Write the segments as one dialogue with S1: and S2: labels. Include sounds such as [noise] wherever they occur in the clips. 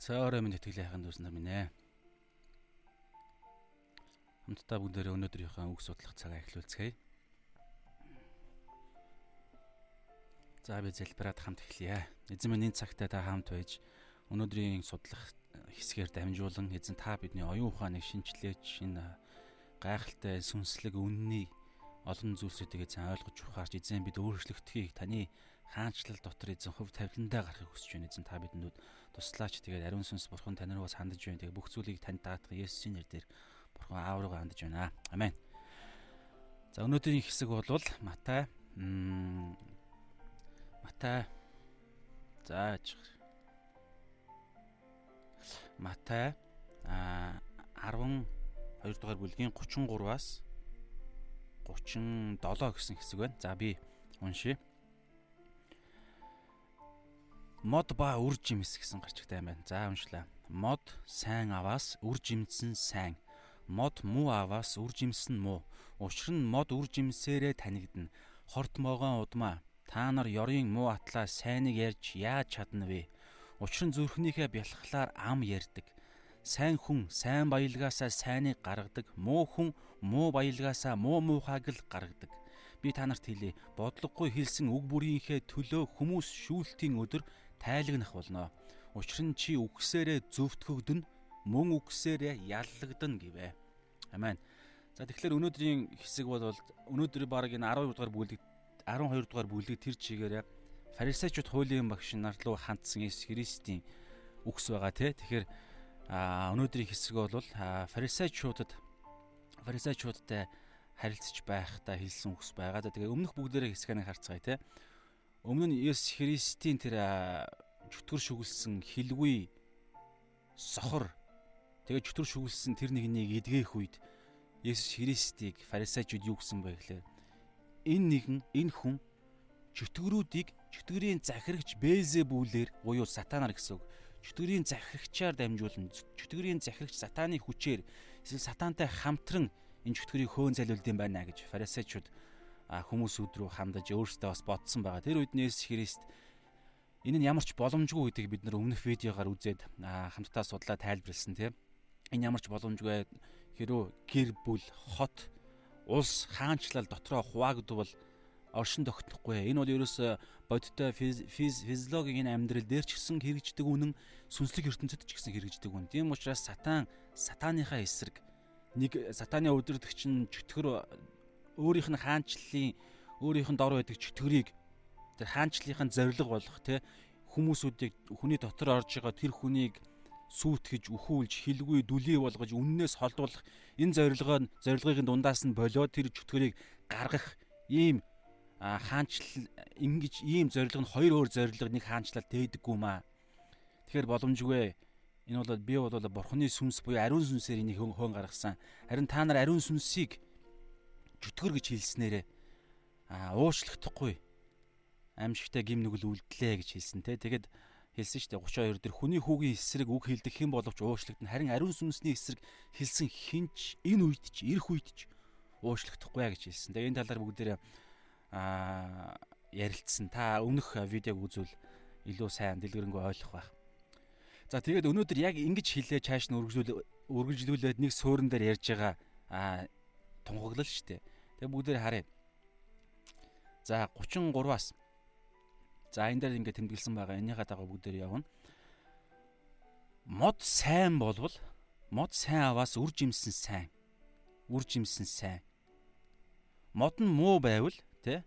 S1: Цаорой минь итгэлийн хайханд үс нар минь ээ. Хамтдаа бүгдээрээ өнөөдрийнхөө үг судлах цагаа эхлүүлцгээе. За би залбираад хамт эхлэе. Эзэн минь энэ цагтаа та хамт байж өнөөдрийн судлах хэсгээр дамжуулан эзэн та бидний оюун ухааныг шинчлээч шинэ гайхалтай сүнслэг үнний олон зүйлсүүдийг эзэн ойлгож ухаарч эзэн бид өөрчлөгдөхийг таны хаанчлал дотор эзэн хөв тавиландаа гарахыг хүсэж байна эзэн та бидэнд туслаач тэгээд ариун сүнс бурхан тань руу бас хандаж байна. Тэгээд бүх зүйлийг танд даатах Есүсийн нэрээр бурхан аав руу хандаж байна. Амен. За өнөөдрийн хэсэг бол Матай Матай зааж Матай а 12 дугаар бүлгийн 33-аас 37 гэсэн хэсэг байна. За би уншия мод ба үр жимс гэсэн гарчигтай юм байна. За уншлаа. Мод сайн аваас үр жимсэн сайн. Мод муу аваас үр жимсэн муу. Учир нь мод үр жимсээрээ танигдана. Хорт могоон удмаа та нар ёрын муу атлаа сайныг ярьж яаж чадна вэ? Учир нь зүрхнийхээ бялхлаар ам ярьдаг. Сайн хүн сайн баялгаасаа сайныг гаргадаг. Муу хүн муу баялгаасаа муу муухайг л гаргадаг. Би та нарт хэлье. Бодлогогүй хэлсэн үг бүрийнхээ төлөө хүмүүс шүүлтийн өдөр тайлагнах болно. Учир нь чи үгсээрээ зөвтгөгдөн мөн үгсээрээ яллагдана гэвэ. Амен. За тэгэхээр өнөөдрийн хэсэг бол өнөөдөр баг энэ 12 дугаар бүлэг 12 дугаар бүлэг тэр чигээрээ фарисеучуд хуулийн багш нар руу хандсан Иесус Христийн үгс байгаа тий. Тэгэхээр өнөөдрийн хэсэг бол фарисеучудад фарисеучудтай харилцаж байхдаа хэлсэн үгс байгаа. Тэгээ өмнөх бүгдээрээ хэсгийг харцгаая тий. Өмнө нь Есүс Христийн тэр чөтгөр шүглсэн хилгүй сохор тэгээ чөтгөр шүглсэн тэр нэгнийг эдгээх үед Есүс Христийг фарисеучуд юу гэсэн бэ гэхээр энэ нэгэн энэ хүн чөтгөрүүдийг чөтгөрийн захирагч Бэлзебүүлээр буюу сатанаар гэсэн үг. Чөтгөрийн захирагчаар дамжуулан чөтгөрийн захирагч сатаны хүчээр эсвэл сатантай хамтран энэ чөтгөрийг хөөн залуулд юм байна гэж фарисеучуд хүмүүсүүд рүү хандаж өөрсдөө бас бодсон байгаа. Тэр үед Нээс Христ энэ нь ямар ч боломжгүй гэдгийг бид нар өмнөх видеогаар үзээд хамтдаа судлаа тайлбарлсан тийм. Энэ ямар ч боломжгүй хэрүү гэр бүл хот улс хаанчлал дотроо хуваагдвал оршин тогтнохгүй. Энэ бол ерөөсө бодиттой физиологийн амьдрал дээр ч гэсэн хэрэгждэг үнэн сүнслэг ертөнцид ч гэсэн хэрэгждэг үнэн. Тийм учраас сатан сатаныхаа эсрэг нэг сатаны өдөртөгч нь чөтгөр өөрийнх нь хаанчлалын өөрийнх нь дор байдаг чөтгөрийг тэр хаанчлалынхаа зориг болох те хүмүүсүүдийг хүний дотор орж байгаа тэр хүнийг сүйтгэж өхүүлж хилгүй дүлий болгож үннээс холдуулах энэ зорилгоо зорилгын дундаас нь болоо тэр чөтгөрийг гаргах ийм хаанчлал ингэж ийм зорилго нь хоёр өөр зорилго нэг хаанчлал дээдэггүй маа. Тэгэхээр боломжгүй. Энэ бол би бол бурхны сүнс буюу ариун сүнсээр энийг хөөн гаргасан. Харин та нар ариун сүнсийг чөтгөр гэж хэлснээрээ аа уучлагдахгүй аимшигтай гим нүгэл үлдлээ гэж хэлсэн те. Тэгэд хэлсэн дээ 32 дээр хүний хүүгийн эсрэг үг хэлдэг хэн боловч уучлагдана. Харин ариун сүнсний эсрэг хэлсэн хинч энэ үед ч ирэх үед ч уучлагдахгүй гэж хэлсэн. Тэгээ энэ талаар бүгдээрээ аа ярилцсан. Та өмнөх видеог үзвэл илүү сайн дэлгэрэнгүй ойлгох байх. За тэгээд өнөөдөр яг ингэж хэлээ чааш нь үргэлжлүүл үргэлжлүүлээд нэг суурин дээр ярьж байгаа аа тунхаглал шүү дээ. Тэгээ бүгдээр харъя. За 33-аас. За энэ дээр ингээд тэмдэглэсэн байгаа. Энийхээ дагуу бүгдээр явна. Мод сайн болвол мод сайн аваас үр жимсэн сайн. Үр жимсэн сайн. Мод нь муу байвал тэ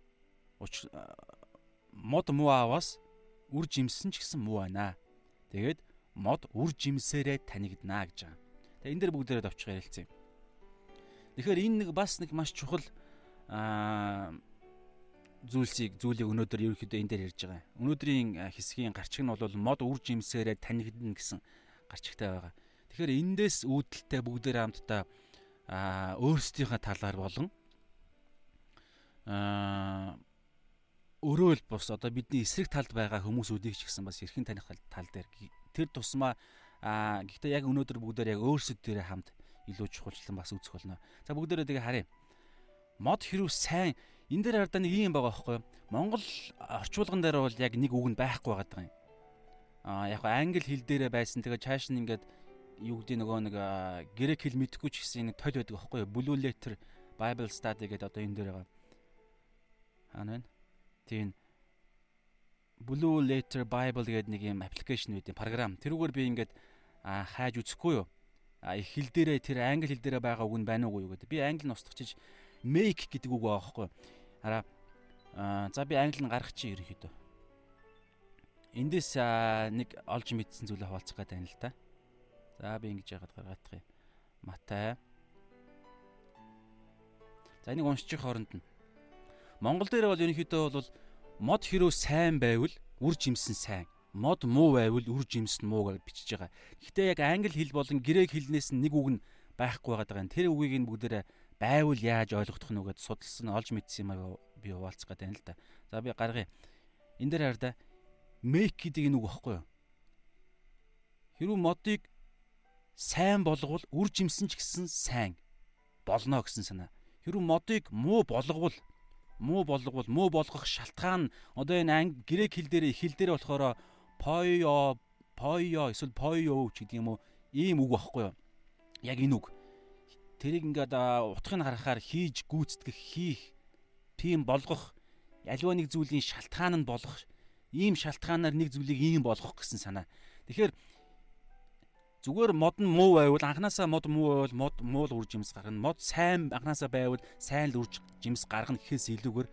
S1: мод муу аваас үр жимсэн ч гэсэн муу байна. Тэгээд мод үр жимсээрээ танигдана гэж байгаа. Тэгээ энэ дээр бүгдээрээ давчих ярилцъя. Тэгэхээр энэ нэг бас нэг маш чухал аа зүйлсийг зүйлийг өнөөдөр ерөөхдөө энэ дээр ярьж байгаа. Өнөөдрийн хэсгийн гарчиг нь бол мод үр жимсээрээ танигдана гэсэн гарчигтай байгаа. Тэгэхээр эндээс үүдэлтэй бүгдээр хамтдаа аа өөрсдийнхээ талаар болон аа өөрөө л бос одоо бидний эсрэг талд байгаа хүмүүсүүдийг ч гэсэн бас эрхэн таних тал дээр тэр тусмаа аа гэхдээ яг өнөөдөр бүгдээр яг өөрсөд дээрээ хамт илүү чухалчлан бас үзэх болно. За бүгдээрээ тэгээ харъя. Мод хэрүү сайн энэ дээр хардаа нэг юм байгаа байхгүй юу? Монгол орчуулган дээр бол яг нэг үг нь байхгүй байгаа юм. а яг англи хэл дээрээ байсан. Тэгээ чааш нь ингээд юу гэдэг нөгөө нэг грек хэл мэдхгүй ч гэсэн нэг толь байдаг аахгүй юу? Blue Letter Bible Study гэдэг одоо энэ дээр байгаа. Хаана вэ? Тийм Blue Letter Bible гэдэг нэг юм аппликейшн үүдийн програм. Тэрүүгээр би ингээд хайж үзэхгүй юу? Их хэл дээрээ тэр англи хэл дээрээ байгаа үг нь байна юу гэдэг. Би англи нь устгachиж make гэдэг үг байгаа байхгүй? Хараа за би англи нь гаргах чи ерөнхийдөө. Эндээс нэг олж мэдсэн зүйлээ хаваалцах гэдэг юм л та. За би ингэж яагаад гаргаадах юм. Матай. За энийг уншчих хооронд нь Монгол дээр бол ерөнхийдөө бол мод хэрөө сайн байвал үр жимсэн сайн. Мод муу байвал үр жимсэн муу гэж бичиж байгаа. Гэхдээ яг англи хэл болон грек хэлнээс нэг үг нь байхгүй байгаа юм. Тэр үгийг нь бүгдээрээ байвал яаж ойлгох нь үгээд судалсан олж мэдсэн юм аа би хуваалцах гэдэг юм л да. За би гаргая. Энд дээр хараа да make гэдэг энэ үг багхгүй юу? Хэрвээ модыг сайн болговол үр жимсэн ч гэсэн сайн болно гэсэн санаа. Хэрвээ модыг муу болговол муу болгол муу болгох шалтгаан одоо энэ грек хэл дээр хэл дээр болохоор поё поё эсвэл поё ч гэдэг юм уу? Ийм үг багхгүй юу? Яг энэ үг. Тэрийг ингээд утгыг харахаар хийж гүйцэтгэх хийх тийм болгох альва нэг зүйлийн шалтгаан нь болгох ийм шалтгаанаар нэг зүйлийг ийм болгох гэсэн санаа. Тэгэхээр Зүгээр мод нь муу байвал анханасаа мод муу байвал мод муу л үр жимс гаргана. Мод сайн анханасаа байвал сайн л үр жимс гаргана гэхээс илүүгээр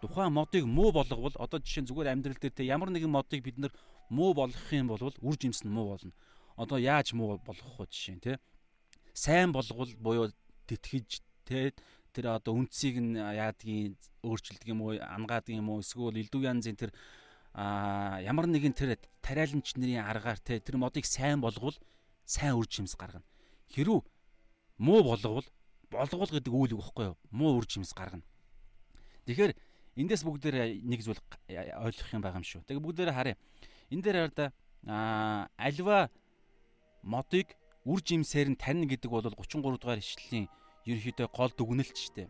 S1: тухайн модыг муу болговол одоо жишээ нь зүгээр амьдрал дээр те ямар нэгэн модыг бид нар муу болгох юм бол үр жимс нь муу болно. Одоо яаж муу болгох вэ жишээ нь те сайн болгол буюу тэтгэж те тэр одоо үндсийг нь яадгийн өөрчилдөг юм уу ангаадаг юм уу эсвэл элдв янзын тэр а ямар нэгэн тэр тариаланч нарын аргаар те тэр модыг сайн болговол сайн үр жимс гаргана. Хэрүү муу болговол болгоул гэдэг үйл үг байхгүй юу? Муу үр жимс гаргана. Тэгэхээр эндээс бүгдээр нэг зүйл ойлгох юм байгаа юм шүү. Тэгээ бүгдээр харъя. Энэ дээр хараа да альва модыг үр жимсээр нь таньна гэдэг бол 33 дугаар ишлэлийн ерөнхийдөө гол дүгнэлт шүү дээ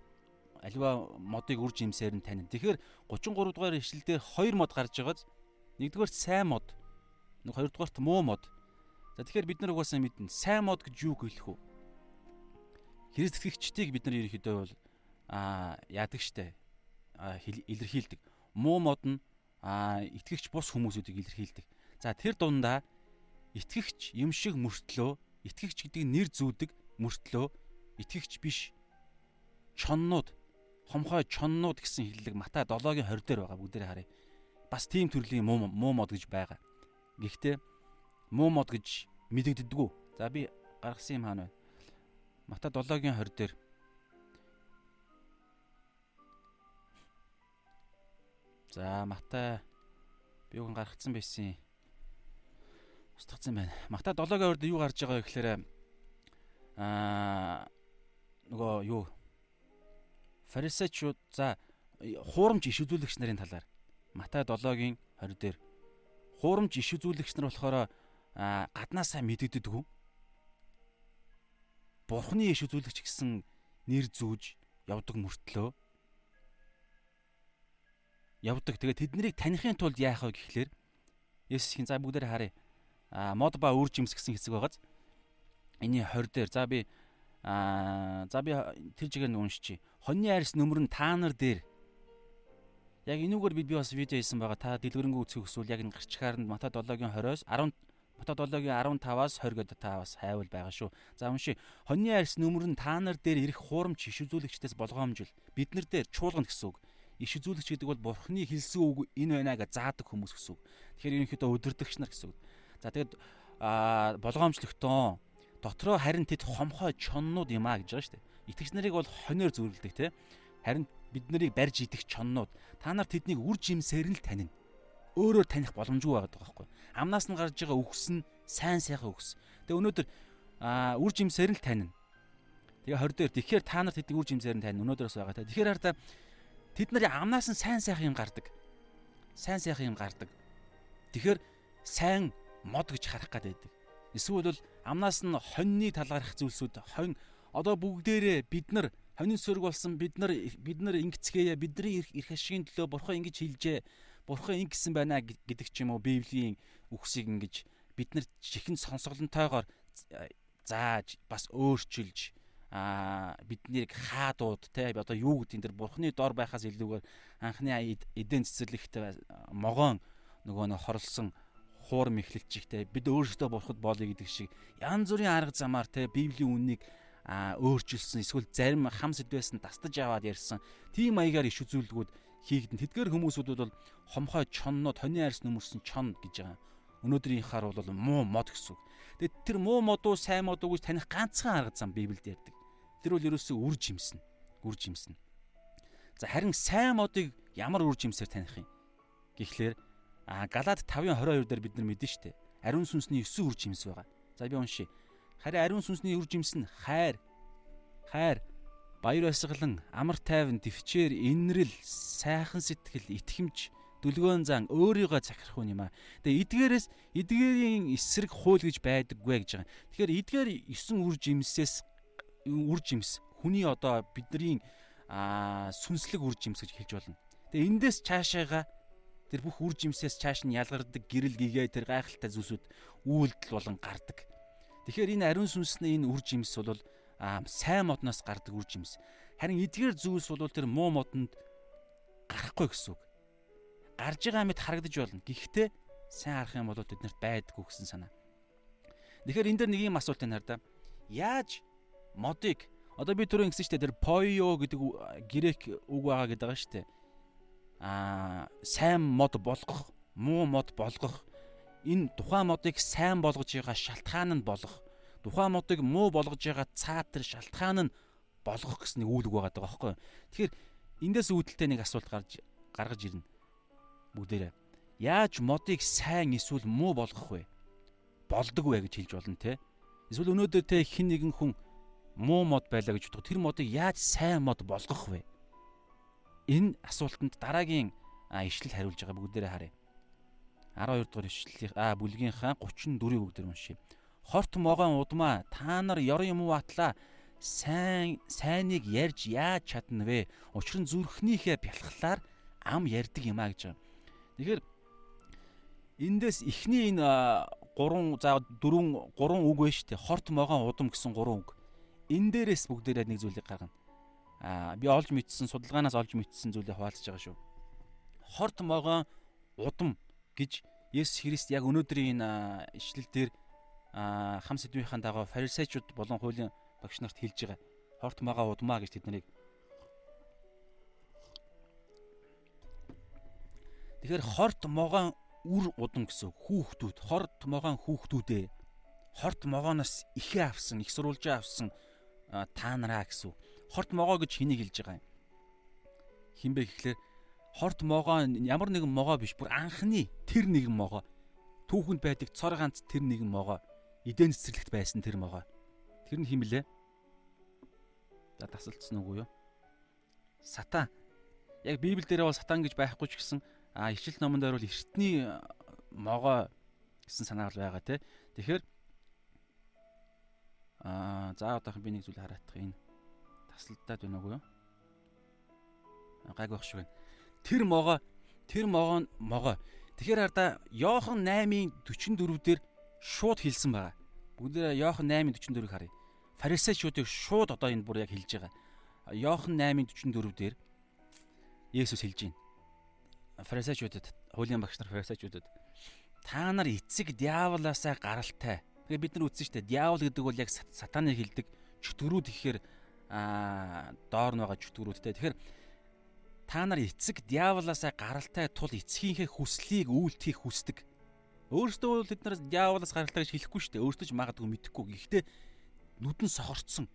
S1: альва модыг үр жимсээр нь танина. Тэгэхээр 33 дугаар ишлэл дээр хоёр мод гарч байгааз нэгдүгээр сайн мод, нэг хоёрдугаарт муу мод. За тэгэхээр бид нар угаасаа мэднэ. Сайн мод гэж юу хэлэх вэ? Христ итгэгчдийг бид нар ерөөхдөө бол аа яадаг штэ. Илэрхийлдэг. Муу мод нь итгэгч бус хүмүүсүүдийг илэрхийлдэг. За тэр дундаа итгэгч юм шиг мөртлөө, итгэгч гэдэг нэр зүүдэг мөртлөө итгэгч биш чоннууд хомхой чоннууд гэсэн хэллэг Матай 7-гийн 20 дээр байгаа бүгдээрээ харъя. Бас тийм төрлийн муу муу мод гэж байгаа. Гэхдээ муу мод гэж мэдэгддэггүй. За би гаргасан юм хаана вэ? Матай 7-гийн 20 дээр За Матай би үгэн гаргацсан байсан. Устгацсан байна. Матай 7-гийн 20 дээр юу гарч байгаа вэ гэхээр аа нөгөө юу фарисеучуд за хуурамч иш үзүүлэгч нарын талаар Матай 7-гийн 20 дээр хуурамч иш үзүүлэгч нар болохоор гаднаасаа мэдэгддэггүй. Бурхны иш үзүүлэгч гэсэн нэр зүүж явдаг мөртлөө явдаг. Тэгээ тэднийг таних тулд яах вэ гэхлээр Есүсийн за бүгдээр харъя. А мод ба үр жимс гэсэн хэсэг байгааз. Эний 20 дээр за би Аа за би тэр жигээр нь уншчи. Хоньны арьс нөмөр нь та нар дээр яг энүүгээр би би бас видео хийсэн байгаа. Та дэлгэрэнгүй үзэх хүсвэл яг энэ гарчхаар нь Матай 7-гийн 20-оос 10 Матай 7-гийн 15-аас 20 гэдэг та бас хайвал байгаа шүү. За унши. Хоньны арьс нөмөр нь та нар дээр ирэх хуурамч иш үзүүлэгчдээс болгоомжил. Бид нар дээр чуулгана гэсэн үг. Иш үзүүлэгч гэдэг бол Бурхны хэлсэн үг энэ байна гэж заадаг хүмүүс гэсэн үг. Тэгэхээр ерөнхийдөө өдөрдөгч нар гэсэн үг. За тэгэд болгоомжлогтон дотроо харин тэд хомхой чоннууд юм а гэж байгаа шүү дээ. Итгэгч нарыг бол хоноор зүрэлдэг те. Харин бид нарыг барьж идэх чоннууд та нар тэднийг үр жимсээр нь л танина. Өөрөөр таних боломжгүй байгаа байхгүй. Амнаас нь гарч байгаа үгс нь сайн сайхан үгс. Тэгээ өнөөдөр үр жимсээр нь л танина. Тэгээ 20 дээр тэгэхээр та нар тэднийг үр жимсээр нь танина. Өнөөдрөөс байгаа те. Тэгэхээр хараа тэд нарын амнаас нь сайн сайхан юм гардаг. Сайн сайхан юм гардаг. Тэгэхээр сайн мод гэж харах гад байдаг. Эсвэл бол амнаас нь хоньны талаарх зүйлсүүд хонь одоо бүгдээрээ бид нар хонин сөрөг болсон бид нар бид нар ингэцгээе бидний эрх ашигын төлөө бурхан ингэж хэлжээ Бурхан ингэсэн байна гэдэг ч юм уу Библийн үгсийг ингэж бид нар чихэн сонсголонтойгоор зааж бас өөрчилж а биднийг хаадууд те одоо юу гэдэг энэ дэр бурхны дор байхаас илүүгээр анхны эдэн цэцэрлэгт могоон нөгөө нэг хорлсон хуур мэхлэлчихтэй бид өөрсдөө бурхад болъё гэдэг шиг янз бүрийн арга замаар те библийн үннийг өөрчилсөн эсвэл зарим хам сэдвээс нь тастаж аваад ярьсан тийм маягаар иш үзүүлгүүд хийгдэн тэдгээр хүмүүсүүд бол хомхой чонноо тоны арьс нөмөрсөн чон гэж байгаа. Өнөөдрийнхаар бол муу мод гэсэн үг. Тэгээд тэр муу мод уу сайн мод уу гэж таних ганцхан арга зам Библиэд ярьдаг. Тэр бол ерөөсөө үр жимснэ. Үр жимснэ. За харин сайн модыг ямар үр жимсээр таних юм? Гэхдээ А Галаад 5:22 дээр бид нар мэдэн штэ. Ариун сүнсний 9 үр жимс байгаа. За би уншия. Харин ариун сүнсний үр жимс нь хайр, хайр, баяр баясгалан, амар тайван, төвчээр, инрэл, сайхан сэтгэл, итгэмж, дүлгөөн зан өөрийгөө захирах юм аа. Тэгээ эдгээрээс эдгээрийн эсрэг хууль гэж байдаггүй гэж байгаа. Тэгэхээр эдгээр 9 үр жимсээс үр жимс хүний одоо бидний аа сүнслэг үр жимс гэж хэлж болно. Тэгээ эндээс цаашаага тэр бүх үр жимсээс цааш нь ялгардаг гэрэл гэгээ тэр гайхалтай зүйлсүүд үйлдэл болон гардаг. Тэгэхээр энэ ариун сүнсний энэ үр жимс бол сайн модноос гардаг үр жимс. Харин эдгээр зүйлс бол тэр муу модонд гарахгүй гэсэн үг. Гарж байгаа мэт харагдаж болно. Гэхдээ сайн харах юм бол тэднэрт байдаггүй гэсэн санаа. Тэгэхээр энэ дэр нэг юм асуулт байна хараа. Яаж модыг одоо би түрүү ингэсэн шүү дээ тэр poio гэдэг грек үг байгаа гэдэг байгаа шүү дээ аа сайн мод болгох, муу мод болгох энэ тухайн модыг сайн болгож байгаа шалтгаан нь болгох, тухайн модыг муу болгож байгаа цаад тэр шалтгаан нь болгох гэсэн нэг үүрэг байгаа даа байхгүй. Тэгэхээр эндээс үүдэлтэй нэг асуулт гарч гаргаж ирнэ. Бүгдээрээ. Яаж модыг сайн эсвэл муу болгох вэ? Болдог вэ гэж хэлж болно те. Эсвэл өнөөдөр те хин нэгэн хүн муу мод байлаа гэж бодох. Тэр модыг яаж сайн мод болгох вэ? энэ асуултанд дараагийн ишлэл хариулж байгаа бүгдээрээ харъя. 12 дугаар ишлэлийн а бүлгийнхаа 34-ийг бүгдээр уншия. Хорт могоон удмаа та нар ёрын юм атлаа сайн сайныг ярьж яаж чадна вэ? Учир нь зүрхнийхээ бялхлаар ам ярьдаг юм а гэж байгаа. Тэгэхээр эндээс эхний энэ 3 за 4 3 үг байна шүү дээ. Хорт могоон удам гэсэн 3 үг. Энэ дээрээс бүгдээрээ нэг зүйлийг гаргана аа би олж мэдсэн судалгаанаас олж мэдсэн зүйлээ хуваалцаж байгаа шүү. Хорт могоон удам гэж Есүс Христ яг өнөөдрийн энэ ишлэл дээр хам сэдвийнхаа дагуу фарисеучуд болон хуулийн багш нарт хэлж байгаа. Хорт могоо удмаа гэж тэд Тэгэхээр хорт могоон үр удам гэсэн хүүхдүүд, хорт могоон хүүхдүүдээ хорт могооноос ихээ авсан, их сурвалжаа авсан та нараа гэсэн хорт могоо гэж хэнийг хэлж байгаа юм. Хинбэ гэхлээр хорт могоо ямар нэгэн могоо биш бүр анхны тэр нэгэн могоо түүхэнд байдаг цор ганц тэр нэгэн могоо эдэн цэцэрлэгт байсан тэр могоо. Тэр нь химлээ. За тасалдсан уу юу? Сатан. Яг Библиэл дээр бол сатан гэж байхгүй ч гэсэн а ишлэл номон дээр бол эртний могоо гэсэн санаа бол байгаа те. Тэгэхээр аа за одоохон би нэг зүйл хараадах энэ тасалдаад байна уу юу? Гайг байх шиг байна. Тэр могоо тэр могоо могоо. Тэгэхээр хараа Йохан 8:44 дээр шууд хэлсэн байгаа. Бүгдээ Йохан 8:44-ыг харъя. Фарисеучуудыг шууд одоо энэ бүр яг хэлж байгаа. Йохан 8:44 дээр Есүс хэлж байна. Фарисеучуудад, хуулийн багш нар фарисеучуудад та нар эцэг диаволоосаа гаралтай. Тэгээ бид нар үзсэн шүү дээ. Диавол гэдэг бол яг сатаныг хэлдэг. Чөтгөрүүд гэхээр аа доор нь байгаа чөтгөрүүдтэй. Тэгэхээр та нар эцэг диаволоосаа гаралтай тул эцгийнхээ хүслийг үйлдэхийг хүсдэг. Өөрөөсөө бол бид нар диаволоос гаралтай гэж хэлэхгүй шүү дээ. Өөртөө ч магадгүй мэдэхгүй. Гэхдээ нүдэн сохорцсон.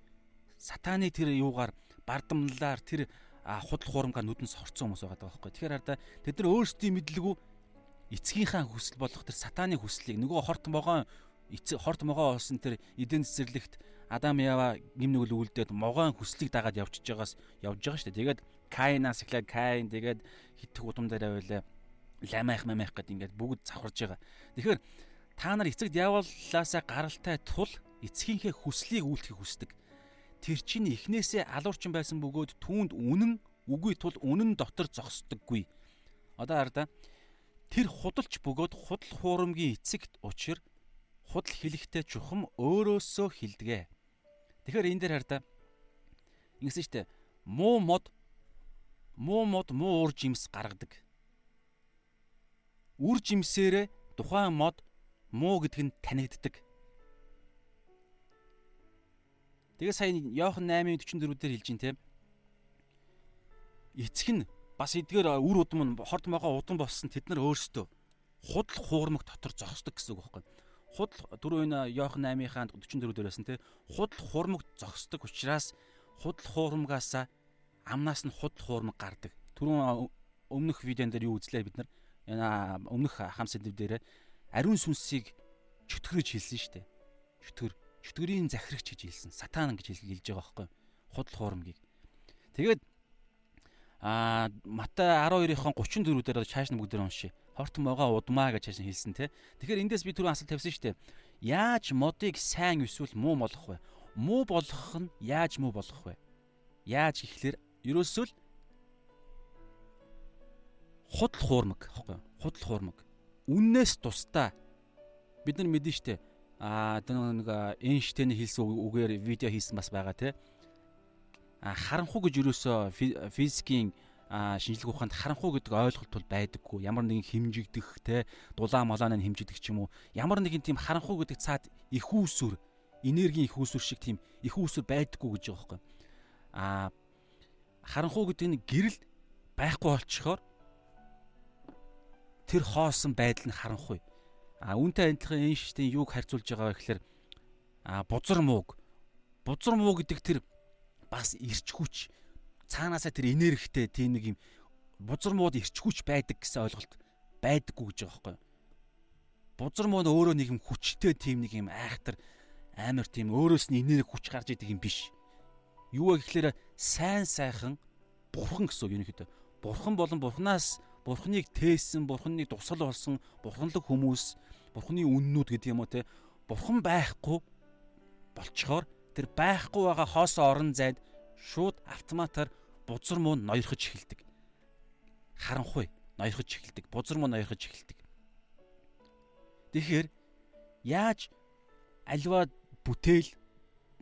S1: Сатаны тэр юугаар бардамлаар тэр худал хуурмгаар нүдэн сохорцсон хүмүүс байгаа байхгүй. Тэгэхээр хараа тэд нар өөрсдийн мэдлэгүү эцгийнхаа хүсэл болох тэр сатаны хүслийг нөгөө хорт могоон хорт могоо олсон тэр эдэн цэцэрлэгт Адам Ява гим нүгэл үлдээд могоон хүслийг дагаад явчихж байгаас явж байгаа шүү дээ. Тэгээд Каинаас эхлээд Каин тэгээд хитэх удам дээр байлаа ламайх мамайх гэд ингээд бүгд завхарж байгаа. Тэгэхээр та нар эцэг диаволлаасаа гаралтай тул эцгийнхээ хүслийг үйлдэхийг хүсдэг. Тэр чинь эхнээсээ алуурчин байсан бөгөөд түүнд үнэн үгүй тул үнэн дотор зогсдоггүй. Одоо хараа тэр худалч бөгөөд худал хуурамгийн эцэгт учир худал хэлэхтэй чухам өөрөөсөө хилдэгэ. Тэгэхээр энэ дээр хараа ингэсэн штэ муу мод муу мод муу ур жимс гаргадаг. Үр жимсээрээ тухайн мод муу гэдг нь танигддаг. Тэгээ сая Иохан 8:44 дээр хэлж тээ. Эцэг нь бас эдгээр үр удам нь хорд могоо удам болсон тэд нар өөрсдөө худал хуурмаг дотор зогсдог гэсэн үг байхгүй. Худал дөрөв энэ Иохан 8-ийнхаа 44 дээрээс нь те худал хуурмаг зогсдог учраас худал хуурмагаас амнаас нь худал хуурмаг гардаг. Түрүүн өмнөх видеон дээр юу үзлээ бид нар өмнөх хам сэдв дээр ариун сүнсийг чөтгөрөж хэлсэн шүү дээ. Чөтгөр чөтгөрийн захирагч гэж хэлсэн. Сатан гэж хэлж байгаа байхгүй. Худал хуурмгийг. Тэгээд а Матай 12-ын 34 дээр чааш нь бүгдээр уншия. Хортон могоо удмаа гэж чааш хэлсэн те. Тэгэхээр эндээс би түрүү асуулт тавьсан шүү дээ. Яаж модыг сайн эсвэл муу болгох вэ? Муу болгох нь яаж муу болгох вэ? Яаж гэхлээр ерөөсөө л худал хуурмаг аахгүй худал хуурмаг үннээс тусдаа бид нар мэдэн штэ а нэг Эйнштейн хэлсэн үгээр видео хийсэн бас байгаа те. А харанхуу гэж юусоо физикийн шинжлэх ухаанд харанхуу гэдэг ойлголт бол байдаггүй. Ямар нэгэн хэмжигдэх те дулаан малааны хэмжигдэх ч юм уу. Ямар нэгэн тийм харанхуу гэдэг цаад их үүсвэр энергийн их үүсвэр шиг тийм их үүсвэр байдаггүй гэж байгаа байхгүй а харанхуу гэдэг нь гэрэл байхгүй болчихоор тэр хоосон байдал нь харанхуй. А үүнтэй адилхан Эйнштейн юуг харьцуулж байгаа вэ гэхээр а бузар мууг бузар муу гэдэг тэр бас ирч хүч цаанаасаа тэр энергитэй тийм нэг юм бузар мууд ирч хүч байдаг гэсэн ойлголт байдаггүй гэж байгаа байхгүй. Бузар муу нь өөрөө нэг юм хүчтэй тийм нэг юм айхтар амар тийм өөрөөс нь энерги хүч гарч идэг юм биш. Юу вэ гэхээр сайн сайхан бурхан гэсэн үг юм ихэд. Бурхан болон бурхнаас бурхныг тээсэн, бурхныг тусал болсон, бурханлаг хүмүүс, бурхны үннүүд гэдэг юм уу те. Бурхан байхгүй болчхоор тэр байхгүй байгаа хоосон орон зайд шууд автоматар бузар муу ноёрхож эхэлдэг. Харанхуй ноёрхож эхэлдэг. Бузар муу ноёрхож эхэлдэг. Тэгэхээр яаж альва бүтээл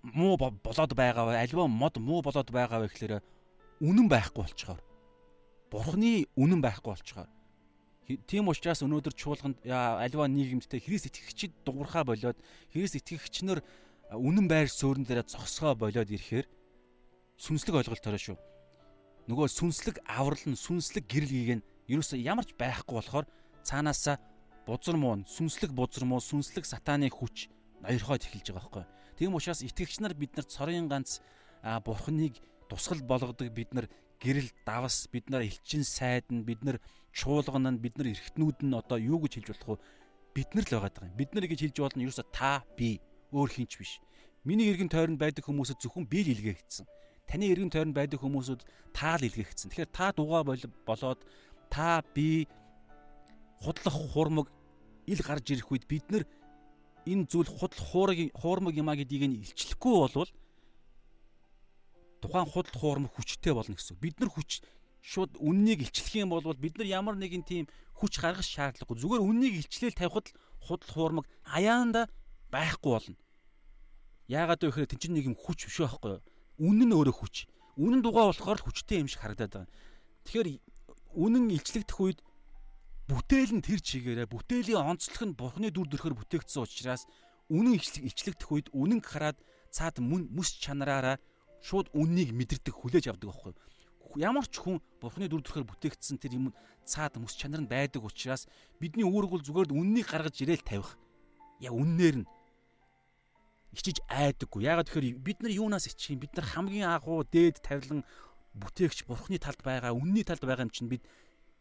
S1: муу болоод байгаа вэ? Альва мод муу болоод байгаа вэ гэхээр үнэн байхгүй болчхоор бурхны үнэн байхгүй болчихоор тийм учраас өнөөдөр чуулганд альва нийгэмдтэй Христ итгэгчид дуурхаа болоод Христ итгэгчнэр үнэн байр суурин дээр зогсгоо болоод ирэхээр сүнслэг ойлголтоор шүү. Нөгөө сүнслэг аврал нь сүнслэг гэрэл гийг нь ерөөсөө ямарч байхгүй болохоор цаанаасаа бузар муу сүнслэг бузар муу сүнслэг сатааны хүч ноёрхоод эхэлж байгаа байхгүй. Тийм учраас итгэгч нар бид нар цорын ганц бурхныг тусгал болгодог бид нар гэрэл давас бид нар элчин сайд нь бид нар чуулган нь бид нар эргэтнүүд нь одоо юу гэж хэлж болох вэ? Бид нар л байгаа юм. Бид нар гэж хэлж болно ерөөсө та би өөр хинч биш. Миний эргэн тойронд байдаг хүмүүсэд зөвхөн би л илгээгдсэн. Таны эргэн тойронд байдаг хүмүүсүүд та л илгээгдсэн. Тэгэхээр та дугаа болоод та би худлах хурмаг ил гарч ирэх үед бид нар энэ зүйл худал хуурыг хуурмаг юмаа гэдгийг нь илчлэхгүй болвол тухайн худал хуурмаг хүчтэй болно гэсэн. Бид нар хүч шууд үннийг илчлэх юм бол бид нар ямар нэгэн тийм хүч гаргах шаардлагагүй. Зүгээр үннийг илчлээл тавихад л худал хуурмаг аяанда байхгүй болно. Яагаад вэ гэхээр тэн чинь нэг юм хүч биш байхгүй юу? Үнэн нь өөрөө хүч. Үнэн дугаа болохоор л хүчтэй юм шиг харагдаад байгаа. Тэгэхээр үнэн илчлэгдэх үед бүтээл нь тэр чигээрээ бүтээлийн онцлог нь бурхны дүр төрхөөр бүтээгдсэн учраас үнэн илчлэгдэх үед үнэн хараад цаад мэс чанараараа шууд үннийг мэдэрдэг хүлээж авдаг байхгүй ямар ч хүн бурхны дүр төрхөөр бүтээгдсэн тэр юм цаад мэс чанар нь байдаг учраас бидний үүрэг бол зүгээр үннийг гаргаж ирээл тавих. Яг үннээр нь ичиж айдаггүй. Ягаад тэгэхээр бид нар юунаас ичих юм? Бид нар хамгийн агуу дээд тавилан бүтээгч бурхны талд байгаа, үнний талд байгаа юм чинь бид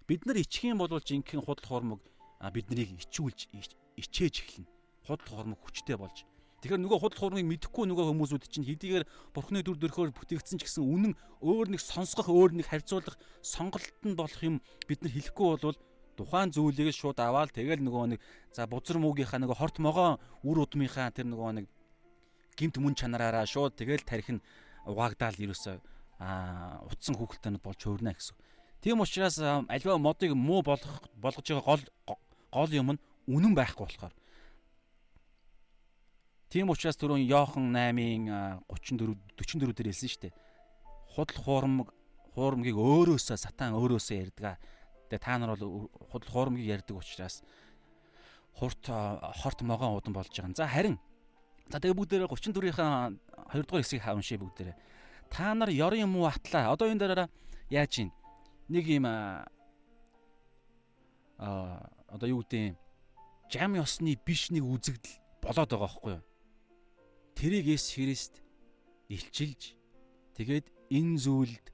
S1: бид нар ичих юм бол жинхэнэ худал хуурмаг бид нарыг ичүүлж ичээж эхэлнэ. Худал хуурмаг хүчтэй болж Тэгэхээр нөгөө худал хуурмыг мэдэхгүй нөгөө хүмүүсүүд чинь хэдийгээр бурхны дүр төрхөөр бүтээгдсэн ч гэсэн үнэн өөр нэг сонсгох, өөр нэг харьцуулах сонголт нь болох юм бид нар хэлэхгүй болвол тухайн зүйлийг шууд аваад тэгэл нөгөө нэг за бузар муугийнхаа нөгөө хорт могоон үр удмынхаа тэр нөгөө нэг гимт мөн чанараараа шууд тэгэл тарих нь угаагдаал ерөөсөө а утсан хүүхэлтэйнүүд болж хөөрнө гэсэн. Тийм учраас альва модыг муу болгох болгож байгаа гол гол юм нь үнэн байхгүй болохоор. Тийм учраас түрүүн Йохан 8-ын 34 44 дээр хэлсэн шүү дээ. Худал хуурмаг хуурмгийг өөрөөсөө сатан өөрөөсөө ярьдаг. Тэгээ та нар бол худал хуурмгийг ярьдаг учраас хурт хорт могоон удан болж байгаа. За харин за тэгээ бүгдээрээ 34-ийн 2 дугаар хэсгийг хауншээ бүгдээрээ. Та нар ёрын муу атлаа. Одоо энэ дээрээ яаж чинь нэг юм а одоо юу гэдэг жам ёсны биш нэг үзэгдэл болоод байгаа байхгүй юу? Тэрийг Есүс Христ илчилж тэгээд энэ зүйлд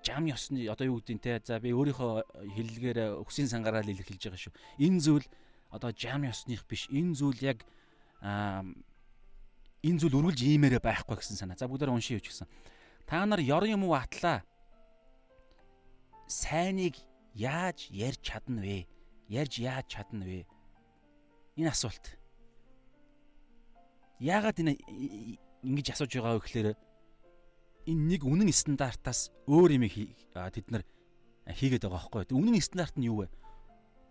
S1: жам ёсны одоо юу гэдэг те за би өөрийнхөө хэллэгээр өксийн сангараа л илэрхийлж байгаа шүү. Энэ зүйл одоо жам ёсных биш. Энэ зүйл яг энэ зүйл үргэлж иймээрээ байхгүй гэсэн санаа. За бүгдээр уншия юу ч гэсэн. Та нар ёрын юм уу атлаа сайныг яаж ярьж чадна вэ? Ярьж яаж чадна вэ? Энэ асуулт. Яагаад энэ ингэж асууж байгаа вэ гэхээр энэ нэг үнэн стандартаас өөр юм тэд нар хийгээд байгаа байхгүй. Үнэн стандарт нь юу вэ?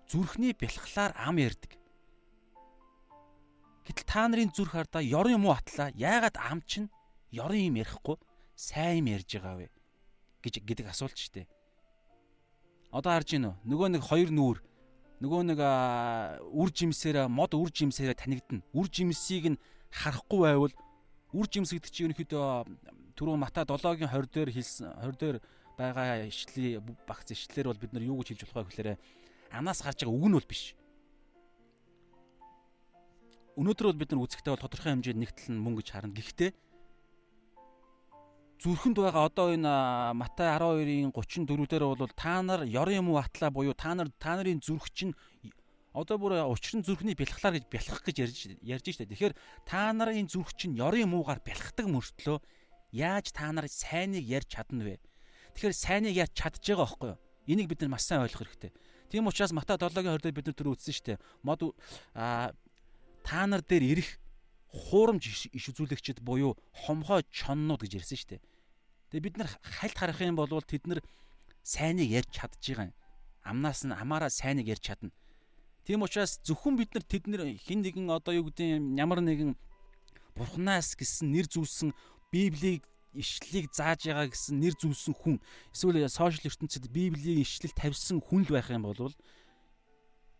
S1: Зүрхний бэлхлаар ам ярддаг. Гэтэл та нарын зүрх хардаа ёрын юм уу атлаа? Яагаад ам чинь ёрын юм ярихгүй сайн юм ярьж байгаа вэ? гэж гэдэг асуулт шүү дээ. Одоо харж гин үү? Нөгөө нэг хоёр нүүр нөгөө нэг үр жимсээр мод үр жимсээр танигдана. Үр жимсийг нь харахгүй байвал үр жимс гэдэг чинь ерөнхийдөө түрүү Мата 7-гийн 20 дээр хэлсэн 20 дээр байгаа ишлэлийн багц ишлэлээр бол бид нар юу гэж хэлж болох вэ гэхээр амнаас гарч байгаа үг нь бол биш. Өнөөдөр бол бид нар үзэхдээ бол тодорхой хэмжээнд нэгтэл нь мөнгө гэж харна. Гэхдээ зүрхэнд байгаа одоо энэ Матай 12-ын 34 дээр бол та нар ёрын юм уу атлаа буюу та нар та нарын зүрх чинь одоо бүр учир нь зүрхний бэлхлаар гэж бэлхах гэж ярьж ярьж штэ. Тэгэхээр та нарын зүрх чинь ёрын муугаар бэлхдэг мөртлөө яаж та нар сайныг ярьж чадна вэ? Тэгэхээр сайныг яаж чадж байгаа байхгүй юу? Энийг бид нар маш сайн ойлгох хэрэгтэй. Тийм учраас Матай 7-гийн 20-д бид нар түр үзсэн штэ. Мод а та нар дээр ирэх хуурамч иш үзүүлэгчд буюу хомхой чоннууд гэж ярьсан дээ. Тэгээ бид нар хальт харах юм бол тэд нар сайныг ярьж чадж байгаа юм. Амнаас нь амаараа сайныг ярьж чадна. Тийм учраас зөвхөн бид нар тэд нар хин нэгэн одоо юу гэдэг юм ямар нэгэн бурхнаас гэсэн нэр зүүсэн библийг ишлэлийг зааж байгаа гэсэн нэр зүүсэн хүн эсвэл сошиал ертөнцид библийн ишлэл тавьсан хүн л байх юм бол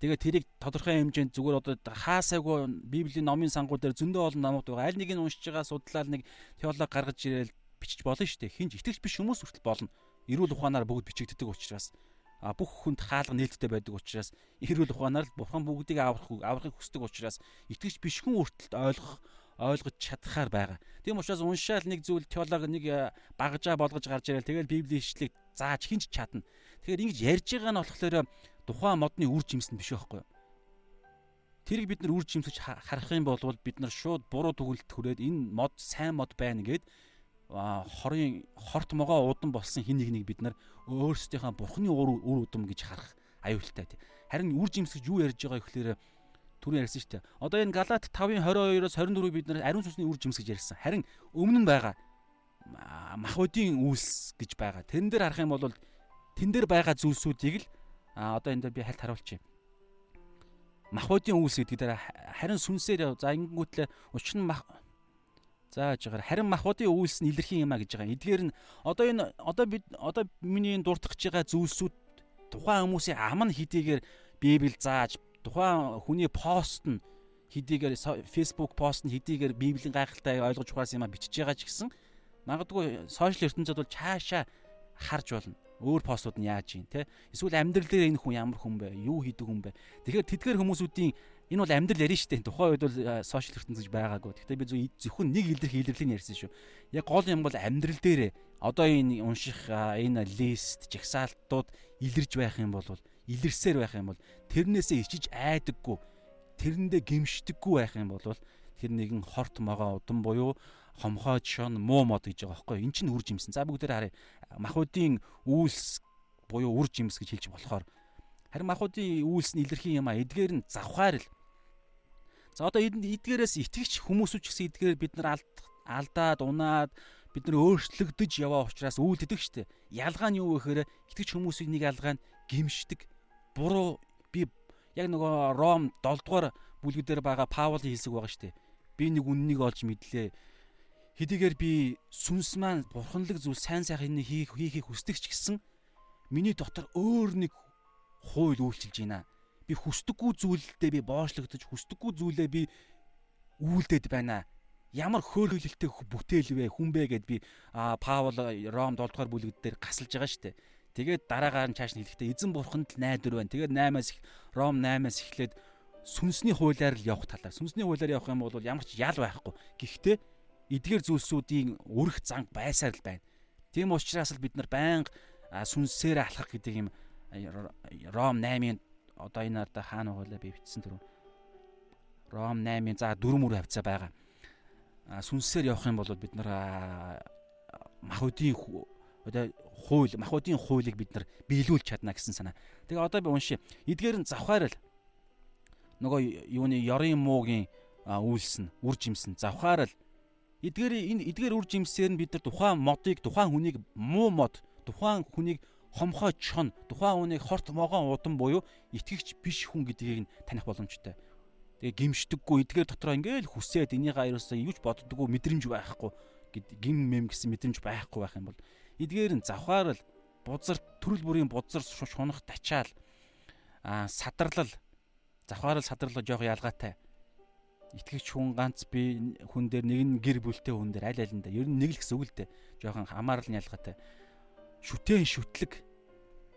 S1: Тэгээд тэрийг тодорхой хэмжээнд зүгээр одоо хаасаагүй Библийн номын сангууд дээр зөндөө олон номууд байгаа. Аль нэг нь уншиж байгаа судлаад нэг теолог гаргаж ирээл бичиж болно шүү дээ. Хинж итгэж биш хүмүүс хүртэл болно. Эрүүл ухаанаар бүгд бичигддэг учраас а бүх хүнд хаалга нээлттэй байдаг учраас эрүүл ухаанаар л бурхан бүгдийг аврах аврахыг хүсдэг учраас итгэж биш хүн хүртэл ойлгох ойлгож чадхаар байгаа. Тийм учраас уншаал нэг зүйл теолог нэг багажаа болгож гарч ирээл тэгэл библийн ишлэгийг зааж хинч чадна. Тэгэхээр ингэж ярьж байгаа нь болохоор тухайн модны үр жимс нь биш байхгүй юу? Тэрийг бид нар үр жимсэж харах юм бол бид нар шууд буруу төгөлт хүрээд энэ мод сайн мод байна гэд хорын хорт могоо удан болсон хин нэг нэг бид нар өөрсдийнхөө бурхны үр үр удам гэж харах аюултай тий. Харин үр жимсгэж юу ярьж байгаа гэхээр түрүү ярьсан шүү дээ. Одоо энэ Галат 5-ын 22-оос 24 бид нар ариун сүнсний үр жимс гэж ярьсан. Харин өмнө нь байгаа махбодийн үйлс гэж байгаа. Тэрэн дээр харах юм бол тэн дээр байгаа зүйлсүүдийг л одоо энэ дээр би хальт харуулчих. Махбодийн үүс гэдэг дээр харин сүнсээр за ингэнгүүтлээ учир нь зааж байгаа. Харин махбодын үйлс нь илэрхий юм а гэж байгаа. Эдгээр нь одоо энэ одоо бид одоо миний дуртахж байгаа зүйлсүүд тухайн хүмүүсийн ам нь хэдийгээр Библи зааж тухайн хүний пост нь хэдийгээр Facebook пост нь хэдийгээр Библийн гайхалтай ойлгож ухаас юм а бичиж байгаа ч гэсэн магадгүй сошиал ертөнцид бол цаашаа харж болно өөр постууд нь яаж юм те эсвэл амьдрал дээр энэ хүн ямар хүн бэ юу хийдэг хүн бэ тэгэхээр тэдгээр хүмүүсүүдийн энэ бол амьдрал ярина шүү дээ тухайн үед бол сошиал ертөнц гэж байгаагүй гэхдээ би зөвхөн нэг илэрх илэрлийг ярьсан шүү яг гол юм бол амьдрал дээр одоо энэ унших энэ лист жагсаалтууд илэрж байх юм бол илэрсээр байх юм бол тэрнээсээ ичиж айдаггүй тэрэндээ гимшдэггүй байх юм бол тэр нэгэн хорт могоо удам буюу хомхоо шон муу мод гэж байгаа байхгүй. Эн чинь үр жимсэн. За бүгдээр харъя. Махуудын үйлс буюу үр жимс гэж хэлж болохоор харин махуудын үйлс нь илэрхий юм а эдгээр нь завхаар л. За одоо эдгээрээс итгэгч хүмүүсүүд ч гэсэн эдгээр бид нар алдаад унаад бид нар өөрчлөгдөж яваа учраас үүлддэг штэ. Ялгаа нь юу вэ гэхээр итгэж хүмүүсийг нэг ялгаа нь гимшдэг. Буруу би яг нөгөө Ром 7 дугаар бүлгүүдээр байгаа Паул хэлсэг байгаа штэ. Би нэг үннийг олж мэдлээ. Хэдийгээр би сүнс маань бурханлаг зүйл сайн сайхан хийх хийхийг хүсдэг ч гэсэн миний дотор өөр нэг хууль үйлчилж байна. Би хүсдэггүй зүйлдээ би боочлогдож хүсдэггүй зүйлээ би үйлдээд байна. Ямар хөөрхөлөлтэй бүтээл вэ хүн бэ гэд би Паул Ром 7 дугаар бүлэг дээр гасалж байгаа шүү дээ. Тэгээд дараагаар нь чааш нь хэлэхдээ эзэн бурханд л найдвар байна. Тэгээд 8-аас Ром 8-аас эхлээд сүнсний хуулиар л явах талаар. Сүнсний хуулиар явах юм бол ямар ч ял байхгүй. Гэхдээ эдгээр зүйлсүүдийн өрх занг байсаар л байна. Тийм учраас л бид нар байнга сүнсээр алхах гэдэг юм Ром 8-ын одоо энэ арда хаана байгаа би бичсэн түрүү. Ром 8-ын за дөрөв мөр хавцаа байгаа. Сүнсээр явах юм бол бид нар махуудын одоо хууль махуудын хуулийг бид нар биелүүлж чадна гэсэн санаа. Тэгээ одоо би уншия. Эдгээр нь завхаар л нөгөө юуны ёрын муугийн үйлс нь үр жимсэн завхаар л Эдгээр энэ эдгээр үр жимсээр нь бид нар тухайн модыг тухайн хүнийг муу мод, тухайн хүнийг хомхой чон, тухайн хүнийг хорт могоон удам буюу итгэгч биш хүн гэдгийг нь таних боломжтой. Тэгээ гимшдэггүй эдгээр дотроо ингээл хүсээд энийг аяруусаа юуч боддоггүй мэдрэмж байхгүй гэд гим мэм гэсэн мэдрэмж байхгүй байх юм бол эдгээр нь завхаар л бузар төрөл бүрийн бузар шунах тачаал а садарлал завхаар л садарлал жоох ялгаатай итгэгч хүн ганц би хүн дээр нэг нь гэр бүлтэй хүн дээр аль алинда ер нь нэг л гэсэн үг л дээ. Жохон хамаарал нь ялгаатай. Шүтэн шүтлэг.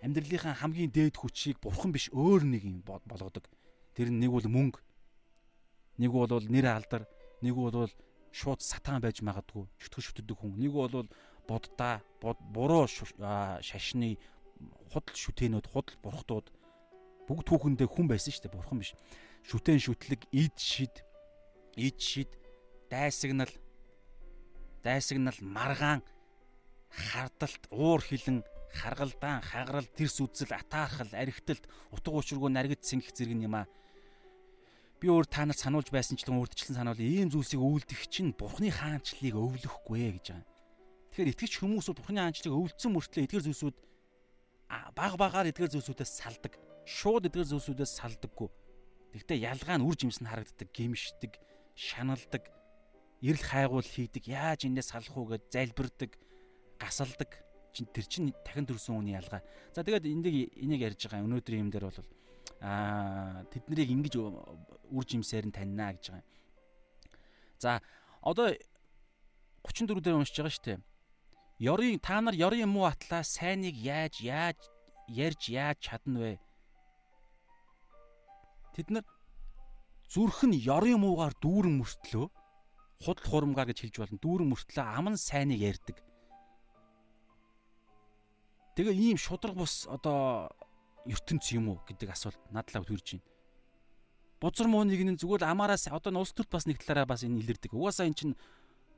S1: Амьдралынхаа хамгийн дээд хүчийг бурхан биш өөр нэг юм болгодог. Тэр нэг бол мөнгө, нэг бол нэр алдар, нэг бол шууд сатан байж магадгүй шүтгэж шүтдэг хүн. Нэг бол боддаа, буруу шашны худал шүтэнүүд, худал бурхтууд. Бүгд түүхэндээ хүн байсан шүү дээ, бурхан биш. Шүтэн шүтлэг, ид шид. Ид шид дайсагнал. Дайсагнал маргаан хардалт уур хилэн харгалдаан хагарал тэрс үзэл атаархал аригталт утга учиргүй наргид сэнгэх зэрэг юм а би өөр та нарт сануулж байсан ч гэсэн урдчлан сануул ийм зүйлсийг өвлдөх чинь бурхны хаанчлалыг өвлөхгүй ээ гэж байгаа. Тэгэхээр итгэж хүмүүсүүд бурхны хаанчлалыг өвлцсөн мөртлөө эдгээр зүйлсүүд баг багаар эдгээр зүйлсүүдээс салдаг. Шууд эдгээр зүйлсүүдээс салдаггүй. Гэхдээ ялгаа нь үр жимс нь харагддаг, гимшдэг, шаналдаг, эрэл хайгуул хийдэг, яаж энэс салах уу гэж залбирдаг, гасалдаг. Тэр чин дахин төрсөн үний ялгаа. За тэгээд энийг энийг ярьж байгаа өнөөдрийн юм дээр бол аа тэднийг ингэж үр жимсээр нь таньнаа гэж байгаа. За одоо 34 дээр уншиж байгаа шүү дээ. Ёрын та нар ёрын муу атлаа сайныг яаж яаж ярьж яаж чадна вэ? Тэд нар зүрх нь ёрын муугаар дүүрэн мөртлөө худал хурамгаар гэж хэлж болно. Дүүрэн мөртлөө аман сайныг ярьдаг. Тэгээ ийм шудраг бус одоо ертөнц юм уу гэдэг асуулт надлаа төрж байна. Бузар мууныг нь зүгээр амаараас одоо улс төрт бас нэг талаараа бас энэ илэрдэг. Угаасаа эн чинь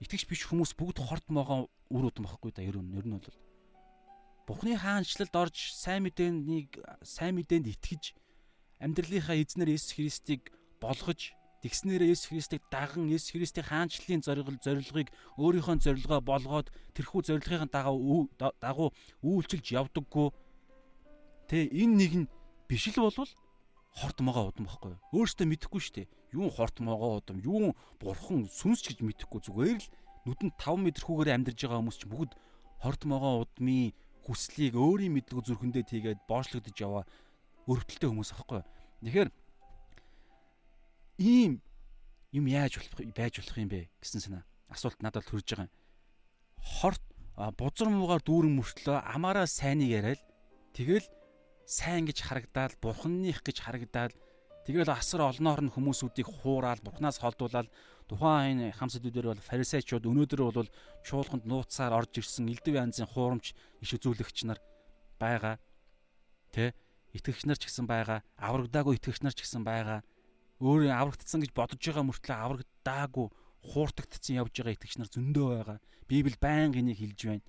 S1: итгэж биш хүмүүс бүгд хорт могоо үр удам байхгүй да ер нь ер нь бол Бухны хаанчлалд орж сайн мэдээнийг сайн мэдээнд итгэж амьдралынхаа эзнэр Есүс Христийг болгож тэгснээрээ Есүс Христийг даган Есүс Христийн хаанчлалын зорилго зорилгыг өөрийнхөө зорилгоо болгоод тэрхүү зорилгын дагуу дагуу үйлчилж явдаггүй. Тэ энэ нэг нь биш л болвол хорт могоо удам байхгүй юу? Өөрөөсөө мэдэхгүй шүү дээ. Юу хорт могоо удам, юу бурхан сүнс гэж мэдэхгүй зүгээр л нүдэнд 5 м хүүгээр амьдарж байгаа хүмүүс ч бүгд хорт могоо удмын хүслийг өөрийн мэдлэг зүрхэндээ тийгээд боочлогдож яваа өрөвдөлтэй хүмүүс аахгүй юу? Тэгэхээр ийм юм яаж болох байж болох юм бэ гэсэн санаа асуулт надад төрж байгаа юм. Хорт бузар муугаар дүүрэн мөртлөө амаараа сайныг яриад тэгэл сайн гэж харагдаал бурханых гэж харагдаал тэгэл асар олноор нь хүмүүсүүдийг хуураад бурхнаас холдуулаад тухайн энэ хам сэдвүүдээр бол фарисеучуд өнөөдөр бол чуулганд нууцаар орж ирсэн элдв янзын хуурамч иш үзүүлэгч нар байгаа. Тэ итгэгч нар ч гэсэн байгаа. Аврагдаагүй итгэгч нар ч гэсэн байгаа өөрөө аврагдсан гэж бодож байгаа мөртлөө аврагдаагүй хууртагдсан явж байгаа итгэгч нар зөндөө байгаа. Библи байнга энийг хэлж байна.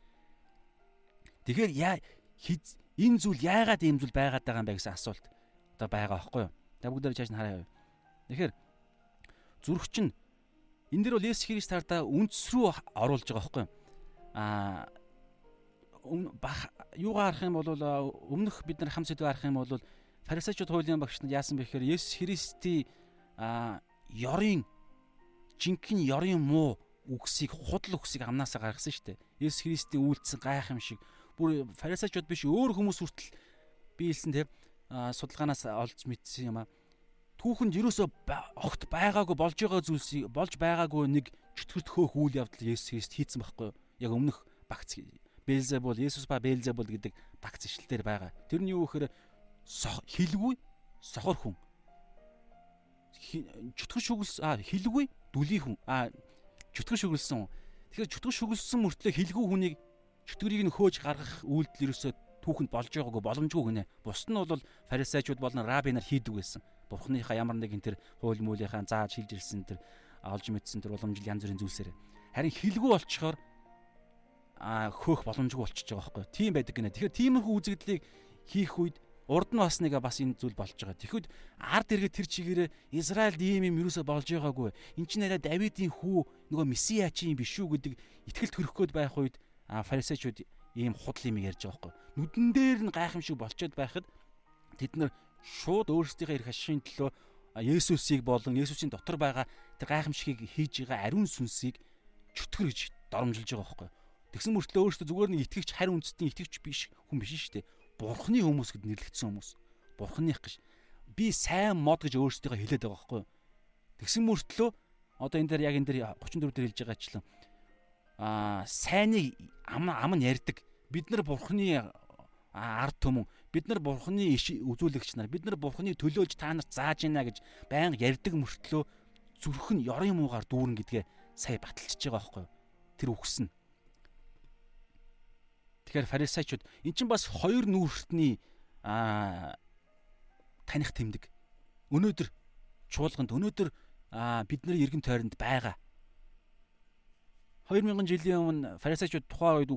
S1: Тэгэхээр яа энэ зүйл яагаад ийм зүйл байгаад байгаа юм бэ гэсэн асуулт одоо байгаа байхгүй юу? Та бүгдээр чааш нь хараа. Тэгэхээр зүрх чинь энэ дэр бол Есүс Христ хардаа үндэс рүү оруулж байгаа байхгүй юу? а юугаар харах юм бол өмнөх бид нар хам сэдв харах юм бол фарисеучуд хуулийн багш нар яасан бэ гэхээр Есүс Христийн ёрын жинхэнэ ёрын муу үгсийг худал үгсийг амнаасаа гаргасан шүү дээ. Есүс Христийн үйлдэл гайх юм шиг бүр фарисеучуд биш өөр хүмүүс хүртэл би хэлсэн те судалгаанаас олж мэдсэн юм а. Түүхэнд ерөөсөө огт байгаагүй болж байгаа зүйлсийг болж байгаагүй нэг чөтгөрт хөөх үйл явдал Есүс Христ хийцэн байхгүй юу? Яг өмнөх багц Белзебул Есүс ба Белзебул гэдэг багц ишлэлээр байгаа. Тэр нь юу гэхээр хилгүй сохор хүн. Чөтгөр шүглс а хилгүй дүлий хүн. А чөтгөр шүглсэн. Тэгэхээр чөтгөр шүглсэн мөртлөө хилгүй хүнийг чөтгөрийг нь хөөж гаргах үйлдэл ерөөсөө түүхэнд болж байгаагүй боломжгүй гинэ. Бус нь бол фарисеучуд болон раби нар хийдэг байсан. Бурхныхаа ямар нэгэн тэр хууль муулийнхаа зааж хилж ирсэн тэр олж мэдсэн тэр уламжил янз бүрийн зүйлсээр. Харин хилгүй болчхоор а хөөх боломжгүй болчихж байгаа байхгүй. Тийм байдаг гинэ. Тэгэхээр тиймэрхүү үзэгдлийг хийх үед урд нь бас нэг бас энэ зүйл болж байгаа. Тэгэхэд ард иргэд тэр чигээрээ Израильд ийм юм юусоо болж байгаагүй. Энд чинь арай Давидын хүү нөгөө Месиа чи юм биш үү гэдэг итгэлт хөрөх гээд байх үед фарисеучуд ийм худал юм ярьж байгаа байхгүй. Нүдэн дээр нь гайхамшиг болчиход байхад тэд нар шууд өөрсдийнхээ эрх ашигын төлөө Есүсийг болон Есүсийн дотор байгаа тэр гайхамшигыг хийж байгаа ариун сүнсийг чөтгөр гэж доромжилж байгаа байхгүй. Тэгсэн мөртлөө өөртөө зүгээр нэг итгэгч харин үндэстний итгэгч биш хүн биш шүү дээ бурхны хүмүүс гэд нэрлэгдсэн хүмүүс. Бурхных гэж. Би сайн мод гэж өөрсдийгөө хэлээд байгаа байхгүй юу? Тэгсэн мөртлөө одоо энэ дээр яг энэ дээр 34 дээр хэлж байгаачлан аа сайныг ам ам нь ярьдаг. Бид нар бурхны ард түмэн бид нар бурхны иш үзүүлэгч нар бид нар бурхныг төлөөлж та нарт зааж гинэ гэж байнга ярьдаг мөртлөө зүрх нь ёрын муугаар дүүрэн гэдгээ сая баталчихж байгаа байхгүй юу? Тэр нь Тэгэхээр фарисеучуд эн чинь бас хоёр нүүрсний аа таних тэмдэг. Өнөөдөр чуулганд өнөөдөр бидний иргэн тойронд байгаа. 2000 жилийн өмнө фарисеучуд тухайн үед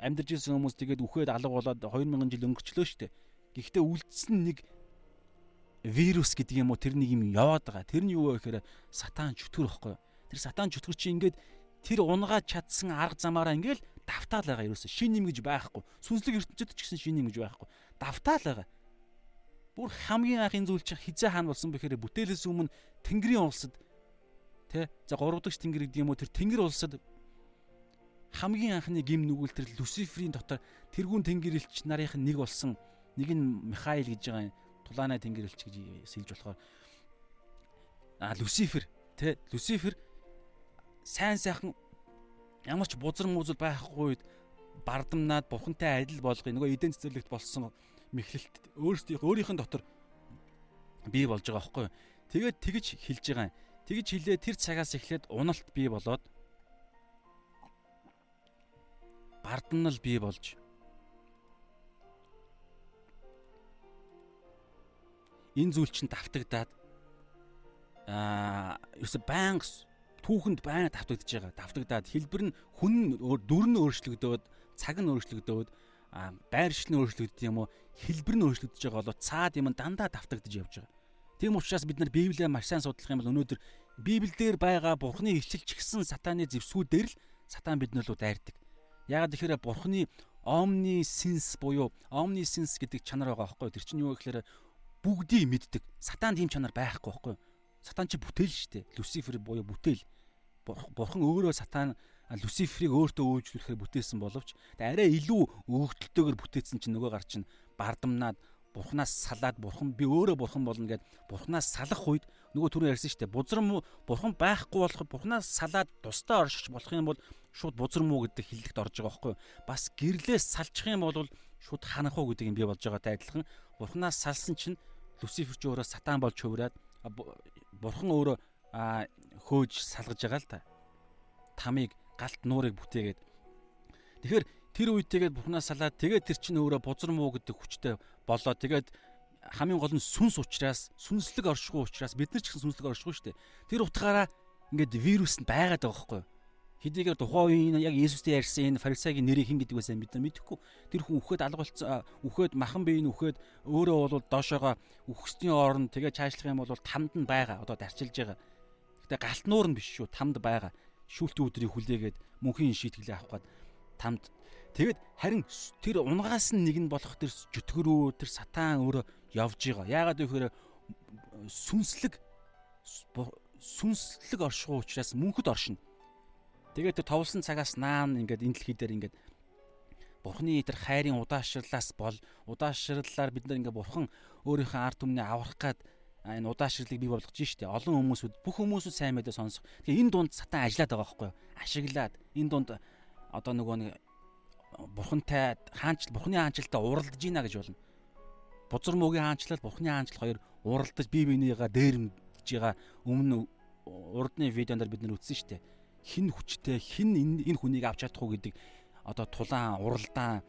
S1: амьдарч ирсэн хүмүүс тэгээд үхээд алга болоод 2000 жил өнгөрчлөө шүү дээ. Гэхдээ үлдсэн нэг вирус гэдэг юм уу тэр нэг юм яваад байгаа. Тэр нь юу вэ гэхээр сатан чөтгөр ихгүй. Тэр сатан чөтгөр чи ингээд тэр унгаа чадсан арга замаараа ингээл давтаал байгаа ерөөсө шин юм гэж байхгүй. Сүнслэг ертөнцид ч гэсэн шин юм гэж байхгүй. Давтаал байгаа. Бүр хамгийн анхын зүйл чинь хизээ хаан болсон бэхээр бүтээлээс өмнө Тэнгэрийн улсад тэ за гурав дахь тэнгэр гэдэг юм уу тэр тэнгэр улсад хамгийн анхны гим нүгэл тэр Люциферийн дотор тэрүүн тэнгэрэлч нарийнх нь нэг болсон нэг нь Михаил гэж байгаа тулаанай тэнгэрэлч гэж сэлж болохоор а Люцифер тэ Люцифер сайн сайхан ямар ч бузар музал байхгүй үед бардамнаад бурхантай адил болгоё. Нөгөө эдэн цэцэрлэгт болсон мэхлэлт өөрсдийнх өөрийнх нь дотор бий болж байгаа байхгүй. Тэгээд тэгж хэлж байгаа юм. Тэгж хэлээ тэр цагаас эхлээд уналт бий болоод бардамнал бий болж энэ зүйл чинь давтагдаад аа ерөөсө байнга түүхэнд байн давтагдж байгаа. Давтагдаад хэлбэр нь хүн дүр нь өөрчлөгдөөд, цаг нь өөрчлөгдөөд, байршил нь өөрчлөгддөг юм уу? Хэлбэр нь өөрчлөгдөж байгаа болоо цаад юм дандаа давтагдж явж байгаа. Тийм учраас бид нар Библийг маш сайн судлах юм бол өнөөдөр Библиэлд байгаа Бурхны ичлэлч гисэн сатаны зэвсгүүдээр л сатан биднэр рүү дайрдаг. Яагаад тэгэхээр Бурхны omniscience буюу omniscience гэдэг чанар байгаа байхгүй. Тэр чинь юу гэхээр бүгдийг мэддэг. Сатан тийм чанар байхгүй байхгүй. Сатан чи бүтээл шүү дээ. Люцифер буюу бүтээл. Бурхан өөрөө сатан Люциферийг өөртөө өөрчлөхөөр бүтээсэн боловч арай илүү өөгдөлтөөр бүтээсэн чинь нөгөө гар чинь бардамнаад бурхнаас салаад бурхан би өөрөө бурхан болно гэд бурхнаас салах үед нөгөө түрүү ярьсан шүү дээ бузар муу бурхан байхгүй болох бурхнаас салаад тусдаа оршиж болох юм бол шууд бузар муу гэдэг хиллэгт орж байгаа байхгүй бас гэрлээс салчих юм бол шууд ханах уу гэдэг юм би болж байгаатай адилхан бурхнаас салсан чинь Люцифер ч өөрөө сатан болж хувраад бурхан өөрөө хөөж салгаж байгаа л та. Тамыг галт нуурыг бүтээгээд. Тэгэхээр тэр үед тэгээд бурхнаас салаад тэгээд тэр чинь өөрөө бузар муу гэдэг хүчтэй болоо. Тэгээд хамгийн гол нь сүнс учраас сүнслэг оршихуй учраас бид нар ч гэсэн сүнслэг оршихуй шүү дээ. Тэр утгаараа ингээд вирус нь байгаад байгаа байхгүй юу? Хэдийгээр тухайн үеийн яг Есүстэй ярьсан энэ фарисегийн нэрийг хэн гэдэг байсан бид нар мэдэхгүй. Тэр хүн үхээд алга болцсон үхээд махан биеийн үхээд өөрөө бол доошоогоо үхсдийн оронд тэгээ чаашлах юм бол тамд нь байгаа. Одоо дарчилж байгаа. Гэтэ галт нуур нь биш шүү. Тамд байгаа. Шүүлтэн өдрийг хүлээгээд мөнхийн шийтгэлээ авах гээд тамд Тэгэд харин тэр унгаас нь нэг нь болох тэр жүтгэрөө тэр сатан өөрөө явж байгаа. Яагаад гэвэл сүнслэг сүнслэг оршихуй учраас мөнхөд оршино. Тэгээд тэр товлсон цагаас наан ингээд энэ дэлхий дээр ингээд Бурхны тэр хайрын удаашрлаас бол удаашрлалаар бид нар ингээд бурхан өөрийнхөө ард түмний аврах гад энэ удаашрлыг бий болгож штэ. Олон хүмүүсүүд бүх хүмүүсүүд сайн мэдээ сонсох. Тэгээ энэ дунд сатан ажиллаад байгаа байхгүй юу? Ашиглаад энэ дунд одоо нөгөө нэг бурхантай хаанчл бурхны хаанчлалтаа уралдаж ийна гэж болно. Бузар мөгийн хаанчлал бурхны хаанчлал хоёр уралдаж бие биенийгаа дээрмж байгаа өмнө урдны видеонд бид нар үзсэн дээ. Хин хүчтэй хин энэ хүнийг авч чадах уу гэдэг одоо тулаан уралдаан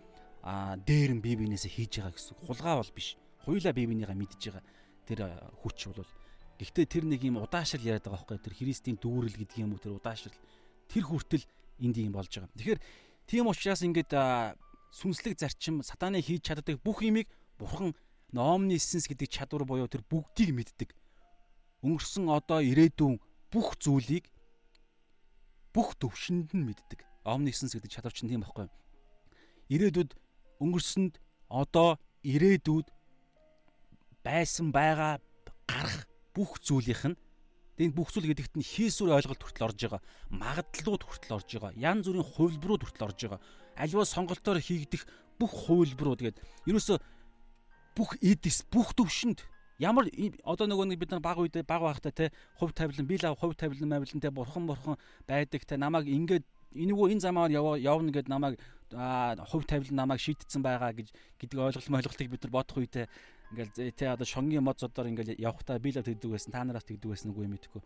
S1: дээрм бие биенээсээ хийж байгаа гэсэн. Хулгай бол биш. Хуйлаа бие биенийгаа мэдж байгаа тэр хүч бол Гэхдээ тэр нэг юм удаашрал яриад байгаа байхгүй тэр Христийн дүүрэл гэдэг юм уу тэр удаашрал тэр хүртэл энд юм болж байгаа. Тэгэхээр Тийм учраас ингээд сүнслэг зарчим сатаны хийж чаддаг бүх юмыг бурхан номнисенс гэдэг чадвар буюу тэр бүгдийг мэддэг. Өнгөрсөн одоо ирээдүйн бүх зүйлийг бүх төвшөнд нь мэддэг. Omniscience гэдэг чадвар чинь тийм байхгүй. Ирээдүйд өнгөрсөнд одоо ирээдүйд байсан байгаа гарах бүх зүйлийнх нь Энд бүх зүйл гэдэгт нь хийсвэр ойлголт хүртэл орж байгаа. Магадлалууд хүртэл орж байгаа. Ян зүрийн хувилбарууд хүртэл орж байгаа. Аливаа сонголтоор хийгдэх бүх хувилбарууд гээд ерөөсө бүх эдис бүх төвшөнд ямар одоо нөгөө нэг бид нар баг үед баг байхдаа те хувь тавилан би л хувь тавилан мавилан те бурхан бурхан байдаг те намайг ингээд энэгүй энэ замаар явна гэд намайг хувь тавилан намайг шийдтсэн байгаа гэж гэдэг ойлголт ойлголтыг бид нар бодох үедээ Ингээл тэ одоо шонгийн мод зодоор ингээл явхдаа би л тэгдэг байсан. Та нараас тэгдэг байсан үгүй мэдгүй.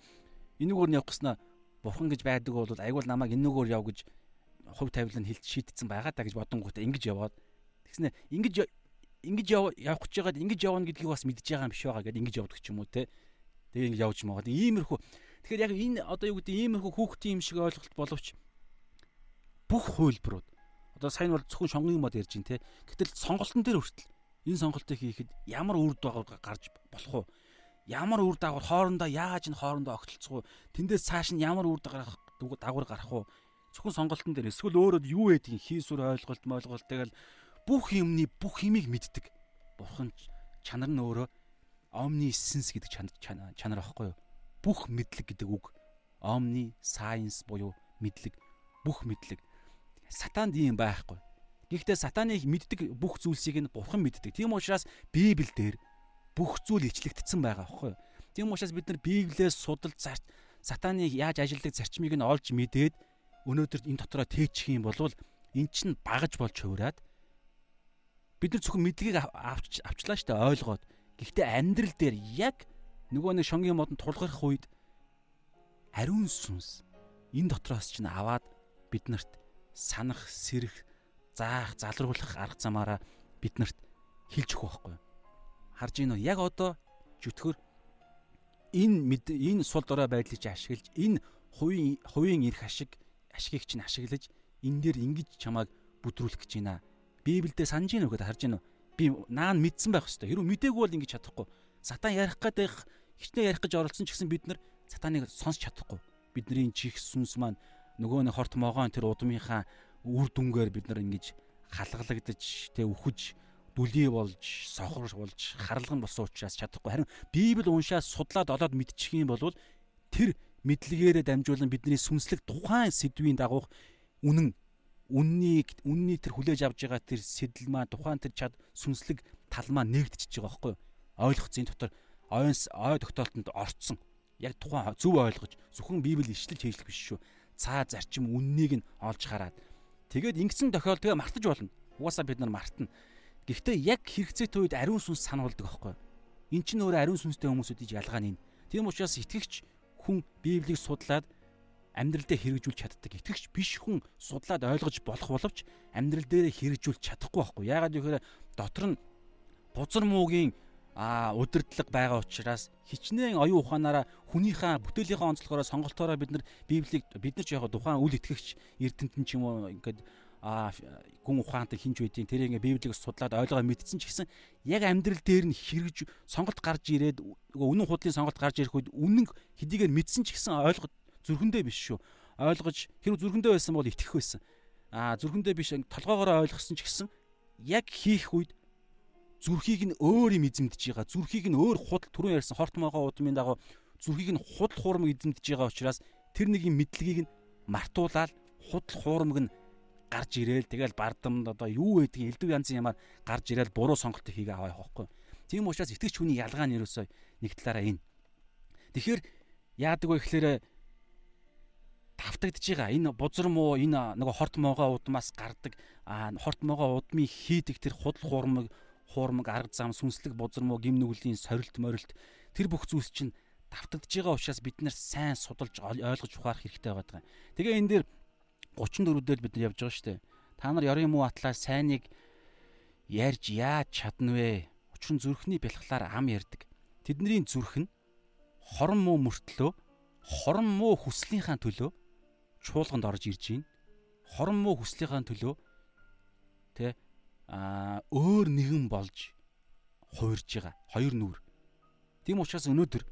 S1: Энүүгээр нь явах гэснаа бурхан гэж байдаг бол айгуул намайг энүүгээр яв гэж хувь тавилан хэлж шийдтсэн байгаа та гэж бодонгуудаа ингэж яваад тэгснэ ингэж ингэж явах гэж байгаад ингэж явна гэдгийг бас мэдж байгаа юм биш байгаа гэдээ ингэж явдаг ч юм уу те. Тэгээ ингэ явж магаад иймэрхүү. Тэгэхээр яг энэ одоо юу гэдэг иймэрхүү хүүхдийн юм шиг ойлголт боловч бүх хувилбарууд одоо сайн бол зөвхөн шонгын мод ярьж байна те. Гэтэл сонголтын дээр хүртэл энэ сонголтыг хийхэд ямар үр дагавар гарч болох вэ? Ямар үр дагавар хоорондоо яаж энэ хоорондоо огтлцох вэ? Тэндээс цааш нь ямар үр дагавар гарах вэ? Зөвхөн сонголтын дээр эсвэл өөрөд юу байдгийг хийсвэр ойлголт мойлголт тэгэл бүх юмны бүх юмыг мэддэг. Бурхан чанар нь өөрөө omni sense гэдэг чанар аахгүй юу? Бүх мэдлэг гэдэг үг. Omni science буюу мэдлэг, бүх мэдлэг. Сатанд ийм байхгүй. Гэхдээ сатаныг мэддэг бүх зүйлсийг нь бурхан мэддэг. Тийм учраас Библиэлд бүх зүйл ичлэгдсэн байгаа байхгүй юу? Тийм учраас бид нар Библиэс судалж зарч сатаныг яаж ажилдаг зарчмыг нь олж мэдээд өнөөдөр энэ дотроо тээчих юм бол эн чинь багаж болж хувраад бид нар зөвхөн мэдлэгийг авч авчлаа штэ ойлгоод гэхдээ амьдрал дээр яг нөгөө нэг шонгийн модон тулгарх үед ариун сүнс энэ дотроос чинь аваад биднэрт санах, сэрэх, заах, залруулах арга замаараа биднэрт хэлж өгөх байхгүй. Харж ийн үү? Яг одоо жүтгэр энэ энэ сул дорой байдлыг ашиглаж энэ хувийн хувийн эрх ашиг ашигыг чинь ашиглаж энэ дээр ингэж чамайг бүдрүүлэх гэж байна. Библиэд санаж ийн үгээд харж ийн үү? Би наан мэдсэн байх хэвээр. Хэрвээ мдээгүй бол ингэж чадахгүй. Сатан ярих гэдэг хичнээн ярих гэж оролцсон ч гэсэн бид нар сатаныг сонсч чадахгүй. Бидний чих сүнс маань нөгөө нэг хорт могоон тэр удмынхаа үр дүнгээр бид нар ингэж халгалагдаж тэ үхэж дүлий болж сохор болж харалган болсон учраас чадахгүй харин Библи уншаад судлаад олоод мэдчих юм бол тэр мэдлэгээрээ дамжуулан бидний сүнслэг тухайн сэдвийн дагуух үнэн үннийг үнний тэр хүлээж авж байгаа тэр сэтэл маа тухайн тэр чад сүнслэг тал маа нэгдчихэж байгаа байхгүй ойлгоц энэ дотор ойнс ой тогтоолтонд орцсон яг тухайн зөв ойлгож зөвхөн библи ишлэл хийжлэх биш шүү цаа зарчим үннийг нь олж хараад Тэгээд ингэсэн тохиол тэгээ мартаж болно. Угаасаа бид нар мартна. Гэхдээ яг хэрэгцээтэй үед ариун сүнс сануулдаг аахгүй. Эн чинь өөр ариун сүнстэй хүмүүсүүдийг ялгаа нь. Тийм учраас итгэгч хүн Библийг судлаад амьдрал дээр хэрэгжүүлж чаддаг. Итгэгч биш хүн судлаад ойлгож болох боловч амьдрал дээр хэрэгжүүлж чадахгүй байхгүй. Яагаад гэвэл дотор нь бузар муугийн а удирдлага байгаа учраас хичнээн оюун ухаанаараа хүнийхээ бүтээлийнхээ онцлогоороо сонголтоороо бид нар библийг бид нар ч яг тухайн үл итгэгч эрдэнтэн ч юм уу ингээд а гүн ухаантай хинж байдیں۔ Тэр ингээ библийг судлаад ойлгоо мэдсэн ч гэсэн яг амьдрал дээр нь хэрэгж сонголт гарч ирээд үнэн худлын сонголт гарч ирэх үед үнэн хэдийгээр мэдсэн ч гэсэн ойлгох зүрхэндээ биш шүү. Ойлгож хэрэг зүрхэндээ байсан бол итгэх байсан. аа зүрхэндээ биш толгоогоор ойлгосон ч гэсэн яг хийх үед зүрхийг нь өөр юм эзэмдэж байгаа. Зүрхийг нь өөр худал түрүүн ярьсан хорт могоо удмын дагуу зүрхийг нь худал хуурмаг эзэмдэж байгаа учраас тэр нэг юм мэдлэгийг нь мартуулаад худал хуурмаг нь гарч ирээл тэгэл бардамд одоо юу байдгийг элдв янзын ямаар гарч ирээл буруу сонголт хийгээ аваа явахгүй. Тийм учраас итгэж хүний ялгаа нь ерөөсөө нэг талаараа энэ. Тэгэхээр яадаг вэ гэхээр тавтагдж байгаа. Энэ бузар муу энэ нөгөө хорт моогоо удмаас гардаг хорт моогоо удмыг хийдэг тэр худал хуурмаг хуурмаг арга зам сүнслэг бузар муу гим нүглийн сорилт морилт тэр бүх зүйлс чинь давтагдж байгаа учраас бид нар сайн судалж ойлгож ухаарах хэрэгтэй байгаа. Тэгээ энэ дээр 34 дээр бид нар явж байгаа шүү дээ. Та нар ёрын муу атлаа сайныг ярьж яаж чадна вэ? Учир нь зүрхний бэлхлаар ам ярддаг. Тэдний зүрх нь хорон муу мөртлөө хорон муу хүслийнхаа төлөө чуулганд орж ирж байна. Хорон муу хүслийнхаа төлөө тэ а өөр нэгэн болж хуурж байгаа. Хоёр нүур. Тийм учраас өнөөдөр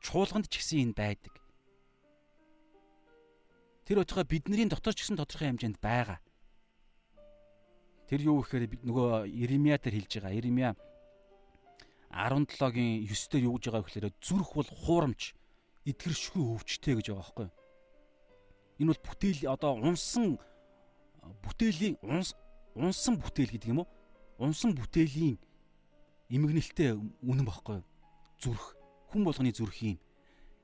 S1: чуулганд ч гэсэн энэ байдаг. Тэр утгаа бидний дотор ч гэсэн тодорхой хэмжээнд байгаа. Тэр юу гэхээр нөгөө Иремья дээр хэлж байгаа. Иремья 17-гийн 9 дээр юу гэж байгаа вэ гэхээр зүрх бол хуурамч, эдгэршгүй өвчтэй гэж байгаа байхгүй юу? Энэ бол бүтээл одоо унсан бүтээлийн унс унсан бүтээл гэдэг юм уу? Унсан бүтээлийн эмгэнэлтэй үнэн багхгүй? Зүрх хүн болгоны зүрх юм.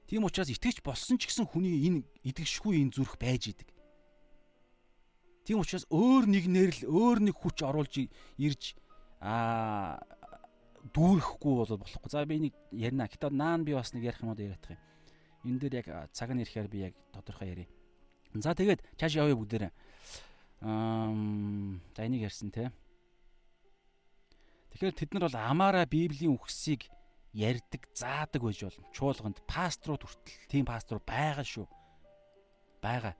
S1: Тийм учраас итгэж болсон ч гэсэн хүний энэ идэгшгүй энэ зүрх байж идэг. Тийм учраас өөр нэгнээр л өөр нэг хүч оруулж ирж аа дүүрэхгүй бол болохгүй. За би нэг ярина. Гэтэ наан би бас нэг ярих юм уу яриад байгаа юм. Энэ дээр яг цаг нь ирэхээр би яг тодорхой ярив. За тэгээд чааш явъя бүгдээрээ. Аа за энийг ярьсан те. Тэгэхээр тэд нар бол амаараа Библийн үгсийг ярьдаг, заадаг байж болно. Чуулганд пасторууд хүртэл тийм пастор байгаа шүү. Байгаа.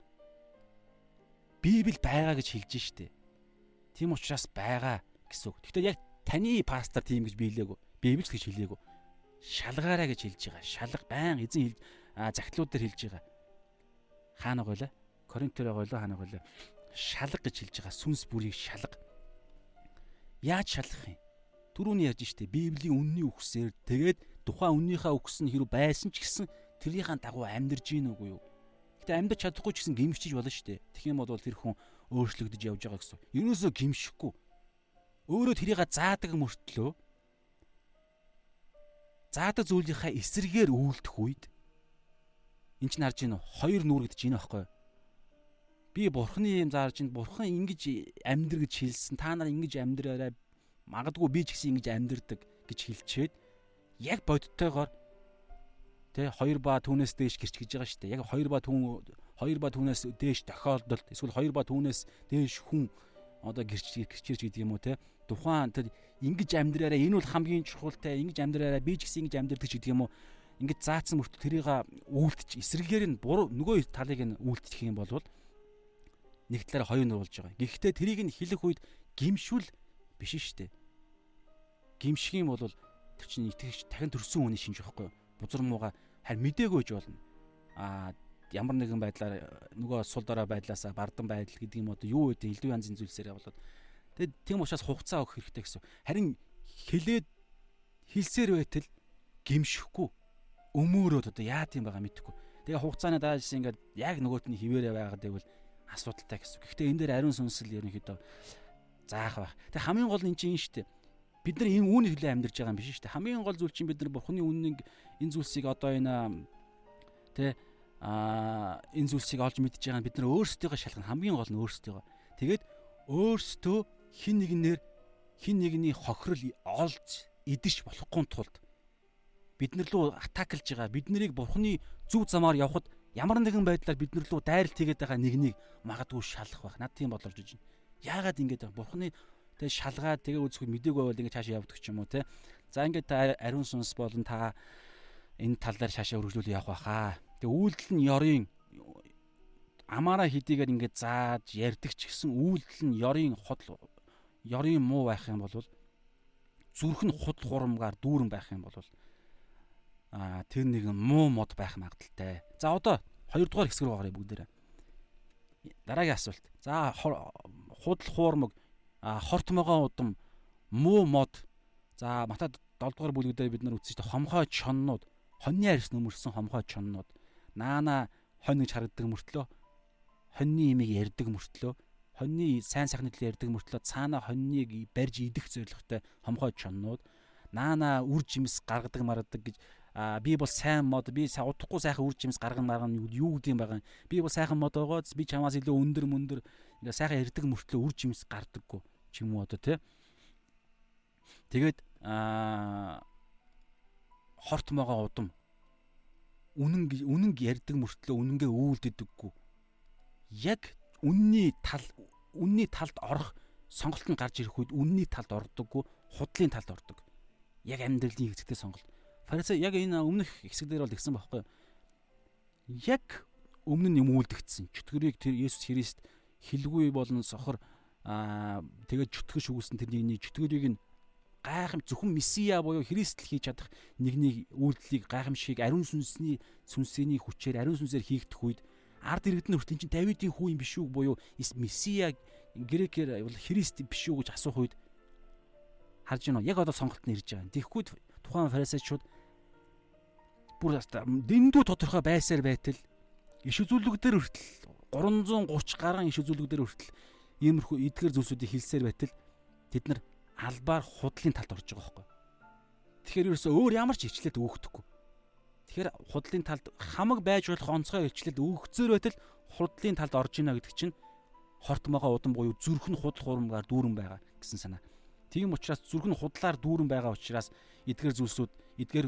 S1: Библи байгаа гэж хэлж штэ. Тийм учраас байгаа гэсэн үг. Гэхдээ яг таны пастор тийм гэж биелээгүй. Библи гэж хэлээгүй. Шалгаараа гэж хэлж байгаа. Шалга байн эзэн хэл загтлууд дээр хэлж байгаа. Хаана гойлаа? Коринтер гойлоо хаана гойлоо? Шалга гэж хэлж байгаа. Сүнс бүрийг шалга. Яаж шалгах юм? Түрүүний ярьж штэ Библийн үнний үгсээр тэгээд тухайн үннийхээ үгс нь хэрэг байсан ч гэсэн тэрийнхаа дагуу амьдарж гин үгүй юу? Гэтэ амьдарч чадахгүй ч гэсэн гимшиж болно штэ. Тэгэх юм бол тэр хүн өөрчлөгдөж явж байгаа гэсэн. Ерөөсөө гимшихгүй. Өөрөө тэрийг заадаг мөртлөө заадаг зүйлийнхаа эсрэгээр үйлдэх үед эн чинь харж гин хоёр нүүргэж гин аахгүй юу? Би бурхны юм заарж ин бурхан ингэж амьдр гэж хэлсэн та нар ингэж амьдраарай магадгүй би ч гэсэн ингэж амьдрдаг гэж хэлчихэд яг бодиттойгоор тэ хоёр ба түүнээс дээш гэрч гэж байгаа шүү дээ. Яг хоёр ба түүн хоёр ба түүнээс дээш тохиолдолд эсвэл хоёр ба түүнээс дээш хүн одоо гэрч гэрчирч гэдэг юм уу те тухайн тэр ингэж амьдраараа энэ бол хамгийн чухалтай ингэж амьдраараа би ч гэсэн ингэж амьдрдаг гэдэг юм уу ингэж заацсан мөртөө тэрийг үйлдэж эсрэгээр нь буруу нөгөө талыг нь үйлдэх юм бол нэг талаараа хоёр нуруулж байгаа. Гэхдээ тэрийг нь хэлэх үед гимшүүл биш шүү дээ. Гимших юм бол тэр чинь итгэж дахин төрсөн хүний шинж байхгүй юу? Бузар мууга харин мдээгүй гэж болно. Аа ямар нэгэн байдлаар нөгөө сул дорой байдлаасаа бардан байдал гэдэг юм одоо юу гэдэг элдв янзын зүйлсээр болоод тэгээд тийм учраас хугацаа өгөх хэрэгтэй гэсэн. Харин хэлээд хэлсээр байтал гимшихгүй өмөөрөөд одоо яа тийм байгаа мэдхгүй. Тэгээ хугацааны дааш ингээд яг нөгөөтний хിവэрэ байгаад байвал асуудалтай гэсэн. Гэхдээ энэ дээр ариун сүнсэл ерөнхийдөө заах байх. Тэг хамгийн гол нь чинь шүү дээ. Бид нар энэ үүний төлөө амьдарч байгаа юм биш шүү дээ. Хамгийн гол зүйл чинь бид нар бурхны үннийг энэ зүйлсийг одоо энэ тэ а энэ зүйлсийг олж мэдж байгаа бид нар өөрсдийгөө шалгах хамгийн гол нь өөрсдийгөө. Тэгээд өөрсдөө хин нэгнээр хин нэгний хохирол олж идэж болохгүй тулд бид нар лөө атаклж байгаа бид нарыг бурхны зүв замаар явхад ямар нэгэн байдлаар бид нар лөө дайралт хийгээд байгаа нэгнийг магадгүй шалах байх. Над тийм бодлож байна. Яагаад ингэж байгаа? Бурхны тэг шалгаад тэгээ үзэхгүй мдэггүй байвал ингэ цаашаа явдаг ч юм уу те. За ингээд та ариун сүнс болон та энэ тал дээр шаашаа өргөжлүүл явах байхаа. Тэг үйлдэл нь ёрын амаараа хэдийгээр ингээд зааж ярддаг ч гэсэн үйлдэл нь ёрын ходл ёрын муу байх юм бол зүрх нь худал хурамгаар дүүрэн байх юм бол а тэр нэг муу мод байх магадaltaй. За одоо хоёрдугаар хэсэг рүү гарыг бүгдээрээ. дараагийн асуулт. За худал хуурмаг хорт могоо удам муу мод. За Матай 7 дугаар бүлгүүдээр бид нар үзсэн чинь хомхой чоннууд, хоньны арьс нөмөрсөн хомхой чоннууд. Наана хонь гэж харагддаг мөртлөө хоньны имийг ярддаг мөртлөө хоньны сайн сайхны төлөө ярддаг мөртлөө цаана хоньныг барьж идэх зорилготой хомхой чоннууд наана үр жимс гаргадаг маргадаг гэж а би бол сайн мод би удахгүй сайхан үр жимс гарган марган юу гэдэг юм байгаа би бол сайхан мод байгаа би чамаас илүү өндөр мөндөр сайхан ярддаг мөртлөө үр жимс гардаггүй ч юм уу одоо тий тэгээд а хорт могоо удам үнэн үнэн ярддаг мөртлөө үнэнгээ үүлддэггүй яг үнний тал үнний талд орох сонголт нь гарч ирэх үед үнний талд ордоггүй худлын талд ордог. Яг амьдралын хэсэгтээ сонголт. Фарисей яг энэ өмнөх хэсэгдэр бол тэгсэн байхгүй. Яг өмнө нь юм үлдэгдсэн. Чөтгөрийг тэр Есүс Христ хилгүй болон сохор аа тэгээд чөтгөш үгүйсэн тэрний чөтгөрийг нь гайхам зөвхөн месиа буюу Христэл хийж чадах нэгний үйлдэлийг гайхамшиг ариун сүнсний сүнсэний хүчээр ариун сүнсээр хийгдэх үед ард иргэд нь хүртэл чинь Давидын хүү юм биш үү буюу Месиа грекээр бол Христ биш үү гэж асуух үед харж байна. Яг одоо сонголт нь ирж байгаа. Тэгэхгүй тухайн фарисеучуд бүр дэндүү тодорхой байсаар байтал иш үзүүлэгдэр хүртэл 330 гаруй иш үзүүлэгдэр хүртэл иймэрхүү эдгээр зүйлсүүдийг хэлсээр байтал тэд нар албаар худлын талд орж байгаа байхгүй. Тэгэхээр ерөөсөө өөр ямар ч ичлээд өгөхдөггүй. Тэгэхээр худлын талд хамаг байж болох онцгой илчлэл өгөхцөр байтал худлын талд орж ийнэ гэдэг чинь хорт могоо удан буюу зүрх нь худал хуурмгаар дүүрэн байгаа гэсэн санаа. Тийм учраас зүрх нь худлаар дүүрэн байгаа учраас эдгээр зүйлсүүд эдгээр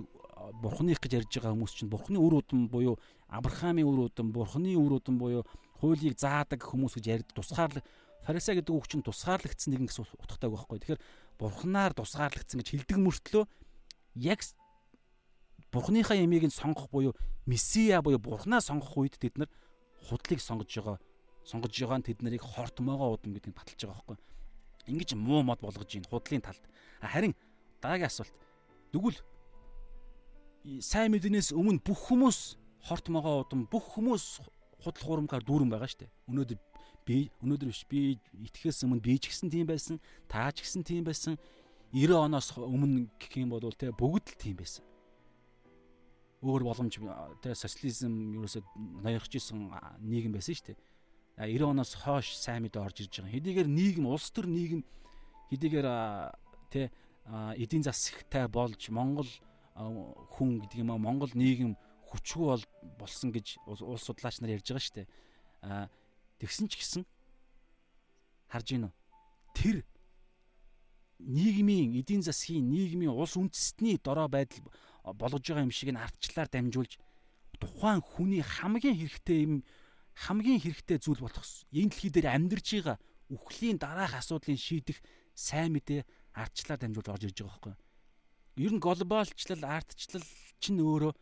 S1: бурхных гэж ярьж байгаа хүмүүс чинь бурхны үр удам буюу Авраамийн үр удам, бурхны үр удам буюу хуулийг заадаг хүмүүс гэж ярьд тусгаарлаг фарисей гэдэг үг чинь тусгаарлагдсан нэгэн гэсэн утгатай байхгүй. Тэгэхээр бурхнаар тусгаарлагдсан гэж хэлдэг мөртлөө яг Бурхныхаа ямиг нь сонгох буюу месиа буюу Бурхнаа сонгох үед тэд нар худлыг сонгож байгаа. Сонгож байгаа нь тэд нарыг хортмоогоо удам гэдгийг баталж байгаа байхгүй. Ингиж муу мод болгож ийн худлын талд. Харин дараагийн асуулт. Тэгвэл сайн мэднээс өмнө бүх хүмүүс хортмоогоо удам бүх хүмүүс худал хуурмгаар дүүрэн байгаа шүү дээ. Өнөөдөр би өнөөдөр биш би итгэхээс өмнө би ч гэсэн тийм байсан, таа ч гэсэн тийм байсан. 90 оноос өмнө гэх юм бол те бүгд л тийм байсан өөр боломж тэ социализм ерөөсөд ноёрч исэн нийгэм байсан шүү дээ. 90 оноос хойш сайн мэдээ орж ирж байгаа. Хэдийгээр нийгэм улс төр нийгэм хэдийгээр тэ эдийн засагтай болж Монгол хүн гэдэг юм аа Монгол нийгэм хүчгүй бол болсон гэж улс судлаач нар ярьж байгаа шүү дээ. А тэгсэн ч гэсэн харж гинөө. Тэр нийгмийн эдийн засгийн нийгмийн улс үндэстний дорой байдал болгож байгаа юм шиг н ардчлаар дамжуулж тухайн хүний хамгийн хэрэгтэй юм хамгийн хэрэгтэй зүйл болох энэ дэлхий дээр амьдарч байгаа үхлийн дараах асуудлыг шийдэх сайн мэдээ ардчлаар дамжуулж орж ирж байгаа байхгүй. Ер нь глобалчлал, ардчлал чинь өөрөө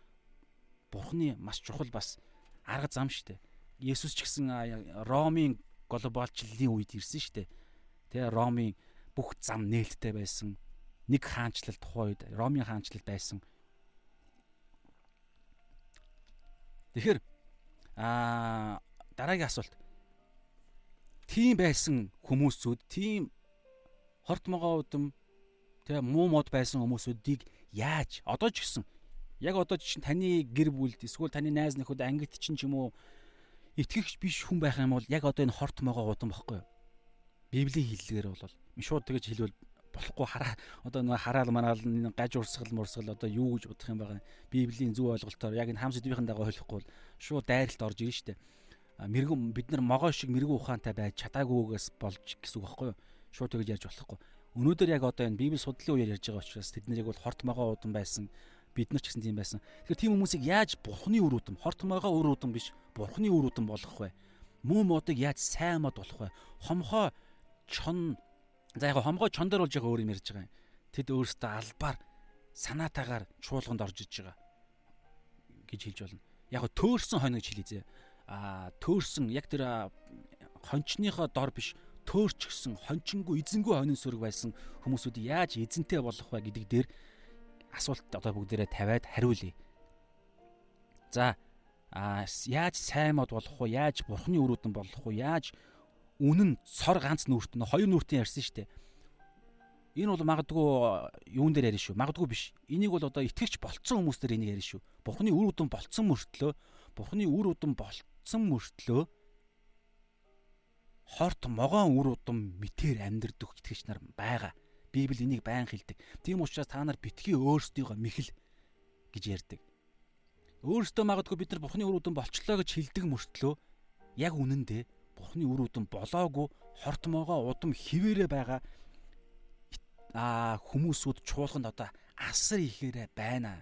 S1: бурхны маш чухал бас арга зам штэ. Есүс ч гэсэн Ромын глобалчлалын үед ирсэн штэ. Тэ Ромын бүх зам нээлттэй байсан. Нэг хаанчлал тухайн үед Ромын хаанчлал байсан. Тэгэхээр аа дараагийн асуулт. Тийм байсан хүмүүсүүд тийм хорт могоо удам тэгээ муу мод байсан хүмүүсүүдийг яаж? Одоо ч гэсэн. Яг одоо чинь таны гэр бүлд эсвэл таны найз нөхөд ангид чинь ч юм уу итгэгч биш хүн байх юм бол яг одоо энэ хорт могоо удам баггүй юу? Библийн хэллэгээр бол шууд тэгэж хэлвэл болохгүй хараа. Одоо нөгөө хараал мараал гаж урсгал мурсгал одоо юу гэж бодох юм байгаа библийн зөв ойлголтоор яг энэ хам сэдвийн дагуу ойлгохгүй бол шууд дайралт орж ирнэ штэ. Мэрэгүн бид нар могоо шиг мэрэгүн ухаантай байж чадаагүйгээс болж гэсэн үг байхгүй юу? Шууд тэгж ярьж болохгүй өнөөдөр яг одоо энэ библи судлалын үеэр ярьж байгаа учраас тэд нарыг бол хорт могоо удан байсан бид нар ч гэсэн тийм байсан тэгэхээр тийм хүмүүсийг яаж бурхны үр удам хорт могоо үр удам биш бурхны үр удам болгох вэ муу модыг яаж сайн мод болох вэ хомхоо чон За яг хомгой чондор болж байгаа өөр юм ярьж байгаа юм. Тэд өөрсдөө албаар санаатаагаар чуулганд орж иж байгаа гэж хэлж болно. Яг төөрсөн хонь гэж хэлээ зэ. Аа төөрсөн яг тэр хончныхоо дор биш төөрч гсэн хончингүй эзэнгүй хонин сүрэг байсан хүмүүсүүд яаж эзэнтэй болох вэ гэдэг дээр асуулт одоо бүгдээрээ тавиад хариулъя. За а яаж сайн мод болох вэ? Яаж бурхны өрөөдөн болох вэ? Яаж үнэн цор ганц нүрт нь хоёр нүртийн ярьсан шүү дээ. Энэ бол магадгүй юун дээр ярина шүү. Магадгүй биш. Энийг бол одоо итгэвч болцсон хүмүүс дээр энийг ярина шүү. Бурхны үр өдөн болцсон мөртлөө Бурхны үр өдөн болцсон мөртлөө хорт могоон үр удам мэтэр амьдрэх итгэгч нар байгаа. Библи энийг байн хэлдэг. Тийм учраас та нар битгий өөрсдийгөө мэхэл гэж ярьдаг. Өөрөөсөө магадгүй бид нар Бурхны үр удам болчлоо гэж хэлдэг мөртлөө яг үнэндээ Бурхны үр удам болоогүй хортмоогоо удам хിവэрэ байгаа аа хүмүүсүүд чуулганд одоо асар ихээрээ байна.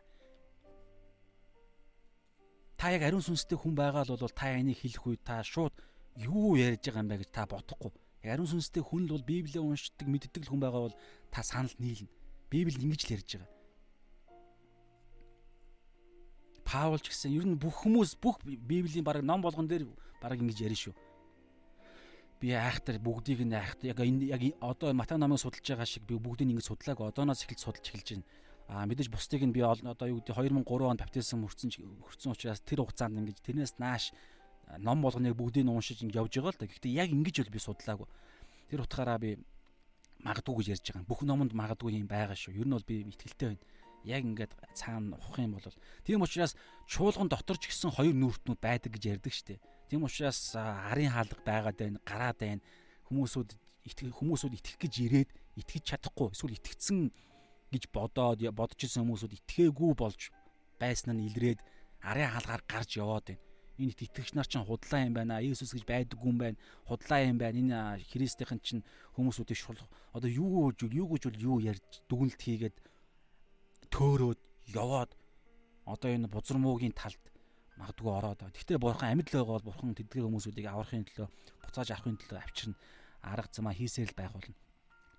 S1: Та яг ариун сүнстэй хүн байгаа бол та энийг хэлэх үед та шууд юу ярьж байгаа юм бэ гэж та бодохгүй. Яг ариун сүнстэй хүн л бол Библийг уншдаг, мэддэг хүн байгаа бол та санал нийлнэ. Библи ингэж л ярьж байгаа. Паул ч гэсэн ер нь бүх хүмүүс бүх Библийн баг ном болгон дээр баг ингэж ярина шүү. Би айхтар бүгдийг нь айхтар яг энэ яг одоо Матай номыг судалж байгаа шиг би бүгдийг ингэж судлааг одооноос эхэлж судалж эхэлж байна. Аа мэдээж бусдыг нь би одоо юу гэдэг 2003 онд баптизм хүрсэн хүрсэн учраас тэр хугацаанд ингэж тэрнээс нааш ном болгоныг бүгдийг нь уншиж ингэ явж байгаа л да. Гэхдээ яг ингэж бол би судлаагүй. Тэр утгаараа би магадгүй гэж ярьж байгаа. Бүх номонд магадгүй юм байгаа шүү. Ер нь бол би итгэлтэй байна яг ингээд цаана ухах юм бол тийм учраас чуулган дотор ч гэсэн хоёр нүртнүүд байдаг гэж ярьдаг штеп. Тийм учраас арын хаалга байгаад байна, гараад байна. Хүмүүсүүд итгэх хүмүүсүүд итгэх гэж ирээд итгэж чадахгүй эсвэл итгэцэн гэж бодоод бодож исэн хүмүүсүүд итгээгүй болж байсан нь илрээд арын хаалгаар гарч яваад байна. Энэ итгэгч нар чинь худлаа юм байна. Иесус гэж байдаггүй юм байна. Худлаа юм байна. Энэ Христийнхэн чинь хүмүүсүүдийг шул одоо юу гэж юу гэж юу ярьж дүгнэлт хийгээд төөрөөд яваад одоо энэ бузар муугийн талд магадгүй ороод. Гэхдээ бурхан амьд л байгаа бол бурхан тэдгээр хүмүүсүүдийг аврахын төлөө буцааж авахын төлөө авчирна. Арга замаа хийсээр л байх болно.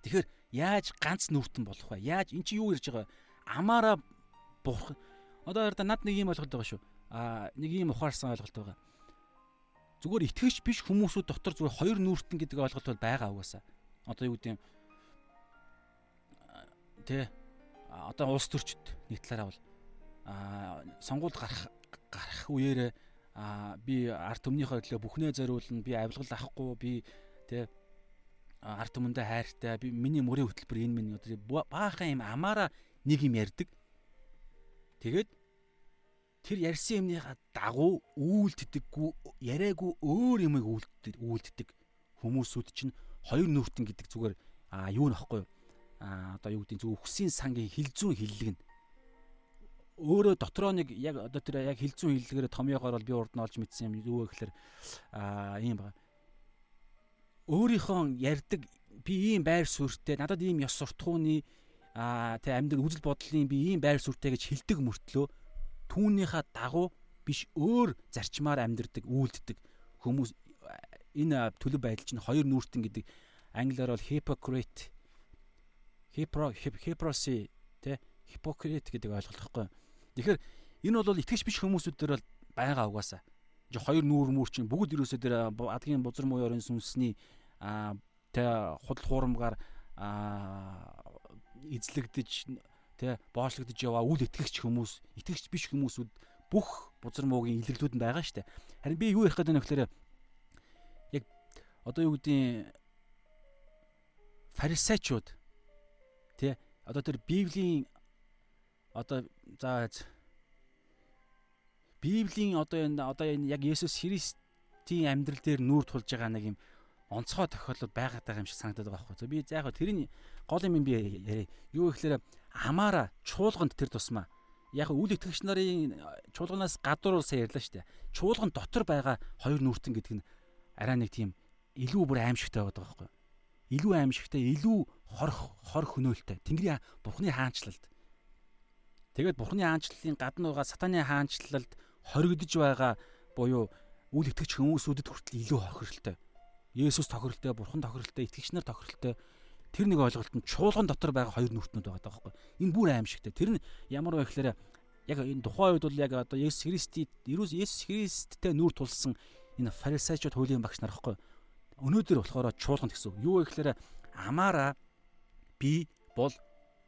S1: Тэгэхээр яаж ганц нүртэн болох вэ? Яаж эн чи юу ярьж байгаа? Амаараа бурхан одоо ярда над нэг юм ойлголт байгаа шүү. Аа нэг юм ухаарсан ойлголт байгаа. Зүгээр итгэвч биш хүмүүсүүд дотор зүгээр хоёр нүртэн гэдэг ойлголт бол байгаа угаасаа. Одоо юу гэдэг юм Тэ одоо улс төрчд нэг талаараа бол а сонгуульд гарах гарах үеэр а би арт түмнийхээ төлөө бүхнээ зориулна би авилгал авахгүй би тэ арт түмэндээ хайртай би миний мөрийн хөтөлбөр энэ минь одоо баахан юм амаараа нэг юм ярьдаг тэгээд тэр ярьсан юмныхаа дагуу үйлддэггүй яриаггүй өөр юмыг үйлддэг хүмүүсүүд чинь хоёр нүртэн гэдэг зүгээр а юу нөхгүй а одоо юу гэдэг зөв үхсийн сангийн хилзүүн хиллэг нь. Өөрөө дотроо нэг яг одоо тэр яг хилзүүн хиллэгээр томьёогоор бол би урд нь олж мэдсэн юм юу вэ гэхээр а ийм ба өөрийнхөө ярддаг би ийм байр суурьтай надад ийм ёс суртахууны а тэг амьдрал үзэл бодлын би ийм байр суурьтай гэж хилдэг мөртлөө түүнийхээ дагуу биш өөр зарчмаар амьдрдаг үйлддэг хүмүүс энэ төлөв байдал чинь хоёр нүүртэн гэдэг англиар бол hypocrite хипроси тэ хипокрит гэдэг ойлголт байхгүй. Тэгэхээр энэ бол итгэж биш хүмүүсүүд дээр бол байгаа угаасаа. Жи хоёр нүүр мүр чинь бүгд ерөөсөө дээр адгийн бузар мууёрын сүнсний тэ худал хуурмгаар а эзлэгдэж тэ боочлогдож яваа үл итгэгч хүмүүс, итгэгч биш хүмүүсүүд бүх бузар муугийн илэрлүүд нь байгаа штэ. Харин би юу ярих гэдэг нь вөхлөөр яг одоо юу гэдгийг фарисеучуд Тэ одоо тэр Библийн одоо за Библийн одоо энэ одоо энэ яг Есүс Христийн амьдрал дээр нүүр тулж байгаа нэг юм онцгой тохиолдол байгаад байгаа юм шиг санагдаад байгаа байхгүй. Би яг тэрний гол юм би яриа. Юу гэхээр амаараа чуулганд тэр тусмаа яг үйл итгэгч нарын чуулганаас гадуур улсаа ярьлаа шүү дээ. Чуулган дотор байгаа хоёр нүртэн гэдэг нь арай нэг тийм илүү бүр аимшигтай байгаа байхгүй илүү аимшигтай, илүү хор хор хөнөөлтэй. Тэнгэрийн Бурхны хаанчлалд. Тэгээд Бурхны хаанчлалын гадна байгаа сатаны хаанчлалд хоригдож байгаа буюу үл итгэж хүмүүсүүдэд хүртэл илүү хохиролтой. Есүс тохиролтой, Бурхан тохиролтой, итгэгч нар тохиролтой. Тэр нэг ойлголт нь чуулган дотор байгаа хоёр нүртнүүд байгаа байхгүй. Энэ бүр аимшигтай. Тэр нь ямар вэ гэхээр яг энэ тухайн үед бол яг одоо Есүс Христэд Есүс Христтэй нүүр тулсан энэ фарисеучуд хуулийн багш нар байхгүй Өнөөдөр болохоор чуулганд гэсэн. Юу вэ гэхээр амаараа би бол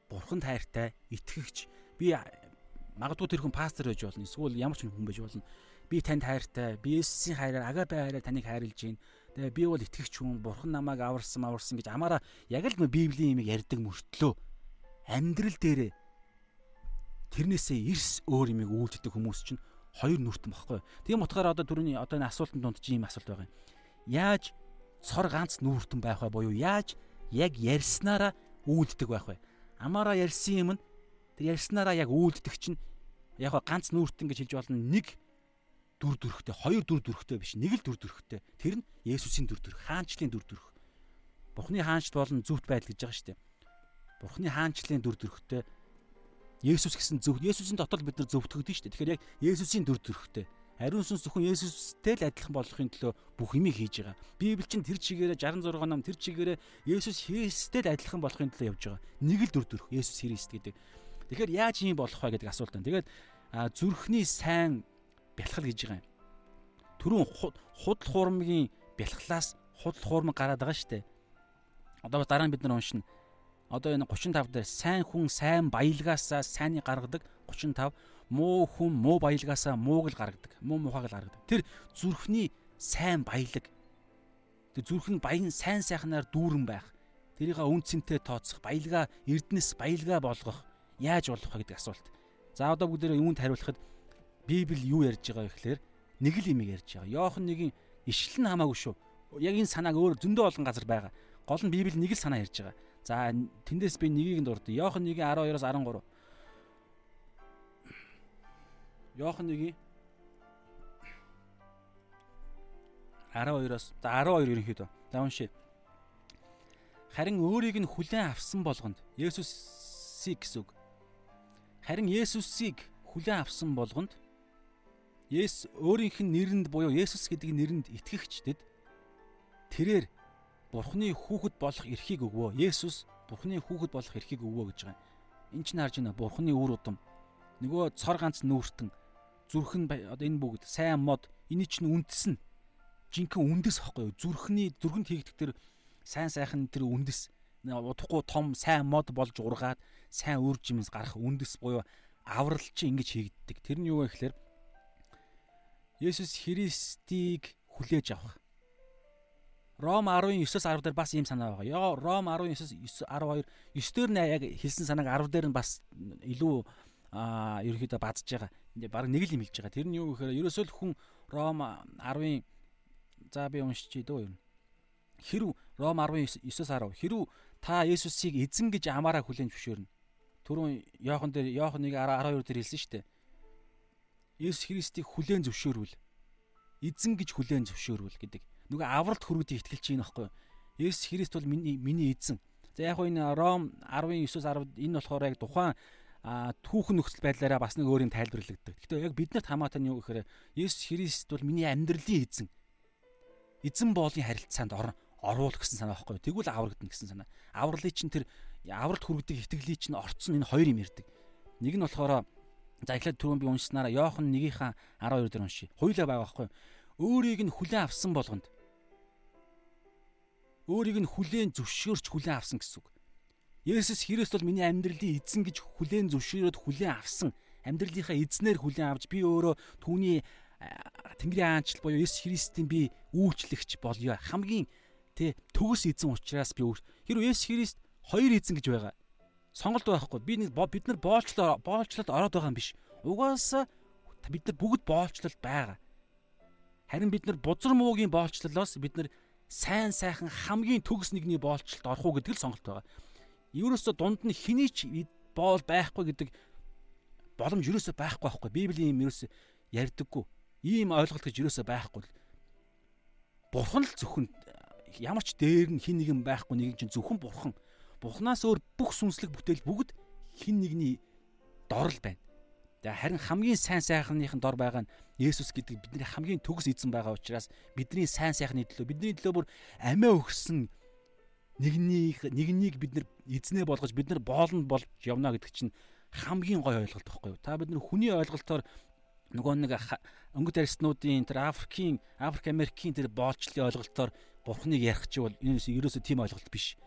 S1: бурханд хайртай итгэгч. Би Магадгүй тэр хүн пастор байж болно. Эсвэл ямар ч хүн байж болно. Би танд хайртай. Би Есүсийн хайраар агапе хайраар таныг хайрлж байна. Тэгээ би бол итгэгч хүн. Бурхан намайг аварсан, аварсан гэж амаараа яг л Библийн имийг ярьдаг мөртлөө амьдрал дээрээ тэрнээсээ эрс өөр имийг үйлддэг хүмүүс чинь хоёр нүртэн багхгүй. Тийм утгаараа одоо түрүүний одоо энэ асуултанд дунд чи ийм асуулт байгаа юм. Яаж цор ганц нүүртэн байх вэ буюу яаж яг ярьснараа үйлддэг байх вэ? Амаараа ярьсан юм нь тэр ярьснараа яг үйлддэг чинь яг ганц нүүртэн гэж хэлж болно нэг дүр төрхтэй, хоёр дүр төрхтэй биш, нэг л дүр төрхтэй. Тэр нь Есүсийн дүр төрх, хаанчлалын дүр төрх. Бурхны хаанчд болон зөвхт байдал гэж байгаа шүү дээ. Бурхны хаанчлалын дүр төрхтэй Есүс гэсэн зөв Есүсийн дотор бид нар зөвтгөгдөн шүү дээ. Тэгэхээр яг Есүсийн дүр төрхтэй. Ариун сүнс зөвхөн Есүстэй л адилхан болохын төлөө бүх юмыг хийж байгаа. Библи чинь тэр чигээрээ 66 ном тэр чигээрээ Есүс Христтэй л адилхан болохын төлөө явж байгаа. Нэг л дүр төрх Есүс Христ гэдэг. Тэгэхээр яаж юм болох вэ гэдэг асуулт байна. Тэгээд зүрхний сайн бэлхал гэж байгаа юм. Төрүн худал хуурмгийн бэлхлаас худал хуурмаг гараад байгаа шүү дээ. Одоо дараа нь бид нар уншина одоо энэ 35 дээр сайн хүн сайн баялгаасаа сайныг гаргадаг 35 муу хүн муу баялгаасаа мууг л гаргадаг муу мухайг л гаргадаг. Тэр зүрхний сайн баялаг. Тэр зүрх нь баян сайн сайхнаар дүүрэн байх. Тэрийг үнцэнтэй тооцох баялгаа эрдэнэс баялгаа болгох яаж болох вэ гэдэг асуулт. За одоо бүгдээ юунд хариулахад библи юу ярьж байгаа вэ гэхээр нэг л юм ярьж байгаа Йохан нэгin ишлэл нь хамаагүй шүү яг энэ санааг өөр зөндөө олон газар байгаа гол нь библи нэг л санаа ярьж байгаа За тэндээс би нэгийг дурд. Йохан 1:12-оос 13. Йохан 1 12-оос за 12 ерөнхийдөө. За уншия. Харин өөрийг нь хүлээн авсан болгонд Есүсийг гэсэн үг. Харин Есүсийг хүлээн авсан болгонд Есүс өөрийнх нь нэрэнд буюу Есүс гэдэг нэрэнд итгэгчдэд тэрээр Бурхны хүүхэд болох эрхийг өгвөө. Есүс Бурхны хүүхэд болох эрхийг өгвөө гэж байгаа юм. Энд чинь харж байна. Бурхны үр удам. Нөгөө цор ганц нүүртэн зүрх нь энэ бүгд сайн мод энэ чинь үндэс нь. Жинхэнэ үндэс хоцгой юу? Зүрхний зүрхэнд хийгдэх тэр сайн сайхан тэр үндэс удахгүй том сайн мод болж ургаад сайн үр жимс гарах үндэс буюу аврал чинь ингэж хийгддэг. Тэр нь юу вэ гэхээр Есүс Христийг хүлээж авах Ром 19-9-с 10 дээр бас ийм санаа байгаа. Яа Ром 19-с 12 9 дээр нь яг хэлсэн санааг 10 дээр нь бас илүү аа ерөөхдөө бадж байгаа. Бараг нэг л юм хэлж байгаа. Тэр нь юу гэхээр ерөөсөө л хүн Ром 10-ын за би уншчихъя дөө юу. Хэрв Ром 19-с 10 хэрв та Есүсийг эзэн гэж амаараа хүлээн зөвшөөрнө. Түрүүн Йохан дээр Йохан 1:12 дээр хэлсэн шүү дээ. Есүс Христийг хүлээн зөвшөөрвөл эзэн гэж хүлээн зөвшөөрвөл гэдэг нөгөө авралт хүрүүдийг ихтгэлж чинь байхгүй юу? Есүс Христ бол миний миний эзэн. За яг энэ Ром 19-9-10 энэ болохоор яг тухайн түүхэн нөхцөл байдлаараа бас нэг өөр юм тайлбарлагддаг. Гэхдээ яг биднэрт хамаатай нь юу гэхээр Есүс Христ бол миний амьдралын эзэн. Эзэн боолын харилцаанд орно оруул гэсэн санаа байхгүй? Тэгвэл аврагдана гэсэн санаа. Авралын чинь тэр авралт хүргэдэг итгэлийн чинь орцсон энэ хоёр юм ярддаг. Нэг нь болохоор за эхлээд түрүүн би уншсанараа Йохан 1-ийн 12 дээр уншия. Хуйлаа байгаа байхгүй юу? Өөрийг нь хүлээн авсан болгонд өөрийг нь хүлээн зөвшөөрч хүлээн авсан гэсэн үг. Есүс Христ бол миний амьдралын эзэн гэж хүлээн зөвшөөрөөд хүлээн авсан. Амьдралынхаа эзнэр хүлээн авч би өөрөө түүний Тэнгэрийн аанчл буюу Есүс Христийн би үйлчлэгч болёо. Хамгийн тэ төгс эзэн учраас би хэрвээ Есүс Христ хоёр эзэн гэж байгаа. Сонголт байхгүй. Би нэг бид нар боолчлоо боолчлолд ороод байгаа юм биш. Угаасаа бид нар бүгд боолчлолд байгаа. Харин бид нар бузар муугийн боолчлолоос бид нар сайн сайхан хамгийн төгс нэгний боолчлолд орох уу гэдэг л сонголт байгаа. Ерөөсө дунд нь хэний ч боол байхгүй гэдэг боломж ерөөсө байхгүй байхгүй. Библийн юм ерөөсө ярьдаггүй. Ийм ойлголт гэж ерөөсө байхгүй. Бурхан л зөвхөн ямар ч дээр нь хин нэгэн байхгүй нэг чинь зөвхөн бурхан. Бурханаас өөр бүх сүнслэг бүтээл бүгд хин нэгний дор л байна. За харин хамгийн сайн сайхныхын дор байгаа нь Есүс гэдэг бидний хамгийн төгс эзэн байгаа учраас бидний сайн сайхны төлөө бидний төлөө бүр амиа өгсөн нэгнийг нэгнийг бид нар эзнээ болгож бид нар боолнд болж явна гэдэг чинь хамгийн гой ойлголт байхгүй юу? Та бид нар хүний ойлголтоор нөгөө нэг өнгөт арьснуудын тэр Африкийн Африк Америкийн тэр боолчлын ойлголтоор бурхныг ярих чи бол энэ ерөөсөө тийм ойлголт биш.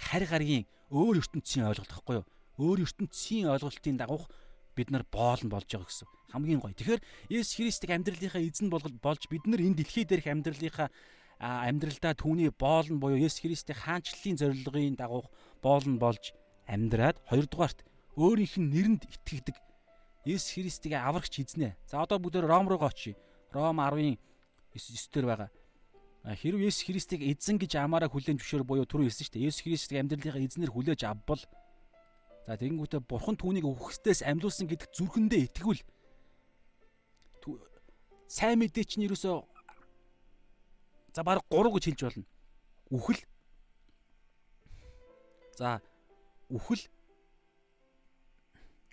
S1: Харь гаргийн өөр ертөнцийн ойлголт байхгүй юу? Өөр ертөнцийн ойлголтын дагуух бид нар боолн болж байгаа гэсэн. Хамгийн гоё. Тэгэхээр Есүс Христийг амьдралынхаа эзэн болж бид нар энэ дэлхий дээрх амьдралынхаа амьдралдаа түүний боолн буюу Есүс Христийн хаанчлалын зорилгын дагуух боолн болж амьдраад хоёрдугаарт өөрийнх нь нэрэнд итгэдэг Есүс Христийг аврагч эзнэ. За одоо бүгд Ром руу очие. Ром 10-ын 9 дээр байгаа. Хэрвээ Есүс Христийг эзэн гэж амаараа хүлээн зөвшөөр буюу түрүү хэлсэн шүү дээ. Есүс Христийг амьдралынхаа эзнэр хүлээж авбал За тэгэнгүүтээ бурхан түүнийг үхсдээс амьлуулсан гэдэгт зүрхэндээ итгэвэл сайн мэдээ чинь ерөөсөө за баг 3 гэж хэлж болно. Үхэл. За үхэл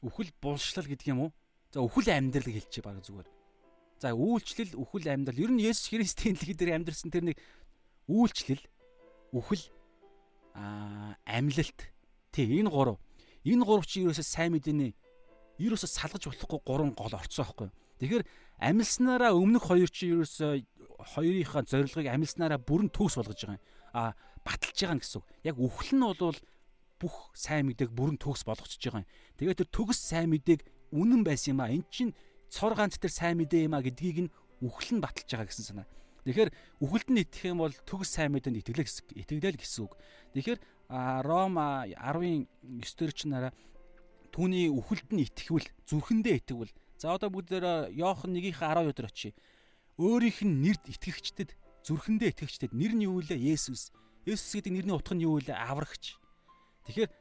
S1: үхэл булшлал гэдэг юм уу? За үхэл амьдрал хэлчихээ баг зүгээр. За үйлчлэл үхэл амьдрал. Ер нь Есүс Христийн дэлхий дээр амьдэрсэн тэр нэг үйлчлэл үхэл аа амьлалт. Тэ энэ гурав. Энэ гурав чи ерөөсөө сайн мэдээний ерөөсөө салгаж болохгүй гурван гол орцсон байхгүй. Тэгэхээр амилснараа өмнөх хоёр чи ерөөсөө хоёрынхаа зорилгыг амилснараа бүрэн төгс болгож байгаа юм. А баталж байгаа гэсэн үг. Яг үхэл нь бол бүх сайн мэдээг бүрэн төгс болгочихж байгаа юм. Тэгээд тэр төгс сайн мэдээг үнэн байсан юм а. Эн чин цор ганц тэр сайн мэдээ юм а гэдгийг нь үхэл нь баталж байгаа гэсэн санаа. Тэгэхээр үхэлд нь итгэх юм бол төгс сайн мэдээнд итгэлээ гэсэн итгэлээ гэсэн үг. Тэгэхээр Ром 10-ын 9-дэр ч нараа түүний үхэлд нь итгэвэл зүрхэндээ итгэвэл за одоо бүгдээр Иохан 1-ийн 12 дээр очие. Өөрийнх нь нэрд итгэгчдэд зүрхэндээ итгэгчдэд нэр нь юу вэ? Есүс. Есүс гэдэг нэрний утга нь юу вэ? Аврагч. Тэгэхээр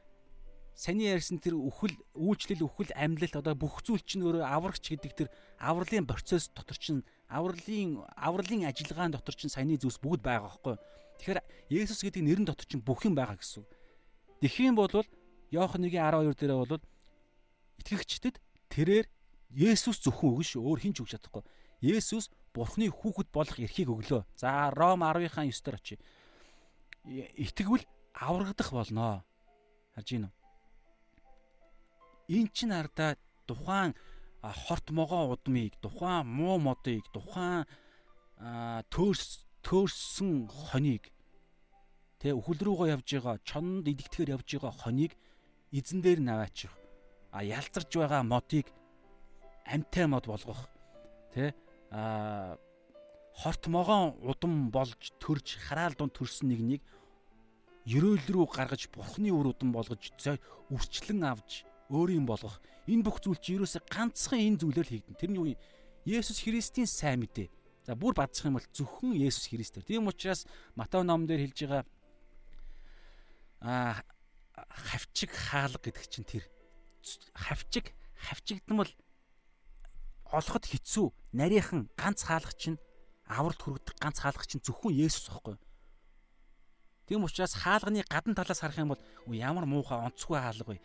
S1: саний ярьсан тэр үхэл үйлчлэл үхэл амьлалт одоо бүх зүйл чинь өөрөө аврагч гэдэг тэр авралын процесс дотор чинь авралын авралын ажиллагаан дотор чинь саяны зүйлс бүгд байгаа байхгүй. Тэгэхээр Есүс гэдэг нэрэн дотор чинь бүх юм байгаа гэсэн. Тэгэх юм бол Иохан 1:12 дээрээ бол итгэгчдэд тэрээр Есүс зөвхөн өгнө шүү. Өөр хинч өгч чадахгүй. Есүс Бурхны хүүхэд болох эрхийг өглөө. За Ром 10-ийн 9 дээр очие. Итгэвэл аврагдах болноо. Харж гин үү? Эн чин ардаа тухайн хорт могоо удмыг, тухайн муу модыг, тухайн төөрс төөрсөн хоныг тэ үхэл рүүгээ явж байгаа чонд идэгдэхээр явж байгаа хоныг эзэн дээр наваачих. А ялцарч байгаа модыг амтай мод болгох. Тэ а хорт могоон удам болж төрж хараал дунд төрсөн нэгнийг ерөөл рүү гаргаж бурхны үр удам болгож үрчлэн авч өөрийн болгох энэ бүх зүйл чи ерөөсө ганцхан энэ зүйлээр хийгдэн. Тэр нь юу юм? Есүс Христийн сайн мэдээ. За бүр бадсах юм бол зөвхөн Есүс Христээр. Тийм учраас Матай номон дээр хэлж байгаа аа хавчиг хаалга гэдэг чинь тэр хавчиг хавчигдмал олоход хэцүү нарийнхан ганц хаалга чинь авралт хүргдэг ганц хаалга чинь зөвхөн Есүс байхгүй. Тийм учраас хаалганы гадна талаас харах юм бол ямар муухай онцгүй хаалга вэ?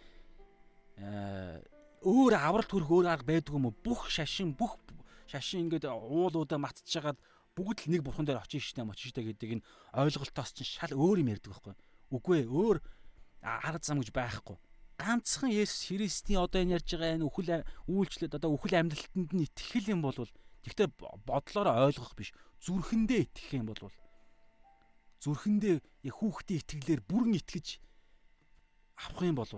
S1: Аа өөр авралт хүрэх өөр арга байдгүй юм уу? Бүх шашин бүх шашин ингээд уулуудаа матчихагаад бүгд л нэг бурхан дээр очиж штэ мочиж штэ гэдэг энэ ойлголтоос чинь шал өөр юм ярьдаг байхгүй. Үгүй ээ өөр арга зам гэж байхгүй. Ганцхан Есүс Христийн одоо энэ ярьж байгаа энэ үхэл үйлчлээд одоо үхэл амьдралтанд нь итгэх юм бол тэгтээ бодлороо ойлгох биш зүрхэндээ итгэх юм бол зүрхэндээ хүүхдийн итгэлээр бүрэн итгэж авах юм бол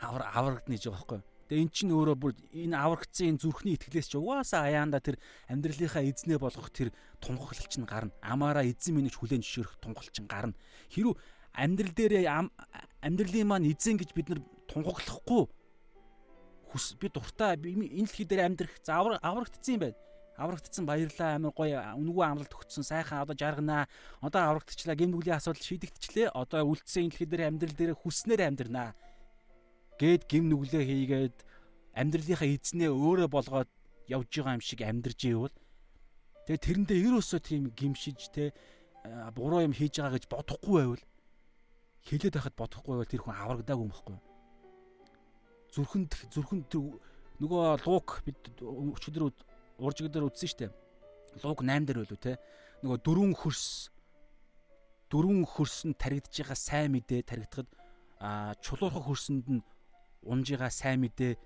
S1: авар аврагдана гэж байгаа байхгүй Тэгээ эн чинь өөрөө бүр энэ аврагдсан энэ зүрхний итгэлээс ч угаасаа аяанда тэр амьдралынхаа эзнээ болгох тэр тунхаглал чинь гарна. Амаараа эзэн минь хүлэн зөвшөөрөх тунхаглал чинь гарна. Хэрв амьдрал дээр амьдралын маань эзэн гэж бид нар тунхаглахгүй хүс би дуртай энэ дэлхий дээр амьдрах за аврагдсан юм байна. Аврагдсан баярлаа амар гоё үнгүү амралт өгсөн сайхан одоо жарганаа. Одоо аврагдчихлаа гэмнүглийн асуудал шийдэгдчихлээ. Одоо үлдсэн энэ дэлхий дээр амьдрал дээр хүснээр амьдрнаа гээд гим нүглээ хийгээд амьдралынхаа эзнээ өөрөө болгоод явж байгаа юм шиг амьдарч ивэл тэгээ тэрэндээ ерөөсөө тийм гимшиж те буруу юм хийж байгаа гэж бодохгүй байвал хэлээд байхад бодохгүй байвал тэр хүн аврагдаагүй юм баггүй зүрхэнд зүрхэнд нөгөө лук бид өчигдөр уржиг дээр үзсэн штэ. Лук 8 дээр байлуу те нөгөө дөрвөн хөрс дөрвөн хөрсөнд таригдж байгаа сайн мэдээ таригдахад чулуурхаг хөрсөнд нь унжигаа сайн мэдээ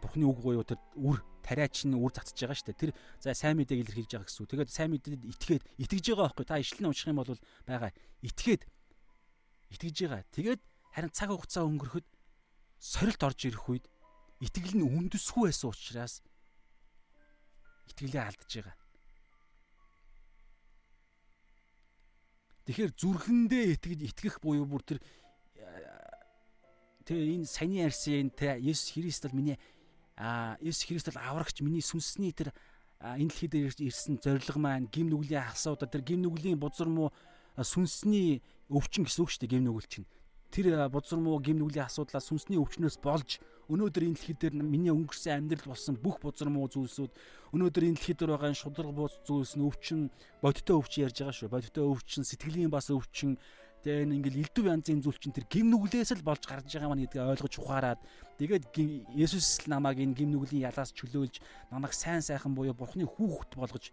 S1: бурхны үг буюу тэр үр тариач нь үр цацж байгаа шүү дээ. Тэр за сайн мэдээг илэрхийлж байгаа гэсэн үг. Тэгээд сайн мэдээд итгээд итгэж байгаа байхгүй. Та ишлэн унших юм бол байгаа. Итгээд итгэж байгаа. Тэгээд харин цаг хугацаа өнгөрөхөд сорилт орж ирэх үед итгэл нь үндэсгүй байсан учраас итгэлээ алдж байгаа. Тэгэхээр зүрхэндээ итгэж итгэх буюу бүр тэр тэгээ энэ саяны ярьсан тэ Есүс Христ бол миний а Есүс Христ бол аврагч миний сүнсний тэр энэ дэлхий дээр ирсэн зориг маань гим нүглийн асуудал тэр гим нүглийн бузар муу сүнсний өвчин гэсэн үг шүү дээ гим нүгэл чинь. Тэр бузар муу гим нүглийн асуудлаа сүнсний өвчнөөс болж өнөөдөр энэ дэлхий дээр миний өнгөрсөн амьдрал болсон бүх бузар муу зүйлсүүд өнөөдөр энэ дэлхий дээр байгаа шудраг бууз зүйлс нь өвчин бодиттой өвчин ярьж байгаа шүү. Бодиттой өвчин сэтгэлийн бас өвчин Тэгээ энэ ингээл элдв янзын зүйл чинь тэр гим нүглээс л болж гарч байгаа маань гэдгийг ойлгож ухаарад. Тэгээд Есүс намайг энэ гим нүглийн ялаас чөлөөлж намайг сайн сайхан буюу Бурхны хүүхэд болгож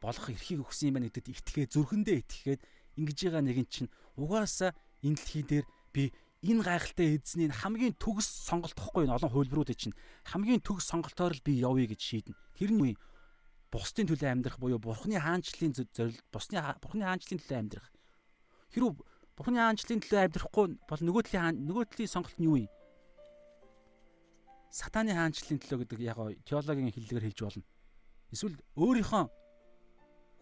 S1: болох эрхийг өгсөн юм байна гэдэгт итгээ зүрхэндээ итгээд ингэж байгаа нэгэн чинь угаасаа энэ дэлхий дээр би энэ гайхалтай эзний хамгийн төгс сонголт тохгүй олон хувилбарууд чинь. Хамгийн төгс сонголтоор л би явъя гэж шийднэ. Тэр нь бусдын төлөө амьдрах буюу бурхны хаанчлалын зорилт бусны бурхны хаанчлалын төлөө амьдрах Хэрвээ Бурхны хаанчлалын төлөө амьдрахгүй бол нөгөө талын нөгөө талын сонголт нь юу юм? Сатаны хаанчлалын төлөө гэдэг яг теологийн хэллэгээр хэлж болно. Эсвэл өөрийнхөө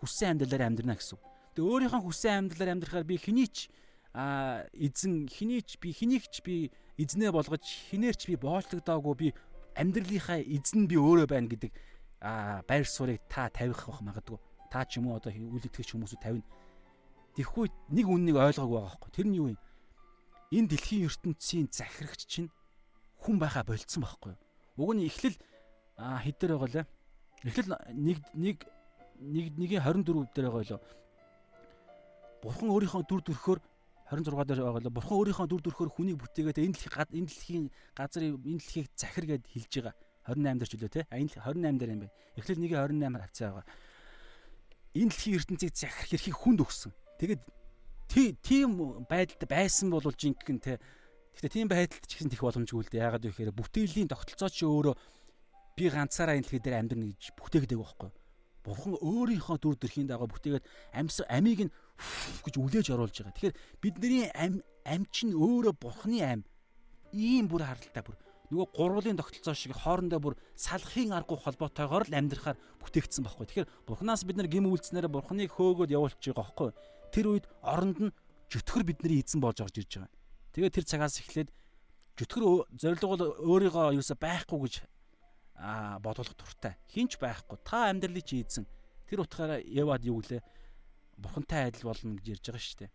S1: хүссэн амьдралаар амьдрна гэсэн. Тэгээ өөрийнхөө хүссэн амьдралаар амьдрахаар би хинийч а эзэн хинийч би хинийгч би эзнээ болгож хинээрч би боочлогдоогүй би амьдралынхаа эзэн би өөрөө байна гэдэг а байр суурийг та тавих бах магадгүй. Та ч юм уу одоо үйл итгэгч хүмүүсүүд тавина. Тэгэхгүй нэг үннийг ойлгоогүй байгаа байхгүй. Тэр нь юу юм? Энэ дэлхийн ертөнцийн захирагч чинь хүн байхаа болцсон байхгүй юу? Уг нь эхлэл хэд дээр байгаа лээ? Эхлэл нэг нэг нэг нэгийн 24 дээр байгаа лөө. Бурхан өөрийнхөө дүр төрхөөр 26 дээр байгаа лөө. Бурхан өөрийнхөө дүр төрхөөр хүнийг бүтээгээд энэ дэлхийн энэ дэлхийн газрын энэ дэлхийг захир гэд хэлж байгаа. 28 дээр ч үлээ те. Энэ 28 дээр юм байна. Эхлэл 1-28 хавцаа байгаа. Энэ дэлхийн ертөнцийг захирах эрхийг хүнд өгсөн. Тэгээд тийм байдалд байсан бол жинхэнэ те Гэхдээ тийм байдалд ч гэсэн тех боломжгүй л дээ. Яагаад вэ гэхээр бүтээлийн тогтолцоо чи өөрөө би ганцаараа энэ дэлхий дээр амьдрна гэж бүтээгдэг байхгүй. Бурхан өөрийнхөө дүр төрхийн дагуу бүтээгээд амьс амийг нь гэж үлээж оруулж байгаа. Тэгэхээр бидний ам ам чинь өөрөө Бурханы ам. Ийм бүр харалтай бүр нөгөө гурвлын тогтолцоо шиг хоорондоо бүр салахын аргагүй холбоотойгоор л амьдрахаар бүтээгдсэн байхгүй. Тэгэхээр Бурханаас бид нар гим үйлцнээр Бурханыг хөөгөөд явуулж байгаа байхгүй тэр үед оронд нь жүтгэр бидний эзэн болж орж ирж байгаа. Тэгээд тэр цагаас эхлээд жүтгэр зориг бол өөрийгөө юусаа байхгүй гэж аа бодуулах туртай. Хинч байхгүй. Та амьдралыг чи эзэн. Тэр утгаараа яваад юу гэлээ? Бурхантай адил болно гэж ярьж байгаа шүү дээ.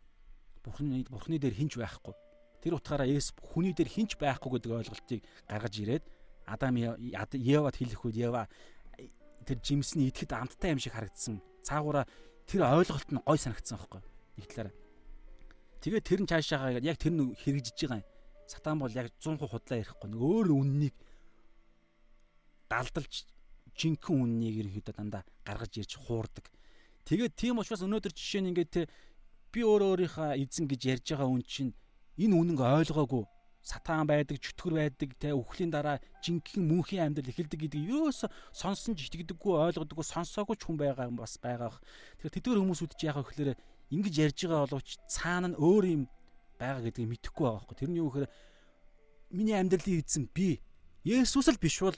S1: Бурхны бурхны дээр хинч байхгүй. Тэр утгаараа Есүс хүний дээр хинч байхгүй гэдэг ойлголтыг гаргаж ирээд Адам Евад хэлэх үед Ева тэр жимсний идэхэд амттай юм шиг харагдсан. Цаагаараа тэр ойлголт нь гой санагдсан байхгүй нэг талаараа. Тэгээд тэр нь цаашаагаа яг тэр нь хэрэгжиж байгаа юм. Сатан бол яг 100% худлаа ярихгүй нэг өөр үннийг далдалж жинхэнэ үннийг ерөнхийдөө дандаа гаргаж ирж хуурдаг. Тэгээд тийм учраас өнөөдөр жишээ нь ингээд би өөрөө өөрийнхөө эзэн гэж ярьж байгаа үн чинь энэ үнэнг ойлгоогүй сатан байдаг, чөтгөр байдаг, тэ өхлийн дараа жинхэнэ мөнхийн амьдрал эхэлдэг гэдгийг ерөөсө сонсон ч итгэдэггүй, ойлгодоггүй, сонсоогүй ч хүн байгаа юм бас байгаа. Тэгэхээр тэдгээр хүмүүсүүд чи яг ихлээр ингэж ярьж байгаа боловч цаана нь өөр юм байгаа гэдгийг мэдэхгүй байгаа байхгүй. Тэрний юу гэхээр миний амьдралын эзэн би Есүс л биш бол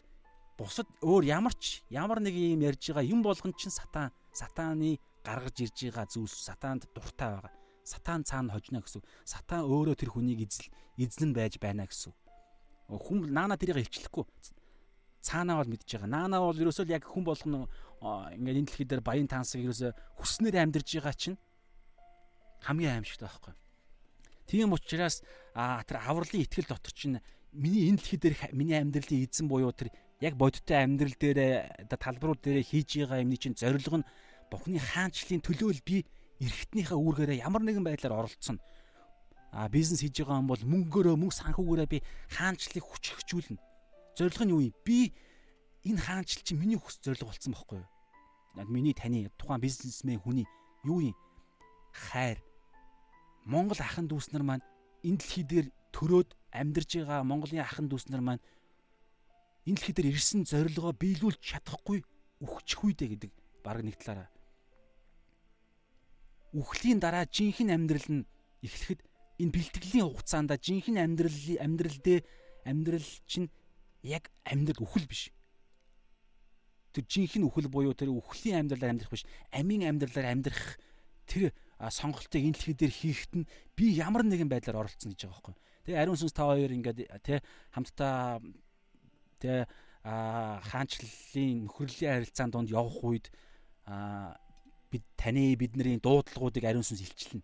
S1: бусад өөр ямар ч ямар нэг юм ярьж байгаа юм болгон ч сатан сатааны гаргаж ирж байгаа зүйлс сатаанд дуртай байгаа сатан цаана хожно гэсэн. Сатан өөрөө тэр хүнийг эзэл эзэн байж байна гэсэн. Хүн наана тэрийг хилчлэхгүй. Цаанаа бол мэдж байгаа. Наана бол ерөөсөө яг хүн болгоно ингээд энэ дэлхий дээр баян тансаг ерөөсөө хүснээр амьдарж байгаа чинь хамгийн аимшигтай байхгүй. Тийм учраас а тэр авралын итгэл дотор чинь миний энэ дэлхий дээр миний амьдралын эзэн буюу тэр яг бодиттой амьдрал дээр талбарууд дээр хийж байгаа юмны чинь зорилго нь Бурхны хаанчлалын төлөө л би эргэтнийхээ үүргээрээ ямар нэгэн байдлаар оролцсон. А бизнес хийж байгаа юм бол мөнгөөрөө мөнгө санхүүгээрээ би хаанчлалыг хүчрхжүүлнэ. Зорилго нь юу юм? Би энэ хаанчл чинь миний хүс зорилго болсон байхгүй юу? Миний таны тухайн бизнесмен хүний юу юм? Хайр. Монгол ахын дүүс нар маань энэ дэлхий дээр төрөөд амьдарж байгаа Монголын ахын дүүс нар маань энэ дэлхий дээр ирсэн зорилгоо биелүүлж чадахгүй өгчихгүй дээ гэдэг баг нэг талаараа үхлийн дараа жинхэнэ амьдрал нь эхлэхэд энэ бэлтгэлийн хугацаанд жинхэнэ амьдрал амьдрал дээр амьдрал чинь яг амьдрал үхэл биш. Тэр жинхэнэ үхэл буюу тэр үхлийн амьдралаар амьдрах биш. Амийн амьдралаар амьдрах тэр сонголтыг энэ дэлхий дээр хийхэд нь би ямар нэгэн байдлаар оролцсон гэж байгаа байхгүй. Тэгээ ариун сүнс та хоёр ингээд тэ хамтдаа тэ хаанчлалын нөхрөлийн харилцаанд донд явах үед бид таны бидний дуудлагуудыг ариун сүнс илчилнэ.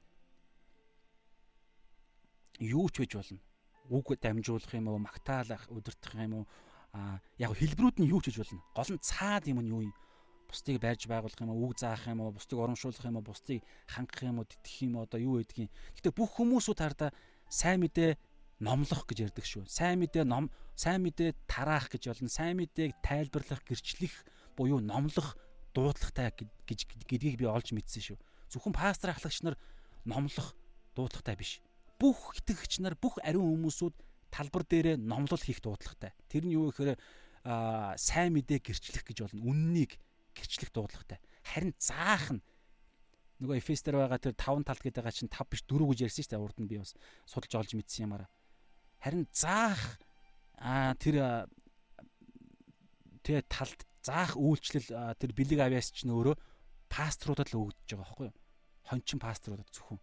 S1: Юу ч байж болно. Үг дамжуулах юм уу, магтаалах, удирдах юм уу? А яг хэлбэрүүд нь юу ч гэж болно. Гол нь цаад юм нь юу юм? бусдыг байрж байгуулах юм уу, үг заах юм уу, бусдыг урамшуулах юм уу, бусдыг хангах юм уу, тэтгэх юм уу, одоо юу гэдгийг. Гэтэ бүх хүмүүсүүд хардаа сайн мэдээ номлох гэж ярьдаг шүү. Сайн мэдээ ном, сайн мэдээ тараах гэж болно. Сайн мэдээг тайлбарлах, гэрчлэх буюу номлох дуудлагатай гэж гэдгийг би олж мэдсэн шүү. Зөвхөн пастор ахлагч нар номлох дуудлагатай биш. Бүх итгэгч нар, бүх ариун хүмүүсүүд талбар дээрээ номлол хийх дуудлагатай. Тэр нь юу гэхээр сайн мэдээ гэрчлэх гэж болно. Үннийг гэрчлэх дуудлагатай. Харин заах нь нөгөө Эфес дээр байгаа тэр 5 талт гэдэг байгаа чинь 5 биш 4 гэж ярьсан шүү дээ. Урд нь би бас судалж олж мэдсэн юмараа. Харин заах а тэр тэгээ талд заах үйлчлэл тэр бэлэг авиас чинь өөрөө пасторудад л өгдөж байгаа байхгүй юу? Хончин пасторудад зөвхөн.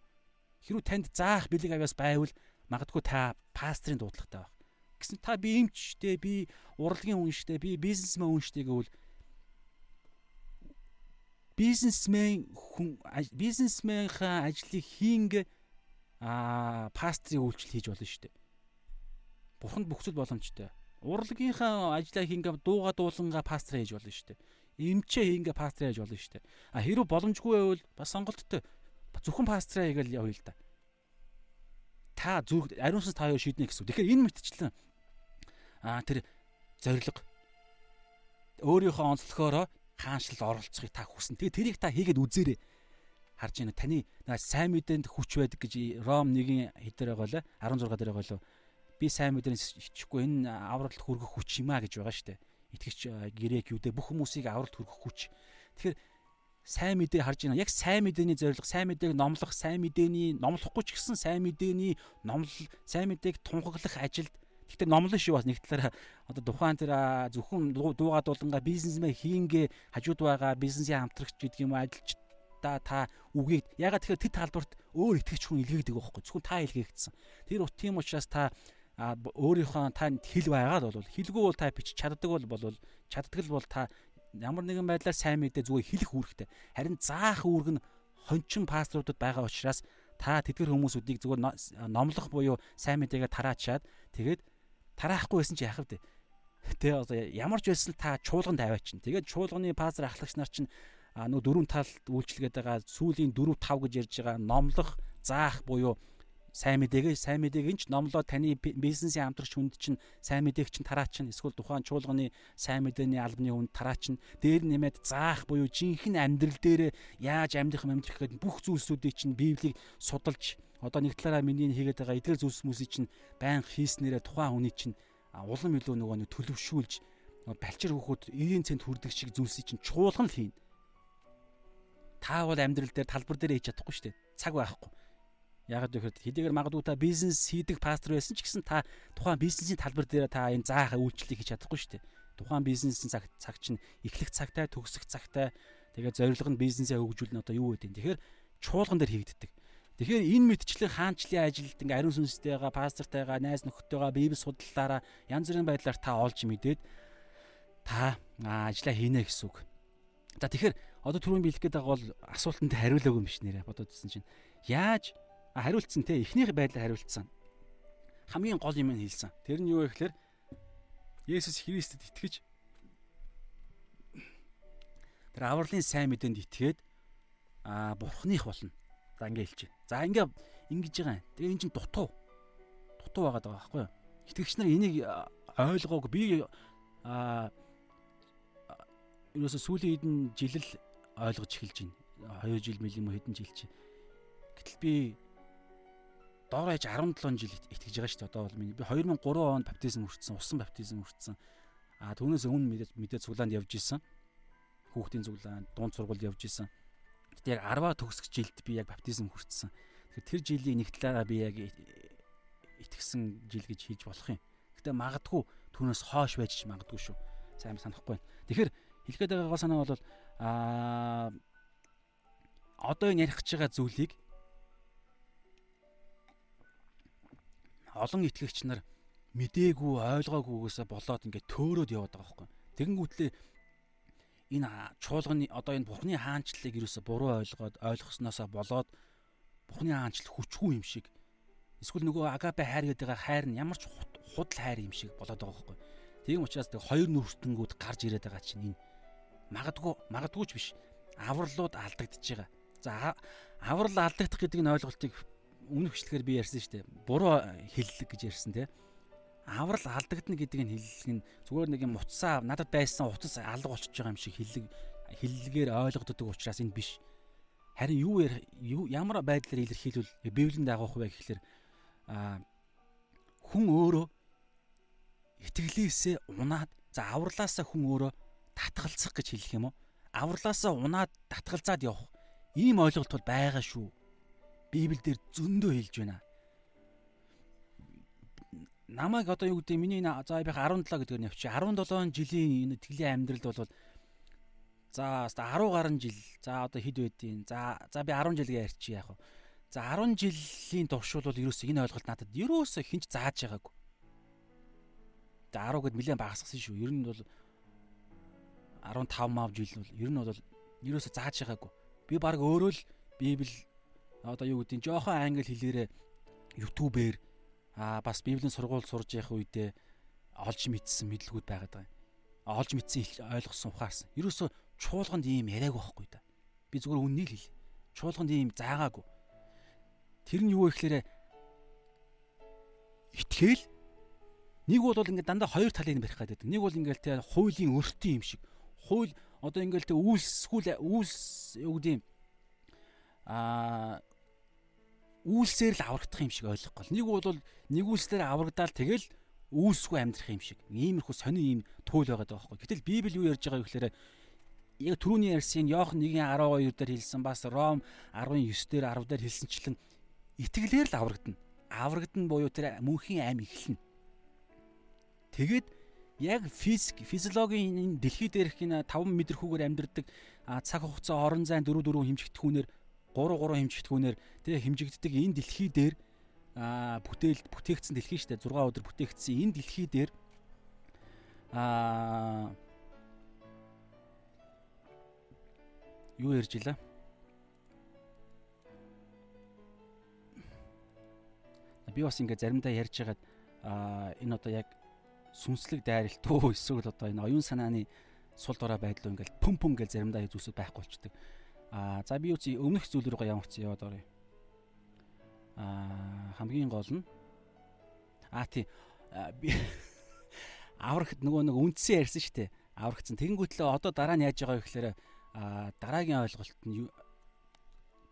S1: Хэрвээ танд заах бэлэг авиас байвал магадгүй та пастрын дуудлагатай байх. Гэсэн та би эмчтэй, би урлагийн хүн штэ, би бизнесмен хүн штэ гэвэл бизнесмен хүн бизнесменхаа ажлыг хийнгээ а пастрийн үйлчлэл хийж болно дээ. Бурханд бүх зүйл боломжтой. Урлагийнхаа ажлаа хийнгээ дууга дууланга пастор хийж болно шүү дээ. Эмчээ хийнгээ пастор хийж болно шүү дээ. А хэрүү боломжгүй байвал бас сонголттой зөвхөн пастраа хийгээл явъя л да. Та зүрх ариун сүнс та юу шийднэ гэсэн. Тэгэхээр энэ мэтчлэн а тэр зориг өөрийнхөө онцлохоороо хаанчлал оролцохыг та хүснэ. Тэгээ тэрийг та хийгээд үзээрэй. Харж байна. Таны сайн мэдээнд хүч байдаг гэж Ром 1-ийн хэдээр байгаа лээ 16 дээр байгаа лөө. Би сайн мэдээнээс хичихгүй энэ авралт хүргэх хүч юм а гэж байгаа штэ. Итгэж грек юудэ бүх хүмүүсийг авралт хүргэх хүч. Тэгэхээр сайн мэдээ харж байна. Яг сайн мэдээний зорилго, сайн мэдээг номлох, сайн мэдээний номлохгүй ч гэсэн сайн мэдээний номлол, сайн мэдээг тунхаглах ажилд Гэхдээ номлон шүү бас нэг талаараа одоо тухайн тэр зөвхөн дуугаа дуулангаа бизнесмен хийнгээ хажууд байгаа бизнесийн хамтрагч гэдэг юм ажилч та та үгийг ягаад тэгэхээр тэд талбарт өөр итгэж хүн илгээдэг байхгүй зөвхөн та илгээгдсэн. Тэр ут тийм учраас та өөрийнхөө танд хэл байгаад бол хэлгүй бол та бич чаддаг бол бол чаддаг л бол та ямар нэгэн байдлаар сайн мэдээ зүгээр хэлэх үүрэгтэй. Харин заах үүрэг нь хончин пасторудад байгаа учраас та тэдгэр хүмүүсүүдийг зүгээр номлох буюу сайн мэдээгээ тараачаад тэгээд тараахгүй байсан чи яах вэ? Тэ одоо ямар ч байсан та чуулганд аваачин. Тэгээд чуулганы пастор ахлагч нар чинь нөгөө дөрвөн талд үйлчлэгээд байгаа сүүлийн 4 5 гэж ярьж байгаа номлох, заах буюу сайн мэдээгээ сайн мэдээг нь ч номлоо таны бизнесийн хамтрагч хүнд чинь сайн мэдээг чинь тараачин эсвэл тухайн чуулганы сайн мэдээний албаны хүнд тараачин дээр нэмээд заах буюу жинхэнэ амьдрал дээр яаж амьдрах амьдрах гэдэг бүх зүйлсүүдийг чинь библийг судалж одоо нэг талаараа миний хийгээд байгаа эдгээр зүйлс хүмүүсийг чинь байнга хийснээрээ тухайн хүний чинь улам илүү нөгөө нэг төлөвшүүлж балчир хөхөд 90 цент хүрдэг шиг зүйлсийг чинь чуулган л хийн. Та бол амьдрал дээр талбар дээр хийж чадахгүй шүү дээ. Цаг байхгүй. Яг гэхэд хэдийгээр магадгүй та бизнес хийдэг пастор байсан ч гэсэн та тухайн бизнесийн талбар дээр та энэ заах үйлчлэлийг хийж чадахгүй шүү дээ. Тухайн бизнесийн цаг цаг чинь эхлэх цагтай, төгсөх цагтай тэгээд зорилго нь бизнесээ хөгжүүлнэ одоо юу гэдэг. Тэгэхээр чуулган дээр хийгддэг. Тэгэхээр энэ мэдчлэн хаанчлалын ажилд ингээ ариун сүнстэйгаа, пастортайгаа, найз нөхдөйгаа, библи судлалаараа янз бүрийн байдлаар та олж мэдээд та ажиллаа хийнэ гэсэн үг. За тэгэхээр одоо түрүүн биелэх гээд байгаа бол асуултанд хариулаагүй юм биш нэрэ бодоодсэн чинь яаж хариулцсан те эхнийх байдлаар хариулцсан. Хамгийн гол юм нь хэлсэн. Тэр нь юу вэ гэхээр Есүс Христэд итгэж тэр авралын сайн мэдээнд итгээд аа бурхных болно За ингээ хэлж байна. За ингээ ингэж байгаа. Тэгээ эн чинь дутуу. Дутуу байгаа байхгүй юу? Итгэгч нар энийг ойлгоог би аа ерөөсө сүүлийн хэдэн жил л ойлгож эхэлж байна. 2 жил мэл юм уу хэдэн жил чи. Гэтэл би доор хаяж 17 жил итгэж байгаа шүү дээ. Одоо бол миний би 2003 онд баптизм хүртсэн, усан баптизм хүртсэн. А түүнээс өмнө мэдээ мэдээ цуглаанд явж исэн. Хүүхдийн цуглаанд, дунд сургуульд явж исэн. Тэгэхдээ яг 10-аа төгсөх жилд би яг баптизм хүртсэн. Тэр жилийн нэг талаараа би яг итгэсэн жил гэж хийж болох юм. Гэхдээ магадгүй түүнээс хоош байж магадгүй шүү. Сайн санахгүй байна. Тэгэхээр хэлгээд байгаа санаа бол аа одоо энэ ярих гэж байгаа зүйлийг олон итгэгч нар мдээгүй ойлгоогүйгээсээ болоод ингээд төөрөөд яваад байгаа байхгүй. Тэгэнгүүтлээ энэ чуулганы одоо энэ бурхны хаанчлалыг юусоо буруу ойлгоод ойлгосноосоо болоод бурхны хаанчлал хүчгүй юм шиг эсвэл нөгөө агапе хайр гэдэг хайр нь ямар ч худал хайр юм шиг болоод байгаа байхгүй. Тийм учраас тэг хоёр нүрстэнгүүд гарч ирээд байгаа чинь энэ магадгүй магадгүй ч биш авралууд алдагдж байгаа. За аврал алдагдах гэдэг нь ойлголтыг өмнөх хөшлөгээр би ярьсан шүү дээ. Буруу хэллэг гэж ярьсан тийм аврал алдагдана гэдэг нь хэллэг нь зүгээр нэг юм утсаа надад байсан утас алга болчихж байгаа юм шиг хэллэг хэллэгээр ойлгогддог учраас энэ биш. Харин юу ямар байдлаар илэрхийлвэл Библийн дагуух вэ гэхэлэр хүн өөрөө итгэлээсээ унаад за авралаасаа хүн өөрөө татгалзах гэж хэлэх юм уу? Авралаасаа унаад татгалзаад явах ийм ойлголт бол байгаа шүү. Библиэлд зөндөө хэлж байна намайг одоо юу гэдэг миний за би 17 гэдгээр нь явчих. 17 жилийн энэ итгэлийн амьдралд бол за 10 гаруй жил за одоо хэд байдیں۔ За за би 10 жилгээ ярьчих яах вэ? За 10 жилийн туршул бол ерөөсөө энэ ойлголт надад ерөөсөө хинч зааж байгаагүй. За 10 гэд нэлээд багасгасан шүү. Ер нь бол 15 мав жил бол ер нь бол ерөөсөө зааж байгаагүй. Би баг өөрөө л Библи одоо юу нь жоохон англи хэлээрээ YouTube-ээр аа бас библийн сургууль сурж явах үедээ олж мэдсэн мэдлгүүд байгаад байгаа юм. Олж мэдсэн ойлгосон ухаарсан. Ерөөсө чуулганд ийм яриаг байхгүй да. Би зүгээр үннийг хэл. Чуулганд ийм заагаагүй. Тэр нь юу вэ гэхээр итгэл нэг бол ингээд дандаа хоёр талыг барих гэдэг. Нэг бол ингээд те хуулийн өртөө юм шиг. Хууль одоо ингээд те үйлсгүүл үйлс юу гэдэг юм аа үйлсээр л аврагдах юм шиг ойлгохгүй. Нэг бол нэгүүлслээр аврагдаал тэгэл үйлсгүй амьдрах юм шиг. Иймэрхүү сони ийм туул байгаад байгаа байхгүй. Гэтэл Библи юу ярьж байгаа вэ гэхээр яг түрүүний ярьсан Иохан 1:12 дээр хэлсэн бас Ром 19 дээр 10 дээр хэлсэнчлэн итгэлээр л аврагдана. Аврагдана буюу тэр мөнхийн аим эхэлнэ. Тэгээд яг физик физиологийн дэлхий дээрх энэ 5 м хүүгээр амьдардаг цаг хугацаа орон зайн 4 4 хэмжигдэх хүнээр 3 3 хэмжигдэхүүнээр тэгээ хэмжигддэг энэ дэлхий дээр аа бүтээл бүтээгдсэн дэлхий шүү дээ 6 өдөр бүтээгдсэн энэ дэлхий дээр аа юу ярьж илаа би бас ингээ заримдаа ярьж хагаад аа энэ одоо яг сүнслэг дайралт уу эсвэл одоо энэ оюун санааны сул дорой байдлуу ингээл пүм пүм гэж заримдаа зүйлсүүд байхгүй болчдөг. Аа за би чи өмнөх зүйл рүүгээ явах чи яваад орё. Аа хамгийн гол нь аа тий би [laughs] аврагт нөгөө нэг үндсэн ярьсан шүү дээ. Аврагцсан. Тэгэнгүүтлээ одоо дараа нь яаж байгаа вэ гэхээр аа дараагийн ойлголт нь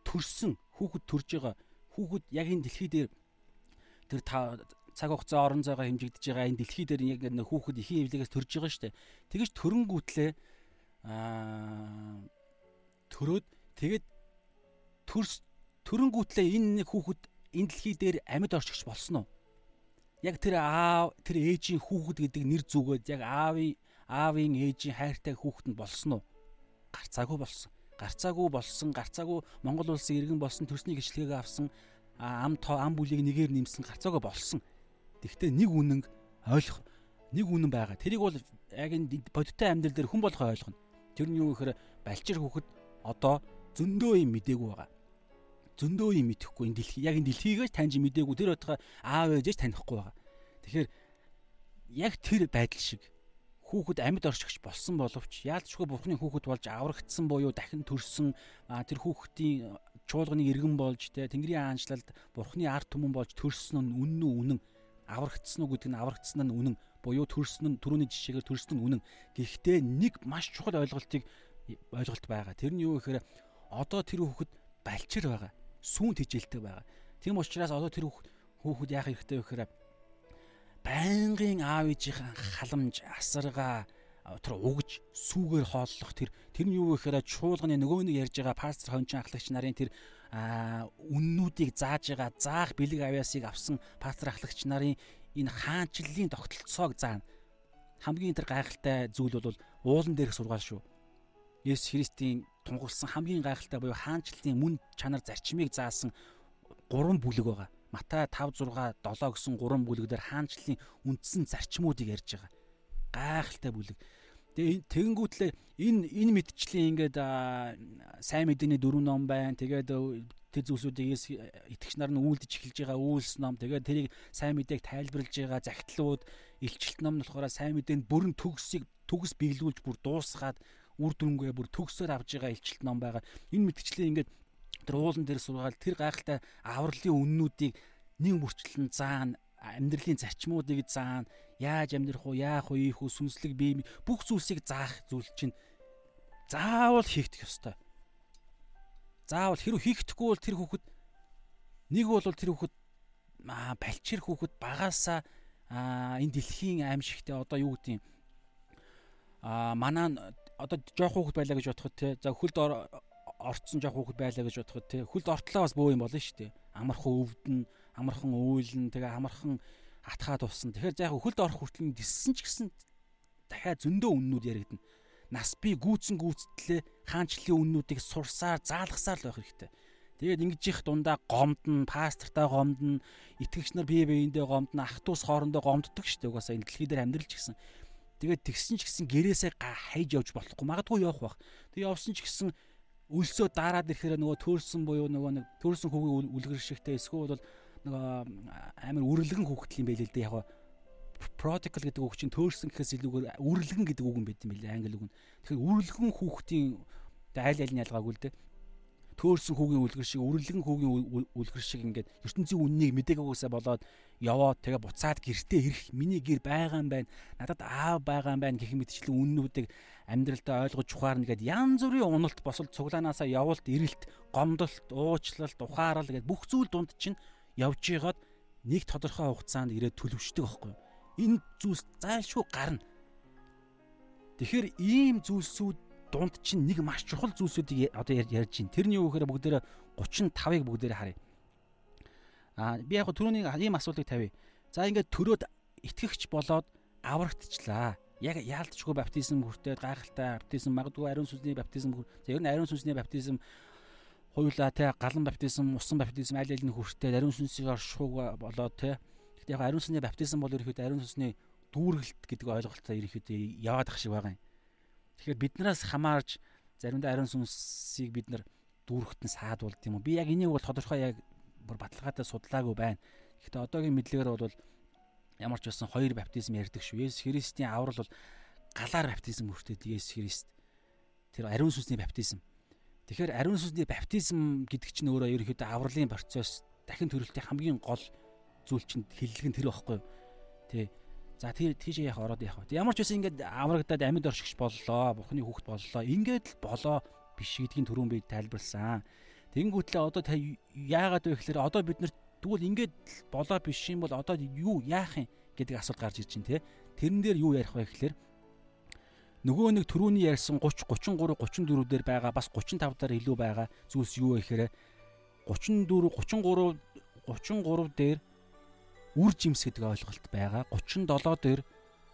S1: төрсөн хүүхэд төрж байгаа хүүхэд яг энэ дэлхий дээр тэр цаг хугацаа орон зайгаа хэмжигдэж байгаа энэ дэлхий дээр яг хүүхэд ихийн эвлэгээс төрж байгаа шүү дээ. Тэгэж төрөнгүүтлээ аа төрөөд тэгээд төрс төрөнгүүтлээ энэ нэг хүүхэд энэ дэлхий дээр амьд орчигч болсон уу? Яг тэр аав тэр ээжийн хүүхэд гэдэг нэр зүгээд яг аавын аавын ээжийн хайртай хүүхэд нь болсон уу? Гарцаагүй болсон. Гарцаагүй болсон, гарцаагүй Монгол улсын иргэн болсон төрсний гिचлэгээ авсан ам тоо ам бүлийг нэгээр нэмсэн гарцаагүй болсон. Тэгвэл нэг үнэн ойлгох нэг үнэн байгаа. Тэрийг бол яг энэ бодиттой амьдрал дээр хүн болгоо ойлгоно. Тэр нь юу гэхээр балчир хүүхэд одоо зөндөө юм мдээгүй байгаа. Зөндөө юм мэдэхгүй энэ дэлхий. Яг энэ дэлхийгээс таньж мдээгүй тэр утгаа аав ээжээс танихгүй байгаа. Тэгэхээр яг тэр байдал шиг хүүхэд амьд оршигч болсон боловч яалтчгүй бурхны хүүхэд болж аврагдсан буюу дахин төрсөн тэр хүүхдийн чуулганы иргэн болж те тэнгэрийн аанчлалд бурхны ард түмэн болж төрсөн нь үнэн үү үнэн. Аврагдсан уу гэдэг нь аврагдсан нь үнэн. Буюу төрсөн нь түрүүний жишээгээр төрсөн нь үнэн. Гэхдээ нэг маш чухал ойлголтыг ойлголт байгаа. Тэр нь юу гэхээр одоо тэр хүүхэд балчир байгаа. Сүүн тижээлтэй байгаа. Тийм учраас одоо тэр хүүхэд яах хэрэгтэй вэ гэхээр байнгын аав ээжийн халамж, асаргаа тэр угж сүүгээр хооллох тэр тэр нь юу гэхээр чуулганы нөгөө нэг ярьж байгаа пастор хончин ахлагч нарын тэр үннүүдийг зааж байгаа заах бэлэг авяасыг авсан пастор ахлагч нарын энэ хаанчлалын тогтолцоог заана. Хамгийн тэр гайхалтай зүйл бол уулан дээрх сургаал шүү. Есүс Христийн тунгалсан хамгийн гайхалтай буюу хаанчлалын мөн чанар зарчмыг заасан гурван бүлэг байгаа. Матай 5 6 7 гэсэн гурван бүлэгдэр хаанчлалын үндсэн зарчмуудыг ярьж байгаа. Гайхалтай бүлэг. Тэгээ тэгэнгүүтлээ энэ энэ мэдчлэн ингээд сайн мэдээний дөрвөн ном байна. Тэгээд тэр зүйлсүүдийг итгэгч нар нь үйлдэж эхэлж байгаа үйлс ном. Тэгээд тэрийг сайн мэдээг тайлбарлаж байгаа загтлууд, илчилт ном нь болохоор сайн мэдээнд бүрэн төгсийг төгс биелүүлж бүр дуусгаад үр дүнгээ бүр төгсөөр авж байгаа илчилт ном байгаа. Энэ мэдчлэн ингээд тэр уулан дээр сургаал тэр гайхалтай авралын үннүүдийг нэг бүрчлэн заана амьдралын зарчмуудыг заана яаж амьдрах уу яах уу ийх үү сүнслэг бие бүх зүйлсийг заах зүйл чинь заавал хийгдэх ёстой заавал хэрэг хийгдэхгүй бол тэр хүүхэд нэг бол тэр хүүхэд балчир хүүхэд багаасаа аа энэ дэлхийн аимшигтэй одоо юу гэдэг юм аа манаа одоо жоох хүүхэд байлаа гэж бодоход те за хөлд орцсон жоох хүүхэд байлаа гэж бодоход те хөлд ортлоо бас бөө юм болно шүү дээ амархан өвдөн амархан үйлэн тэгээ амархан атхаад усан тэгэхээр за яг хөлд орох хүртэл диссэн ч гэсэн дахиад зөндөө үннүүд яригдана нас би гүйцэн гүйцэтлээ хаанчлалын үннүүдийг сурсаар заалгасаар л байх хэрэгтэй. Тэгээд ингэж их дундаа гомдно, пастортаа гомдно, итгэгч нар бие биендээ гомдно, ах トゥ ус хоорондоо гомддог шүү дээ. Угаасаа энэ дэлхий дээр амьдралч гэсэн. Тэгээд тэгсэн ч гэсэн гэрээсээ хайж явж болохгүй. Магадгүй явах бах. Тэг явсан ч гэсэн өлсөө дараад ирэхээр нөгөө төөрсөн буюу нөгөө нэг төөрсөн хүүгийн үлгэр шигтэй эсвэл бол нөгөө амар үрлэгэн хүүхдэл юм байл л дээ яг prodigal гэдэг үг чинь төөрсөн гэхээс илүүгээр үрлэгэн гэдэг үг юм байт юм билээ англи үг нь. Тэгэхээр үрлэгэн хүүхдийн аль аль нь ялгаагүй л дээ. Төөрсөн хүүгийн үлгэр шиг үрлэгэн хүүгийн үлгэр шиг ингээд ертөнцийн үннийг мэдээгээсээ болоод яваад тэгээ буцаад гэртээ ирэх миний гэр байгаа юм байна. Надад аав байгаа юм байна гэх мэтчлэн үннүүдийг амьдралдаа ойлгож ухаарна гэд янз бүрийн уналт босол цуглаанаасаа явуулт ирэлт гомдолт уучлалт ухаарал гэд бүх зүйл дунд чинь явж байгаад нэг тодорхой хугацаанд ирээд төлөвшдөг байхгүй юу энэ зүйлс зайлшгүй гарна. Тэгэхээр ийм зүйлсүүд дунд чинь нэг маш чухал зүйлсүүдийг одоо ярьж байна. Тэрний юу гэхээр бүгдээрээ 35-ыг бүгдээрээ харъя. Аа би яг түрүүний ийм асуултыг тавья. За ингээд төрөөд итгэгч болоод аврагдчихлаа. Яг яалтчгүй баптизм хүртээд гайхалтай баптизм магадгүй ариун сүнсний баптизм за ер нь ариун сүнсний баптизм хоёулаа те галан баптизм, усан баптизм аль аль нь хүртээд ариун сүнсийг оршихуг болоод те яг ариун сүнсний баптизм бол ерөөхдөө ариун сүнсний дүүргэлт гэдэг ойлголтоо ерөөхдөө яваад ах шиг байгаа юм. Тэгэхээр биднээс хамаарж заримдаа ариун сүнсийг бид нар дүүргэтэн саадуулд юм уу? Би яг энийг бол тодорхой яг бүр баталгаатай судлаагүй байна. Гэхдээ одоогийн мэдлэгээр бол ямар ч байсан хоёр баптизм ярьдаг шүү. Есүс Христийн аврал бол галаар баптизм хүртээд Есүс Христ тэр ариун сүнсний баптизм. Тэгэхээр ариун сүнсний баптизм гэдэг чинь өөрөө ерөөхдөө авралын процесс дахин төрөлтийн хамгийн гол зүйл чинь хиллэг нь тэр байхгүй юу? Тий. За тэр тийш яах ороод вэ? Ямар ч байсан ингээд аврагдаад амьд оршигч боллоо. Бухны хүүхэд боллоо. Ингээд л болоо биш гэдгийг түрүүн би тайлбарлсан. Тэнгүүтлээ одоо та яагаад вэ гэхээр одоо бид нар тэгвэл ингээд болоо биш юм бол одоо юу яах юм гэдэг асуулт гарч ирж байна те. Тэрэн дээр юу ярих вэ гэхээр нөгөө нэг түрүүний ярьсан 30 33 34 дээр байгаа бас 35 дээр илүү байгаа зүйлс юу вэ гэхээр 34 33 33 дээр үр жимс гэдэг ойлголт байгаа. 37 дээр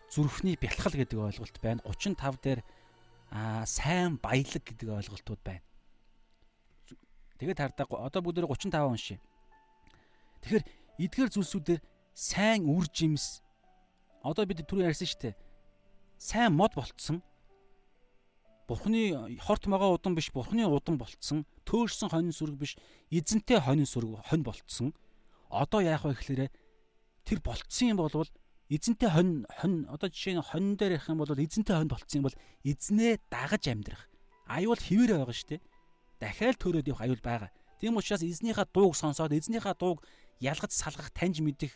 S1: зүрхний бялхал гэдэг ойлголт байна. 35 дээр аа сайн баялаг гэдэг ойлголтууд байна. Тэгээд хардаа одоо бүгд 35 уншия. Тэгэхээр эдгээр зүйлсүүдээр сайн үр жимс одоо бид түрүү ярьсан шүү дээ. Сайн мод болцсон. Бурхны хорт могоо удан биш, бурхны удан болцсон. Төөрсөн хонин сүрэг биш, эзэнтэй хонин сүрэг хонь болцсон. Одоо яах вэ гэхээр тэр болцсон юм болвол эзэнтэй хонь хонь одоо жишээ нь хонь дээр ярих юм бол эзэнтэй хонь болцсон юм бол эзнээ дагаж амьдрах. Аюул хിവэрэ байгаа шүү дээ. Дахиад төрөөд явах аюул байгаа. Тийм учраас эзнийхээ дууг сонсоод эзнийхээ дууг ялгаж салгах таньж мэдэх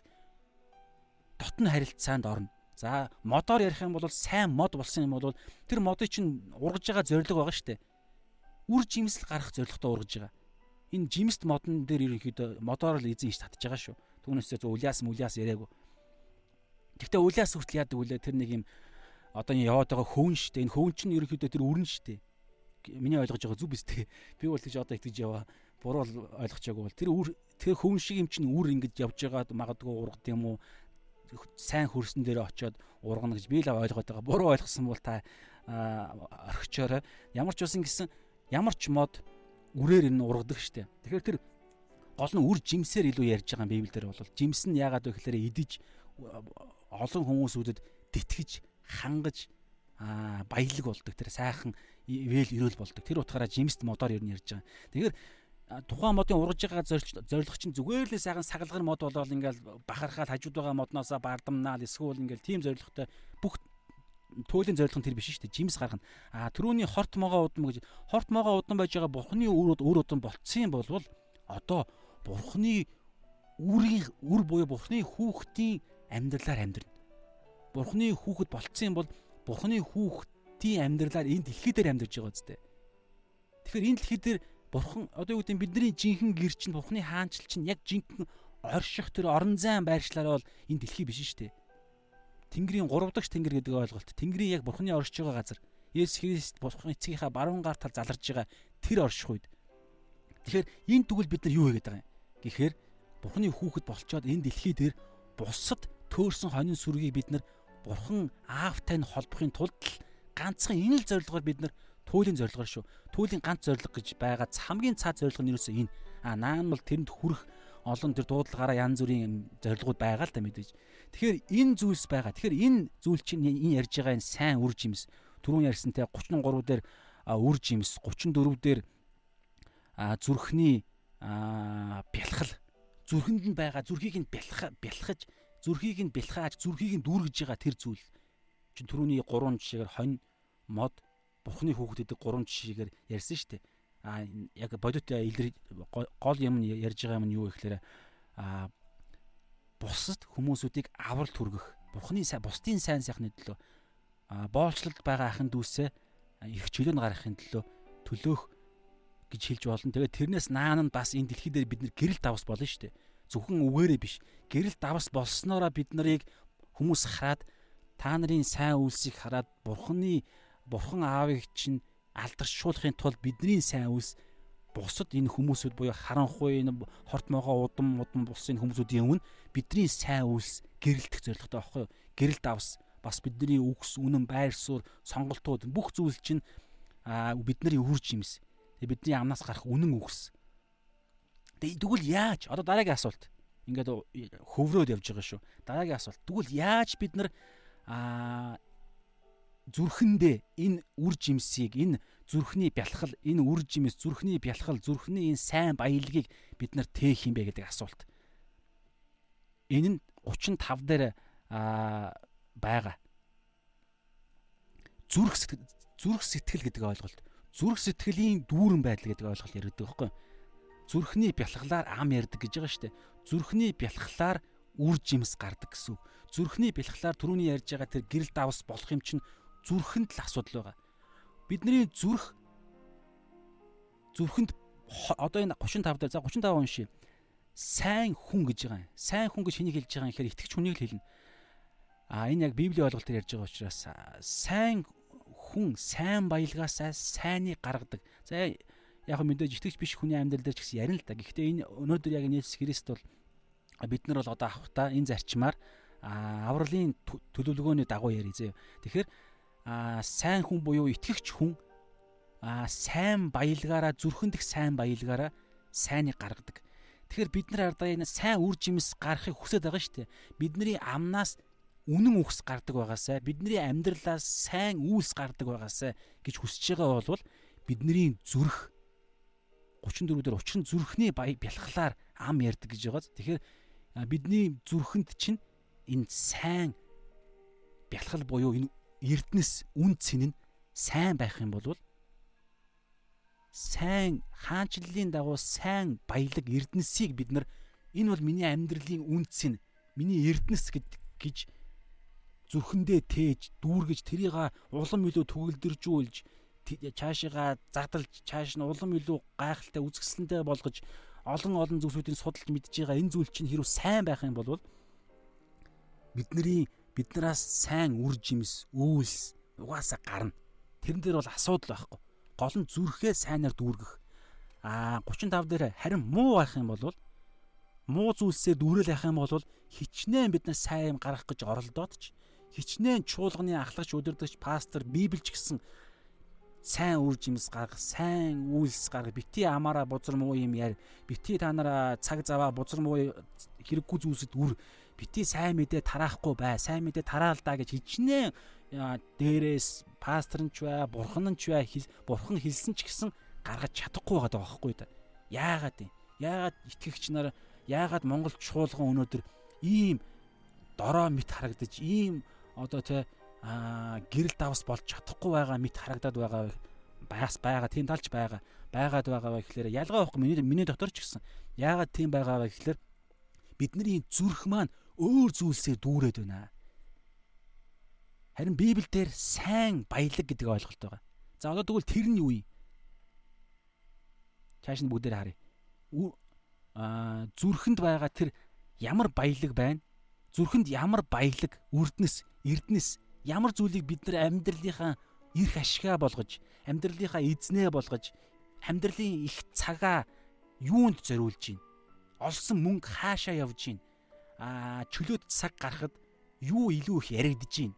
S1: дотн харилцаанд орно. За модоор ярих юм бол сайн мод болсон юм бол тэр модыг чинь ургаж байгаа зориг байгаа шүү дээ. Үр жимсэл гарах зоригтой ургаж байгаа. Энэ жимст модон дээр ерөнхийдөө модоор л эзэн иш татж байгаа шүү. Түүнээсээ зөв уляас мүляас яриаггүй. Гэхдээ уляас хүртэл яадаг үлээ тэр нэг юм одоо яваад байгаа хөөн штэ. Энэ хөөн чинь ерөнхийдөө тэр өрн штэ. Миний ойлгож байгаа зүг биз дээ. [laughs] Би бол тийж одоо итгэж яваа. Буруу ойлгож байгаагүй бол тэр үр тэр хөөн шиг юм чинь үр ингэж явж байгаа магадгүй ургад юм уу? сайн хөрсөн дээр очиод ургана гэж би л ойлгоод байгаа. Буруу ойлгосон бол та орхичоорой. Ямар ч үсэн гэсэн ямар ч мод үрээр энэ ургадаг штэ. Тэгэхээр тэр гол нь үр жимсээр илүү ярьж байгаа Библиэлд бол жимс нь яагаад вэ гэхээр идэж олон хүмүүсүүдэд тэтгэж хангаж баялаг болдог тэр сайхан ивэл ирүүл болдог. Тэр утгаараа жимст модоор ер нь ярьж байгаа. Тэгэхээр тухайн модын ургаж байгаа зорилго чинь зүгээр л сайхан сагалгар мод болоод ингээл бахархаад хажууд байгаа модноосоо бардамнаал эсвэл ингээл тийм зорилготой бүх туйлын зорилго нь тэр биш шүү дээ. Жимс гаргана. А түрүүний хорт могоо удам гэж хорт могоо удам байж байгаа бурхны үр үр удам болцсон болвол одоо бурхны үрийн үр буюу бурхны хүүхдийн амьдралаар амьдрна. Бурхны хүүхэд болцсон бол бурхны хүүхдийн амьдралаар энэ дэлхий дээр амьдарч байгаа үстэй. Тэгэхээр энэ дэлхий дээр бурхан одоо юу гэдэг бидний жинхэнэ гэр чинь бурхны хаанчл чинь яг жинхэнэ орших тэр орон зайн байршлаар бол энэ дэлхий биш шүү дээ. Тэнгэрийн гурав дахь тэнгэр гэдэг ойлголт. Тэнгэрийн яг бурхны оршиж байгаа газар. Есүс Христ бурхан эцгийнхаа баруун гар тал заларж байгаа тэр орших үед. Тэгэхээр энэ тэгвэл бид нар юу хийгээд байгаа юм? Гэхдээ бурхны хүүхэд болчоод энэ дэлхий дээр бусад төөрсөн хонин сүргийг бид нар бурхан аавтай нь холбохын тулд ганцхан энэ л зорилгоор бид нар туйлын зорилгоор шүү. Туйлын ганц зорилго гэж байгаа хамгийн цаад зорилго нь юусе энэ. А наан бол тэрэнд хүрэх олон тэр дуудлагаараа янз бүрийн зорилгууд байгаа л да мэдээж. Тэгэхээр энэ зүйлс байгаа. Тэгэхээр энэ зүйл чинь энэ ярьж байгаа энэ сайн үр жимс түрүүн ярьсан те 33 дээр үр жимс 34 дээр зүрхний бялхал зүрхэнд нь байгаа зүрхийг нь бялхаж бялхаж зүрхийг нь бэлхааж зүрхийг нь дүүргэж байгаа тэр зүйл чинь түрүүний гурван жишээгээр хонь мод бурхны гэдэг гурван жишээгээр ярьсан шүү дээ. А яг бодит илэр гол юм ярьж байгаа юм нь юу гэхээр а бусад хүмүүсүүдийг аврал түргэх бурхны сайн бусдын сайн сайхны төлөө а боолчлолд байгаа ахын дүүсээ их чөлөөнд гаргахын төлөө төлөөх гэж хэлж болно. Тэгээд тэрнээс наан нь бас энэ дэлхий дээр бид нэр гэрэл давс болно шүү дээ. Зөвхөн үгээрээ биш. Гэрэл давс болсноороо бид нарыг хүмүүс хараад та нарын сайн үйлсийг хараад бурхны бурхан аавыг чинь алдаршуулахын тулд бидний сайн үйлс бусад энэ хүмүүсүүд буюу харанхуй энэ хорт могоо удам удам бус энэ хүмүүсүүдийн өмнө бидний сайн үйлс гэрэлтэх зорилготой байхгүй юу? Гэрэлт авс бас бидний үгс үнэн байр суурь сонголтууд бүх зүйл чинь а бидний үрж юмс. Тэгээ бидний амнаас гарах үнэн үгс. Тэгээ тэгвэл яаж? Одоо дараагийн асуулт. Ингээд хөврөөд явж байгаа шүү. Дараагийн асуулт. Тэгвэл яаж бид нар а зүрхэндээ энэ үр жимсийг энэ зүрхний бялхал энэ үр жимс зүрхний бялхал зүрхний энэ сайн баялагийг бид нар тээх юм бэ гэдэг асуулт. Энэ нь 35 дээр а байгаа. Зүрх зүрх сэтгэл гэдэг ойлголт. Зүрх сэтгэлийн дүүрэн байдал гэдэг ойлголт яригддаг байхгүй юу? Зүрхний бялхлаар ам ярддаг гэж байгаа шүү дээ. Зүрхний бялхлаар үр жимс гардаг гэсэн үг. Зүрхний бялхлаар түрүүний ярьж байгаа тэр гэрэл давс болох юм чинь зүрхэнд л асуудал байгаа. Бидний зүрх зүрхэнд одоо энэ 35 дээр за 35 уншия. Сайн хүн гэж байгаа юм. Сайн хүн гэж хэнийг хэлж байгаа юм гэхээр итгэж хүнийг л хэлнэ. А энэ яг Библийн ойлголтоор ярьж байгаа учраас сайн хүн сайн баялгаасаа сайныг гаргадаг. За яг мэдээж итгэж биш хүний амьдрал дээр ч гэсэн ярина л да. Гэхдээ энэ өнөөдөр яг Иесус Христ бол бид нар бол одоо авах та энэ зарчмаар авралын төлөвлөгөөний дагуу ярий зөө. Тэгэхээр сайн хүн буюу итгэгч хүн сайн баялгаараа зүрхэнд их сайн баялгаараа сайныг гаргадаг. Тэгэхээр бид нар ардаа энэ сайн үр жимс гарахыг хүсэж байгаа шүү дээ. Бидний амнаас үнэн үхс гардаг байгаасай бидний амьдралаас сайн үйлс гардаг байгаасай гэж хүсэж байгаа бол бидний зүрх 34 дээр учир нь зүрхний бялхлаар ам ярддаг гэж байгааз. Тэгэхээр бидний зүрхэнд чинь энэ сайн бялхал буюу энэ эрдэнэс үн цэн нь сайн байх юм бол сайн хаанчлалын дагуу сайн баялаг эрдэнэсийг бид нар энэ бол миний амьдралын үн цэн миний эрдэнэс гэж зүрхэндээ тээж дүүргэж тэрийг улам илүү төгөлдөржүүлж цаашаа задалж цааш нь улам илүү гайхалтай үзэсгэлэнтэй болгож олон олон зүйлсүүдийн судалж мэдж байгаа энэ зүйл чинь хэрвээ сайн байх юм бол бидний биднээс сайн үр жимс үйлс угаасаа гарна. Тэрэн дээр бол асуудал байхгүй. Гол нь зүрхээ сайнаар дүүргэх. Аа 35 дээр харин муу байх юм бол муу зүйлсээр дүүрэл явах юм бол хичнээн бид нар сайн юм гаргах гэж оролдоод ч хичнээн чуулганы ахлагч удирдагч пастор библич гэсэн сайн үр жимс гаргах, сайн үйлс гаргах, бити амаараа бузар муу юм яар, бити та нараа цаг заваа бузар муу хэрэггүй зүйлсэд үр, бити сайн мэдээ тараахгүй бай, сайн мэдээ тараалдаа гэж хичнээн дээрээс пастор нь ч бай, бурхан нь ч бай, бурхан хэлсэн ч гэсэн гаргаж чадахгүй байгаа байхгүй да. Яагаад юм? Яагаад итгэгч нар яагаад Монгол чуулган өнөөдөр ийм дорой мэт харагдаж ийм одоо тэ гэрэл давс болж чадахгүй байгаа мэт харагдаад байгаа байгаас байгаа тийм талч байгаа байгаад байгаа вэ гэхлээр ялгаа байхгүй миний миний дотор ч гэсэн яагаад тийм байгаа вэ гэхлээр бидний зүрх маань өөр зүйлсээр дүүрээд байна. Харин Библиэлд сайн баялаг гэдэг ойлголт байгаа. За одоо тэгвэл тэр нь юу юм? Цааш нь бүгдээр харъя. Аа зүрхэнд байгаа тэр ямар баялаг байна? Зүрхэнд ямар баялаг, үрднэс, эрдэнэс ямар зүйлийг бид нар амьдралынхаа эрх ашигаа болгож, амьдралынхаа эзнээ болгож, амьдралын их цагаа юунд зориулж байна? Олсон мөнгө хаашаа явж байна? Аа чөлөөт цаг гарахад юу илүү их яригдж байна?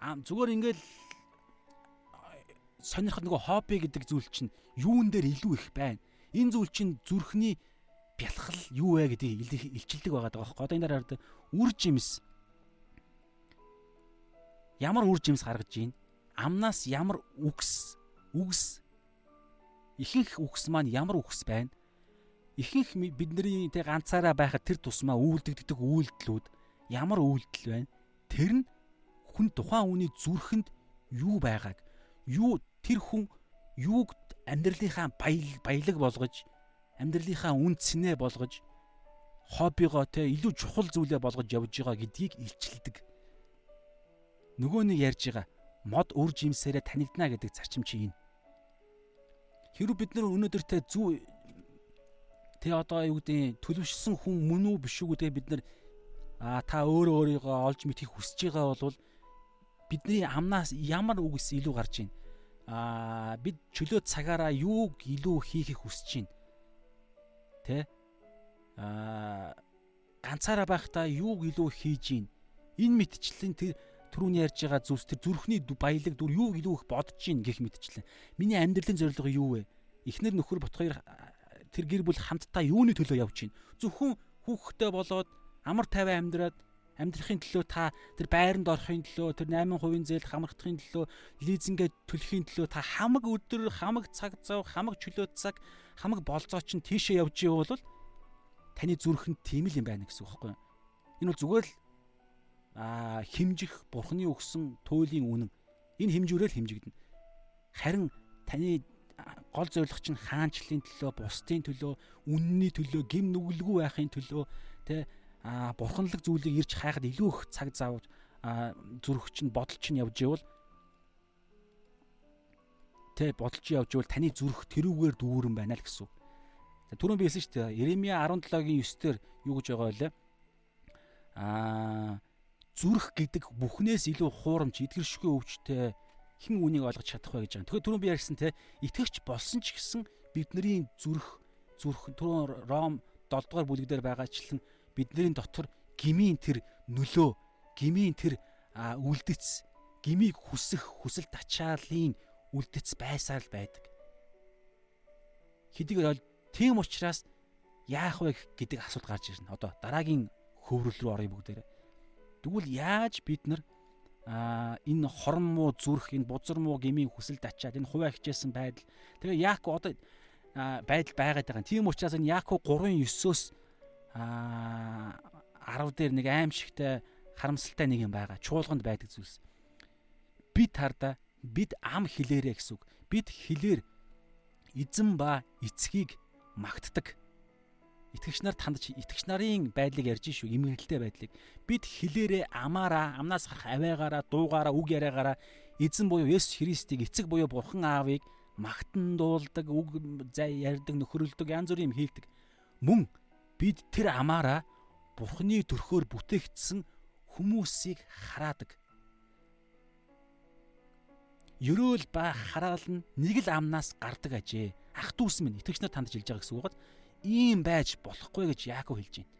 S1: Аа зүгээр ингээл сонирхох нөгөө хобби гэдэг зүйл чинь юун дээр илүү их байна? Энэ зүйл чинь зүрхний бялхал юу вэ гэдгийг илчилдэг байгаа даа. Одоо энэ дараа үр жимс ямар үр жимс гаргаж ийн? Амнаас ямар үгс үгс? Ихэнх үгс маань ямар үгс байна? Ихэнх бидний тэг ганцаараа байхад тэр тусмаа үйлдэгддэг үйлдэлүүд ямар үйлдэл байна? Тэр нь хүн тухайн хүний зүрхэнд юу байгааг юу тэр хүн юуг амьдралынхаа баял баялаг болгож амьдралынхаа үн цэнэ болгож хоббигоо те илүү чухал зүйлээ болгож явж байгаа гэдгийг илчилдэг нөгөө нэг ярьж байгаа мод үр жимсээрээ танигдана гэдэг зарчим чи энэ. Хэрвээ бид нар өнөөдөртэй зүү тэ одоо юу гэдэг төлөвшсөн хүн мөн үү биш үү гэдэг бид нар а та өөрөө өөрийгөө олж мэдхийг хүсэж байгаа бол бидний амнаас ямар үгс илүү гарч ийн? А бид чөлөө цагаараа юуг илүү хийхийг хүсэж байна тэ? А ганцаараа байхдаа юуг илүү хийж ийн? Энэ мэдчлэн тэр түрүүний ярьж байгаа зүйлс тэр зүрхний баялаг дүр юу илүү их бодож гин гэх мэтчлэн. Миний амьдралын зорилго юу вэ? Эхнэр нөхөр бот хоёр тэр гэр бүл хамтдаа юуны төлөө явж гин? Зөвхөн хүүхдтэй болоод амар тайван амьдраад амьдрахын төлөө та тэр байранд орохын төлөө тэр 8% зээл хамрагдахын төлөө лизингээ төлөхийн төлөө та хамаг өдөр хамаг цаг зав хамаг чөлөө цаг хамаг болцоо чинь тийшээ явж ивэл таны зүрхэнд тийм л юм байна гэсэн үг юу? Энэ бол зүгээр л химжих бурхны өгсөн туйлын үнэн энэ хэмжүүрээр хэмжигдэнэ. Харин таны гол зорилго чинь хаанчлалын төлөө, бусдын төлөө, үнний төлөө, гим нүгэлгүй байхын төлөө тэ а бурханлаг зүйлийг ирж хайхад илүү их цаг зав зүрх чинь бодол чинь явж ивэл тэ бодолч явж ивэл таны зүрх тэрүүгээр дүүрэн байна л гэсэн. Түрүүн би хэлсэн шүү дээ. Иремья 17-гийн 9-дэр юу гэж байгаа вэ? Аа зүрх гэдэг бүхнээс илүү хуурамч эдгэршгүй өвчтэй хэн үнийг ойлгож чадах вэ гэж байгаа. Тэгэхээр түрүүн би ярьсан те итгэвч болсон ч гэсэн бидний зүрх зүрх түрүүн Ром 7 дугаар бүлэг дээр байгаачлан бидний дотор гмийн тэр нөлөө, гмийн тэр үлдэц, гмийг хүсэх хүсэл тачаалын үлдэц байсаар л байдаг. Хэдийгээр бол тийм учраас яах вэ гэдэг асуулт гарч ирнэ. Одоо дараагийн хөврөл рүү оръё бүгдээрээ. Тэгвэл яаж бид нар а энэ хорон муу зүрх энэ бузар муу гмийн хүсэлд ачаад энэ хуваа хичээсэн байдал тэгээ Яако одоо байдал байгаад байгаа. Тийм учраас энэ Яако 3:9-өөс а 10 дээр нэг аимшигтай харамсалтай нэг юм байгаа. Чуулганд байдаг зүйлс. Бид харда бид ам хилээрээ гэсэн үг. Бид хилээр эзэн ба эцгийг магтдаг итгэгч нар тандж итгэгч нарын байдлыг ярьж шүү имгэнэлтэй байдлыг. Бид хилээрээ амаараа амнаас гарах аваагаараа дуугаараа үг яриагаараа эзэн буюу Есүс Христийг эцэг буюу Бурхан Аавыг магтан дуулдаг үг зай ярьдаг нөхрөлдөг янз бүрийн юм хийдэг мөн бид тэр амаараа Бурханы төрхөөр бүтээгдсэн хүмүүсийг хараадаг. Ерөөл ба хараал нь нэг л амнаас гардаг ажээ. Ах дүүс минь итгэгч нар тандж хэлж байгаа гэсэн үг ийм байж болохгүй гэж Яаков хэлж байна.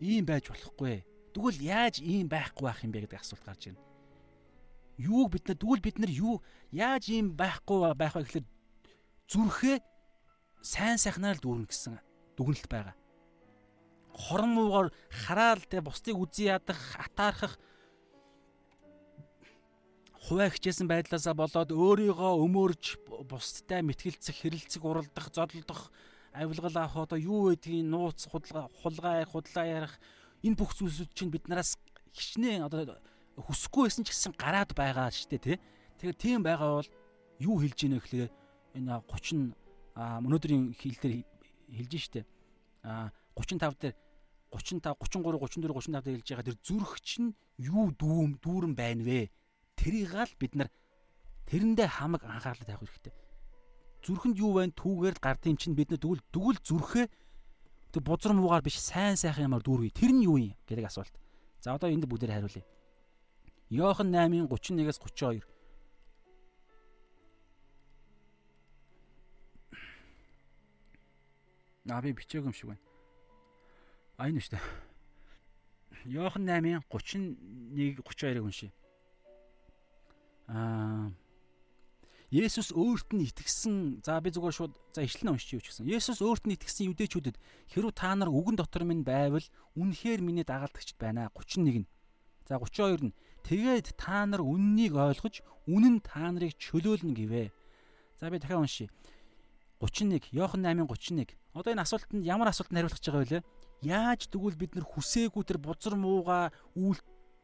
S1: Ийм байж болохгүй. Тэгвэл яаж ийм байхгүй байх юм бэ гэдэг асуулт гарч ирнэ. Юу бид нар тэгвэл бид нар юу яаж ийм байхгүй байх вэ гэхэлээ зүрхээ сайн сайхнаар л дүүрнэ гэсэн дүгнэлт байгаа. Хорон муугаар хараал тэ бусдыг үзий ядах, атаархах хуваа хичээсэн байдлаасаа болоод өөрийгөө өмөрж бусдтай мэтгэлцэх, хэрэлцэх, уралдах, зодлох, авилгал авах одоо юу гэдгийг нууц худалгаа хулгай худлаа ярих энэ бүх зүйлсүүд чинь бид нараас хичнээн одоо хүсэхгүй байсан ч гэсэн гараад байгаа шүү дээ тий. Тэгэхээр тийм байгаа бол юу хэлж ийнэ гэхлээр энэ 30 өнөөдрийн хэлээр хэлж штэ. А 35 дээр 35 33 34 35 дээр хэлж байгаа тэр зүрх чинь юу дүүм дүүрэн байна вэ? Тэрийг л бид нар тэрэндээ хамаг анхаарлаа тавих хэрэгтэй. Зүрхэнд юу байна түүгээр л гардыг чинь бид нар тэгвэл тэгвэл зүрхээ тэг бузар муугаар биш сайн сайхан юмар дүүргий. Тэр нь юу юм гэдэг асуулт. За одоо энд бүгдээр хариулъя. Йохан 8-ын 31-ээс 32. Аа би бичээгүй юм шиг байна. А энэ дээ. Йохан 8-ын 31 32-ыг уншия. Аа Есүс өөрт нь итгэсэн за би зүгээр шууд за ишлэн уншиж юу ч гэсэн. Есүс өөрт нь итгэсэн юдэчүүдэд хэрв та нар үгэн дотор минь байвал үнэхээр миний дагалдагчд байна. 31 нь. За 32 нь тэгээд та нар үннийг ойлгож үнэн та нарыг чөлөөлнө гэвэ. За би дахиад уншия. 31 Иохан 8:31. Одоо энэ асуултанд ямар асуултанд хариулах гэж байгаа вэ? Яаж тэгвэл бид нар хүсээгүй тэр бузар мууга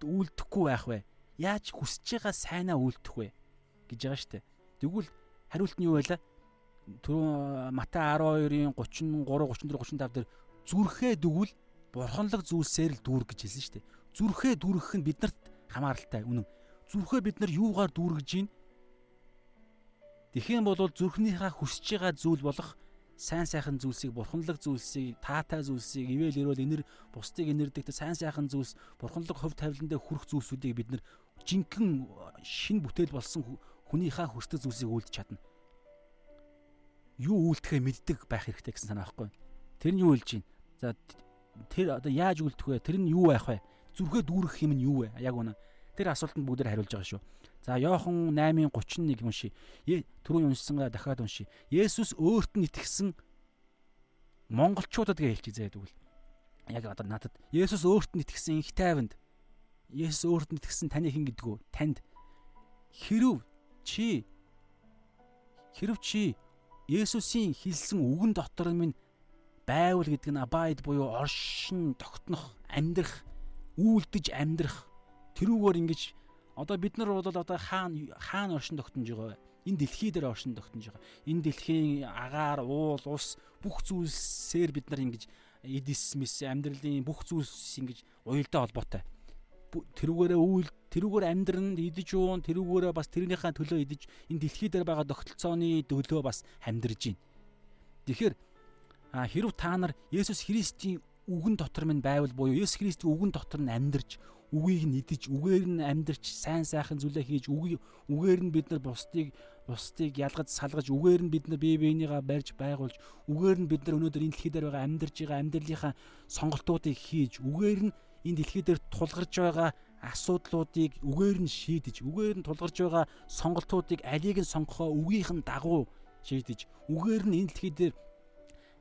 S1: үйлдэхгүй байх вэ? Яаж хүсэж байгаа сайнаа үйлдэх вэ? гэж байгаа шүү дээ. Тэгвэл хариулт нь юу байлаа? Түрүү Матай 12-ын 33, 34, 35 дээр зүрхээ дөгвөл бурханлаг зүйлсээр л дүүрэх гэж хэлсэн шүү дээ. Зүрхээ дүүргэх нь биднэрт хамааралтай үнэн. Зүрхээ бид нар юугаар дүүргэж гин? Тэхийн бол зүрхнийхээ хүсэж байгаа зүйл болох сайн сайхан зүйлсийг бурханлаг зүйлсийг таатай зүйлсийг ивэл өрөөл энэр бусдыг энэрдэг сайн сайхан зүйлс бурханлаг хөв тавиландаа хүрэх зүйлсүүдийг бид нар жинхэнэ шин бүтээл болсон хүнийхээ хүсдэг зүйлсийг үйлдэж чадна. Юу үйлдэхээ мэддэг байх хэрэгтэй гэсэн санаа байхгүй. Тэр нь юу хэлж байна? За тэр одоо яаж үйлдэх вэ? Тэр нь юу байх вэ? Зүрхээ дүүрэх юм нь юу вэ? Яг үнэ. Тэр асуултанд бүгдээр хариулж байгаа шүү. За Йохан 8:31 уншия. Түрүү уншсангаа дахиад уншия. Есүс өөрт нь итгэсэн монголчуудад гэж хэлчихье заяа тэгвэл. Яг одоо надад Есүс өөрт нь итгэсэн их тайванд Есүс өөрт нь итгэсэн таны хэн гэдгүү? Танд хэрв чи хэрв чи Есүсийн хэлсэн үгэн дотор минь байвал гэдэг нь абайд буюу оршин тогтнох, амьдрах, үйлдэж амьдрах тэрүүгээр ингэж одоо бид нар бол одоо хаана хаана оршин тогтнож байгаа вэ? Энэ дэлхий дээр оршин тогтнож байгаа. Энэ дэлхийн агаар, уул, ус бүх зүйлсээр бид нар ингэж эдис мис амьдралын бүх зүйлс ингэж уялдаа холбоотой тэрүүгээрээ үйл тэрүүгээр амьдран идэж уун тэрүүгээрээ бас тэрнийхээ төлөө идэж энэ дэлхий дээр байгаа тогтолцооны төлөө бас амьдрж байна. Тэгэхээр хэрв та нар Есүс Христийн үгэн дотор минь байвал буюу Есүс Христийн үгэн дотор нь амьдрж үгийг нь идэж үгээр нь амьдрч сайн сайхан зүйлээ хийж үгээр нь бид нар бусдыг бусдыг ялгаж салгаж үгээр нь бид нар бие биенийгээ барьж байгуулж үгээр нь бид нар өнөөдөр энэ дэлхий дээр байгаа амьдарч байгаа амьдралынхаа сонголтуудыг хийж үгээр нь энэ дэлхий дээр тулгарч байгаа асуудлуудыг үгээр нь шийдэж, үгээр нь тулгарч байгаа сонголтуудыг алийг нь сонгохоо үгийнх нь дагуу шийдэж, үгээр нь энэ дэлхий дээр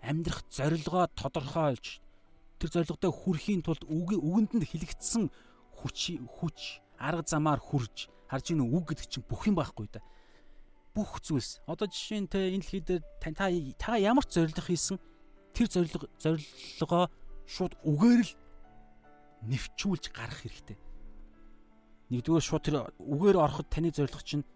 S1: амьдрах зорилгоо тодорхойлж, тэр зорилгодоо хүрэхийн тулд үгэнд нь хэлэгдсэн хүч хүч арга замаар хүрж харж ийн үг гэдэг чинь бүх юм байхгүй да. Бүх зүйлс. Одоо жишээ нь те энэ дэлхий дээр та та ямар ч зорилго хийсэн тэр зорилго зорилгоо шууд үгээр л нэвчүүлж гарах хэрэгтэй. Нэгдүгээр шууд тэр үгээр ороход таны зорилго чинь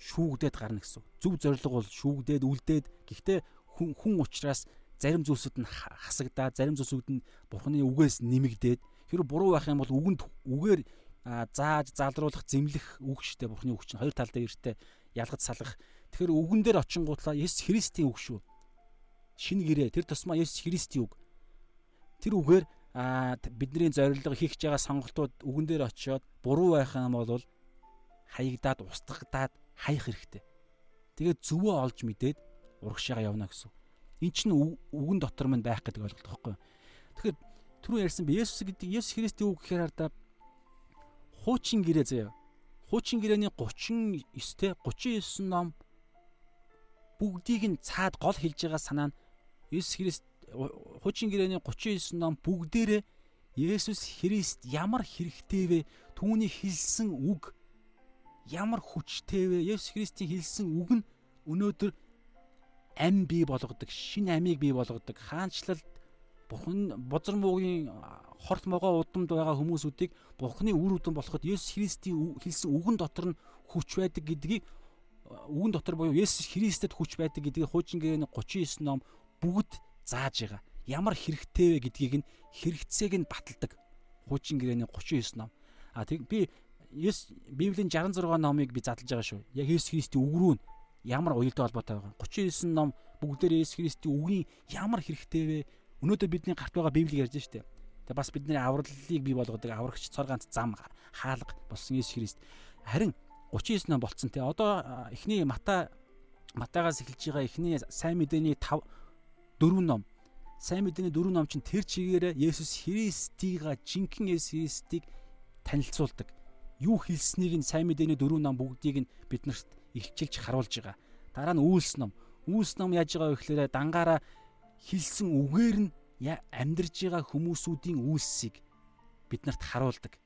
S1: шүүгдээд гарна гэсэн. Зөв зорилго бол шүүгдээд үлдээд гэхдээ хүн хүн учраас зарим зүйлсүүд нь хасагдаад зарим зүйлсүүд нь бурхны үгээс нэмэгдээд хэрэг буруу байх юм бол үгэнд үгээр зааж залруулах зэмлэх үг шттэ бурхны үг чинь хоёр талдаа эртээ ялгаж салгах. Тэгэхээр үгэн дээр очингуудлаа Есүс Христийн үг шүү. Шинэ гэрээ тэр тусмаа Есүс Христийн үг. Тэр үгээр а бидний зорилго хийх гэж байгаа сонголтууд үгэн дээр очиод буруу байх юм бол хаягдаад устгагдаад хаях хэрэгтэй. Тэгээд зөвөө олж мэдээд урагшаага явна гэсэн. Эн чинь үгэн дотор минь байх гэдэг ойлголт байхгүй. Тэгэхээр түрүү ярьсан би Есүс гэдэг Есүс Христийн үг гэхээр хардаа хуучин гэрээ заяа. Хуучин гэрээний 39-тэй 39 ном бүгдийг нь цаад гол хэлж байгаа санаа нь Есүс Христ хуучин гэрээний 39 ном бүгдээрээ Есүс Христ ямар хэрэгтэй вэ? Түүний хэлсэн үг ямар хүчтэй вэ? Есүс Христийн хэлсэн үг нь өнөөдөр ам бий болгодог, шин амийг бий болгодог, хаанчлалд Бурхан бозар муугийн хорт могоо удамд байгаа хүмүүсүүдийг Бурханы үр үдэн болоход Есүс Христийн хэлсэн үгэн дотор нь хүч байдаг гэдгийг үгэн дотор буюу Есүс Христэд хүч байдаг гэдгийг хуучин гэрээний 39 ном бүгд зааж байгаа. Ямар хэрэгтэй вэ гэдгийг нь хэрэгцээг нь баталдаг. Хуучин гэрээний 39 ном. А тэг би Библийн 66 номыг би задлаж байгаа шүү. Яг Есүс Христийн үг рүү ямар уялдаа холбоотой байгаа. 39 ном бүгдээр Есүс Христийн үгийн ямар хэрэгтэй вэ? Өнөөдөр бидний гарт байгаа Библийг ярьж штэ. Тэгээ бас бидний авралыг бий болгодог аврагч цор ганц зам хаалга болсон Есүс Христ. Харин 39 ном болцсон те. Одоо эхний Мата Матагаас эхэлж байгаа эхний сайн мэдээний 5 4 ном. Сайн мэдээний 4 ном чинь тэр чигээрээ Есүс Христийг жинхэнэ Есүс Христийг танилцуулдаг. Юу хэлснийг нь сайн мэдээний 4 ном бүгдийг нь биднэрт илчилж харуулж байгаа. Дараа нь үйлс ном. Үйлс ном яаж байгаа вэ гэхээр дангаараа хэлсэн үгээр нь амьдарж байгаа хүмүүсүүдийн үйлсийг биднэрт харуулдаг.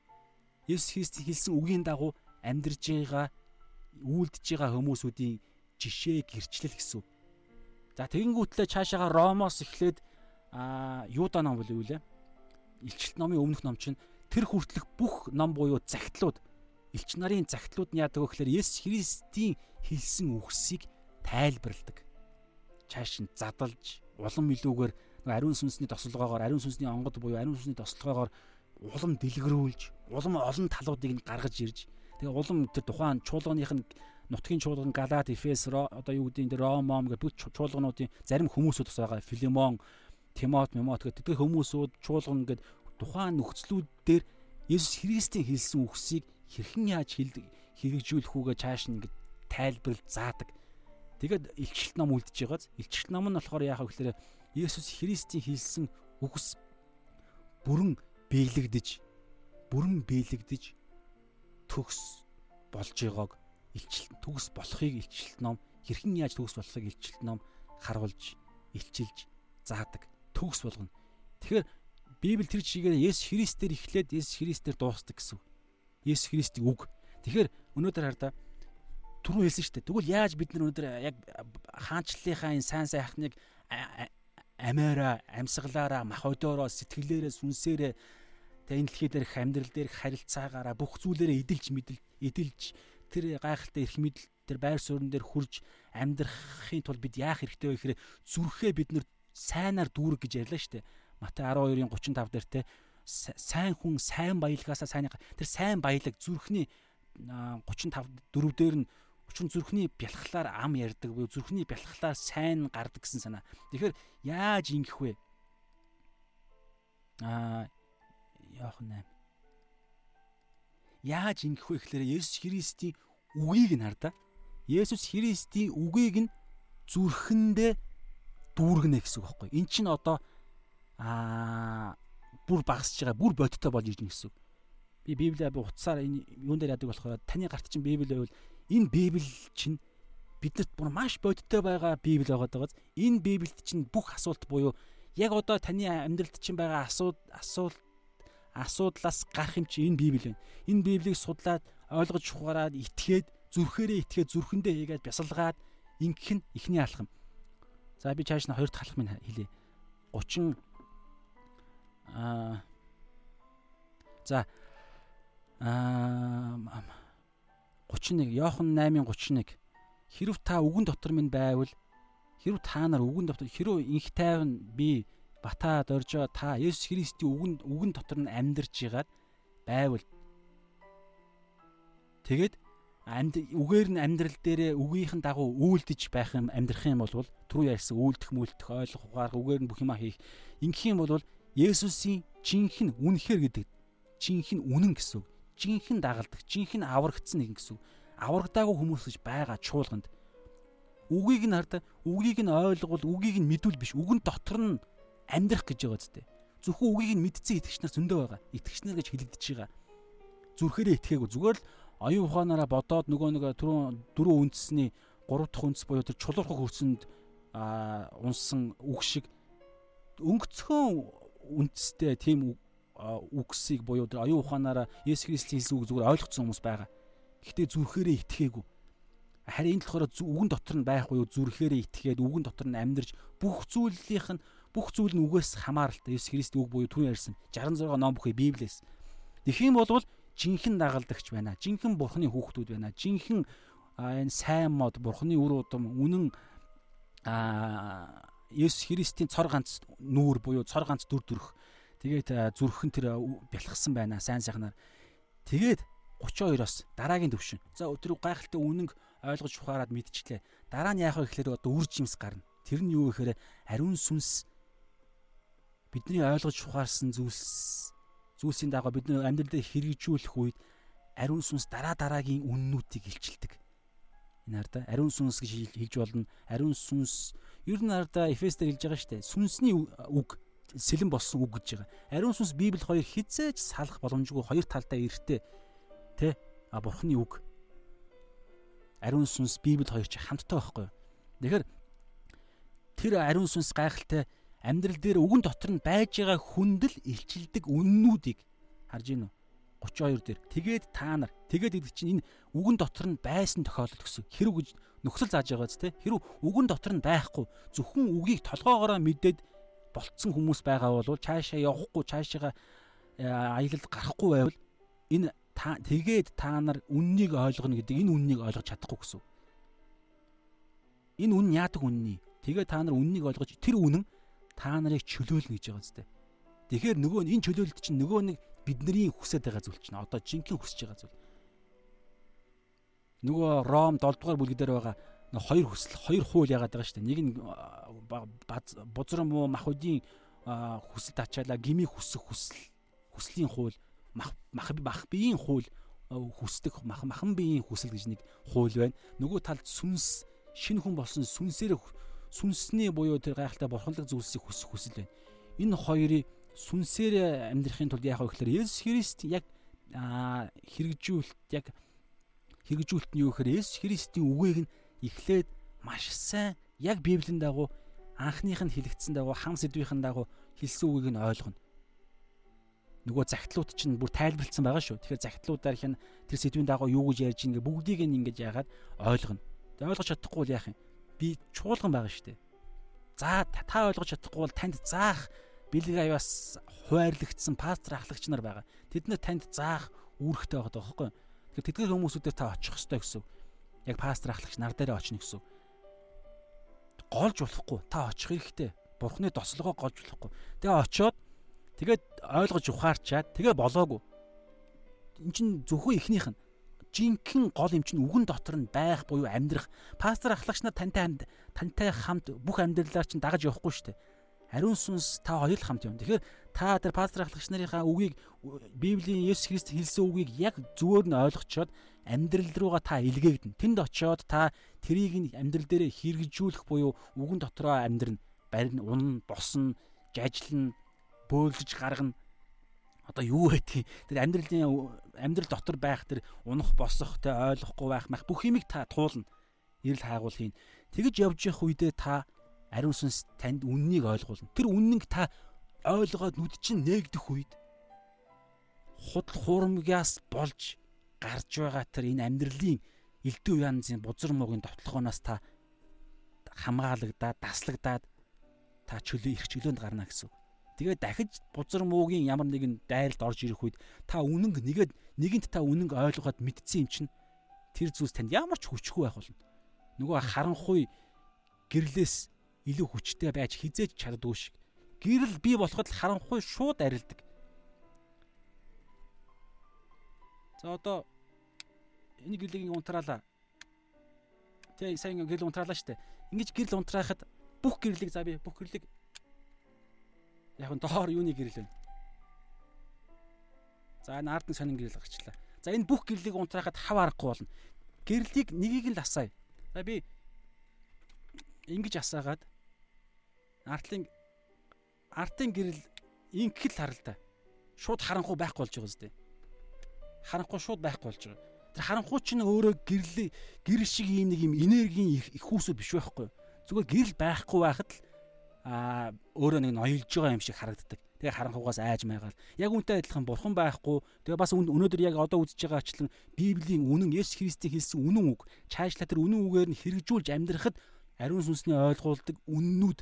S1: Есүс Христ хэлсэн үгийн дагуу амьдарж байгаа үйлдэж байгаа хүмүүсүүдийн жишээ гэрчлэл гэсэн үг. За тэгэнгүүтлээ цаашаага Ромоос эхлээд а Юда ном болов үлээ. Илчилт номын өмнөх ном чинь тэр хүртэлх бүх ном буюу загтлууд элч нарын загтлууд нь яадаг вэ гэхээр Есүс Христийн хэлсэн үгсийг тайлбарладаг. Чааш нь задалж улам илүүгээр ариун сүнсний тослогоогоор ариун сүнсний онгод буюу ариун сүнсний тослогоогоор улам дэлгэрүүлж улам олон талуудыг нь гаргаж ирж тэгээ улам тэр тухайн чуулганых нь нутгийн чуулган Галат, Эфес одоо юу гэдэг нь Ром, Мом гэх бүх чуулгануудын зарим хүмүүсүүд бас байгаа. Филимон, Тимот, Мемот гэх тэдгээр хүмүүсүүд чуулган гэдэг тухайн нөхцлүүд дээр Есүс Христийн хэлсэн үгсийг хэрхэн яаж хэрэгжүүлэх үгээ чааш нь ингэ тайлбарлаж заадаг. Тэгээд илчилт ном үлдэж байгааз илчилт ном нь болохоор яах вэ гэхээр Есүс Христийн хэлсэн үгс бүрэн биелэгдэж бүрэн биелэгдэж төгс болж байгааг илчилт төгс болохыг илчилт ном хэрхэн яаж төгс болохыг илчилт ном харуулж илчилж заадаг төгс болгоно. Тэгэхээр Библи тэр чигээр Есүс Христээр эхлээд Есүс Христээр дуустдаг гэсэн. Есүс Христийн үг. Тэгэхээр өнөөдөр хардаа түрүү хэлсэн шүү дээ. Тэгвэл яаж бид нар өнөөдөр яг хаанчлалынхаа энэ сайн сайхныг амиараа, амьсгалаараа, мах одоороо, сэтгэлээрээ, сүнсээрээ тэгээ энэ дэлхий дээрх амьдрал дээрх харилцаагаараа бүх зүйлээрээ эдэлж мэдэл эдэлж тэр гайхалтай эрх мэдэл тэр байр суурин дээр хурж амьдрахын тулд бид яах хэрэгтэй вэ гэхээр зүрхээ бид нар сайнаар дүүрэг гэж ярьлаа шүү дээ. Матай 12-ын 35 дээр те сайн хүн сайн баялагаасаа сайн тэр сайн баялаг зүрхний 35 дөрөв дээр нь өчн зүрхний бялхлаар ам ярддаг буюу зүрхний бялхлаар сайн гардаг гэсэн санаа. Тэгэхээр яаж ингэх вэ? Аа яах вэ? Яаж ингэх вэ гэхээр Есүс Христийн үгийг нь хардаа. Есүс Христийн үгийг нь зүрхэндээ дүүргэнэ гэсэн үг байхгүй. Эн чинь одоо аа бүр багасж байгаа, бүр бодиттой болж ирнэ гэсэн үг. Би Библийг би утсаар энэ юун дээр яадаг болохоор таны гарт чинь Библи байвал энэ Библи чинь биднэрт бүр маш бодиттой байгаа Библи байгаа дагаз энэ Библиэд чинь бүх асуулт буюу яг одоо таны амьдралд чинь байгаа асууд асуулт асуудлаас гарах юм чи энэ Библи байна. Энэ Библийг судлаад ойлгож ухаарад итгээд зүрхээрээ итгээд зүрхэндээ хийгээд бясалгаад ингэх нь ихний алхам. За би чааш нь хоёр дахь алхмыг хэлье. 30 аа за аа 31 Иохан 8:31 хэрв та үгэн дотор минь байвал хэрв та нар үгэн дотор хэрв инх тайван би батаад орж байгаа та Есүс Христийн үгэн үгэн дотор нь амьдарч байгаад байвал тэгээд амьд үгээр нь амьдрал дээрээ үгийнхэн дагуу үйлдэж байх юм амьдрах юм бол түрүү ярьсан үйлдэх мүлдэх ойлгох ухаарах үгээр нь бүх юма хийх ингэх юм бол Есүсийн жинхэнэ үнэхэр гэдэг жинхэнэ үнэн гэсэн үг. Жинхэнэ дагалдаг, жинхэнэ аврагдсан нэг гэсэн үг. Аврагдаагүй хүмүүс гэж байгаа чуулганд Үгийг нь хардаа үгийг нь ойлгуул, үгийг нь мэдүүл биш. Үгэн дотор нь амьдрах гэж байгаа зү. Зөвхөн үгийг нь мэдсэн итгэгч нар зөндөө байгаа. Итгэгч нар гэж хэлэгдэж байгаа. Зүрхээрээ итгээгүй. Зүгээр л оюун ухаанаараа бодоод нөгөө нэг түрүүн дөрөв үндэсний гурав дахь үндэс буюу тэр чулуурхаг хөрсөнд унсан үг шиг өнгөцхөн үндэстэй тийм үгсийг буюу тэр оюун ухаанаараа Есүс Христийн хэлсэн үг зүгээр ойлгоцсон хүмүүс байгаа. Гэхдээ зүрхээрээ итгээгүй. Харин энэ болохоор үгэн дотор нь байхгүй юу зүрхээрээ итгээд үгэн дотор нь амьдарч бүх зүйлийнх нь бүх зүйл нь үгээс хамааралтай Есүс Христийн үг буюу түрүү ярьсан 66 ном бүхий Библиэс. Тэгэх юм бол жинхэнэ дагалдагч байна. Жинхэнэ бурхны хүүхдүүд байна. Жинхэнэ энэ сайн мод бурхны үр удам үнэн а Есүс Христийн цор ганц нүүр буюу цор ганц дүр төрх Тэгээд зүрхэн тэр бялхсан байна сайн сайхнаар. Тэгээд 32-оос дараагийн төвшин. За тэр гайхалтай үнэнг ойлгож ухаарад мэдчихлээ. Дараа нь яах вэ гэхээр одоо үр жимс гарна. Тэр нь юу гэхээр ариун сүнс бидний ойлгож ухаарсан зүйлс зүйлсийн дагуу бид нар амьдрал дээр хэрэгжүүлэх үед ариун сүнс дараа дараагийн үннүүдийг илчилдэг. Энэ хардаа ариун сүнс гэж хэлж болно. Ариун сүнс ер нь хардаа Эфес дээр хэлж байгаа шүү дээ. Сүнсний үг сэлэн болсон үг гэж байгаа. Ариун сүнс Библи хоёр хизээж салах боломжгүй хоёр талдаа эртээ тэ а бурхны үг. Ариун сүнс Библи хоёр ч хамттай байхгүй. Тэгэхээр тэр ариун сүнс гайхалтай амьдрал дээр үгэн дотор нь байж байгаа хүндэл илчилдэг үннүүдийг харж гинүү 32 дээр тэгээд та нар тэгээд гэдэг чинь энэ үгэн дотор нь байсан тохиолдол гэсэн хэрэг гэж нөхцөл зааж байгаа зү тэ хэрэг үгэн дотор нь байхгүй зөвхөн үгийг толгоогоороо мэдээд болцсон хүмүүс байгаа бол цаашаа явахгүй цаашаа э, аялалд гарахгүй байвал энэ тэгээд та нар үннийг ойлгоно гэдэг энэ үннийг ойлгож чадахгүй гэсэн. Энэ үн яадаг үнний. Тэгээд та нар үннийг ойлгож тэр үнэн та нарыг чөлөөлнө гэж байгаа зү. Тэгэхээр нөгөө энэ чөлөөлөлт чинь нөгөө нэг бидний хүсэж байгаа зүйл чинь одоо жинхэнэ хүсэж байгаа зүйл. Нөгөө Ром 7 дугаар бүлэг дээр байгаа хоёр хүсэл хоёр хууль яагаад байгаа шүү дээ. Нэг нь бузрам муу махуудын хүсэл тачаалаа гими хүсэх хүсэл хүслийн хууль мах мах биеийн хууль хүсдэг мах махан биеийн хүсэл гэж нэг хууль байна. Нөгөө талд сүнс шинэ хүн болсон сүнсээр сүнсний буюу тэр гайхалтай бурханлаг зүйлсийг хүсэх хүсэл байна. Энэ хоёрыг сүнсээр амьдрахын тулд яах вэ гэхээр Есүс Христ яг хэрэгжүүлэлт яг хэрэгжүүлэлт нь юу гэхээр Есүс Христийн үгийг нь эхлээд маш сайн яг Библийн дагуу анхных нь хэлэгдсэн дагуу хам сэдвийн дагуу хэлсэн үгийг нь ойлгоно. Нөгөө загтлууд чинь бүр тайлбарлсан байгаа шүү. Тэгэхээр загтлуудаар хин тэр сэдвийн дагуу юу гэж ярьж ингээ бүгдийг нь ингэж яагаад ойлгоно. Тэгээ ойлгож чадахгүй бол яах юм? Би чуулган байгаа шүү дээ. За та ойлгож чадахгүй бол танд заах бэлэг аяас хуваарлагдсан пастор ахлагч нар байгаа. Тэд нар танд заах үүрэгтэй байгаа юу? Тэгэхээр тэдгээр хүмүүсүүдээр та очих ёстой гэсэн яг пастор ахлагч нар дээр очно гэсэн. Голж болохгүй. Та очих хэрэгтэй. Бурхны тослогоо голж болохгүй. Тэгээ очиод тэгээд ойлгож ухаарчаад тэгээ болоогүй. Эн чин зөвхөн ихнийх нь жинхэнэ гол юм чинь үгэн дотор нь байх буюу амьдрах. Пастор ахлагч нар тантай хамт тантай хамт бүх амьдралаар чинь дагаж явахгүй шүү дээ ариун сүнс та хоёр л хамт юм. Тэгэхээр та тэр пастор ахлагч нарынхаа үгийг Библийн Есүс Христ хэлсэн үгийг яг зүгээр нь ойлгочоод амьдрал руугаа та илгээгдэн. Тэнд очиод та тэрийг амьдрал дээр хэрэгжүүлэх буюу үгэн дотроо амьдрна. Барин унна, босно, жажлна, бөөлж гаргана. Одоо юу байдгийг тэр амьдралын амьдрал дотор байх тэр унах, босох, тэ ойлгохгүй байх мах бүх юмыг та туулна. Ирэл хайгуул хийн. Тэгэж явж явах үедээ та ариун сүнс танд үннийг ойлгуулна. Тэр үннийг та ойлгоод нүд чинь нээгдэх үед худал хуурмгаас болж гарч байгаа тэр энэ амьдралын элдв янзын бузар муугийн товтлогоноос та хамгаалагдаад таслагдаад та чөлөө их чөлөөнд гарна гэсэн. Тэгээд дахиж бузар муугийн ямар нэгэн дайралд орж ирэх үед та үнэнг нэгэд нэгэнт та үнэнг ойлгоод мэдсэн юм чинь тэр зүйлс танд ямар ч хүчгүй байх болно. Нөгөө харанхуй гэрлээс илүү хүчтэй байж хизээж чаддгүй шиг. Гэрэл бий болоход харанхуй шууд арилдаг. За одоо энэ гэрлийг унтраалаа. Тэгээ сайн гэрэл унтраалаа штэ. Ингиж гэрэл унтраахад бүх гэрлийг за би бүх гэрлийг яг нь доор юуны гэрэл вэ? За энэ ард нь сонин гэрэл гарчлаа. За энэ бүх гэрлийг унтраахад хав арахгүй болно. Гэрлийг нэгийг л асаая. За би ингэж асаагаад артлын артын гэрэл инхэл харал та. Шууд харанхуй байхгүй болж байгаа зү. Харанхуй шууд байхгүй болж байгаа. Тэр харанхуй чинь өөрөө гэрэл гэрэл шиг ийм нэг юм энергийн их хүүсүүд биш байхгүй. Зүгээр гэрэл байхгүй байхад л аа өөрөө нэг ноёлж байгаа юм шиг харагддаг. Тэгээ харанхугаас айж майгаал. Яг үнтэй адилхан бурхан байхгүй. Тэгээ бас өнөөдөр яг одоо үзэж байгаа ачлан Библийн үнэн Есүс Христийн хэлсэн үнэн үг. Чаашлаа тэр үнэн үгээр нь хэрэгжүүлж амьдрахад ариун сүнсний ойлгуулдаг үннүүд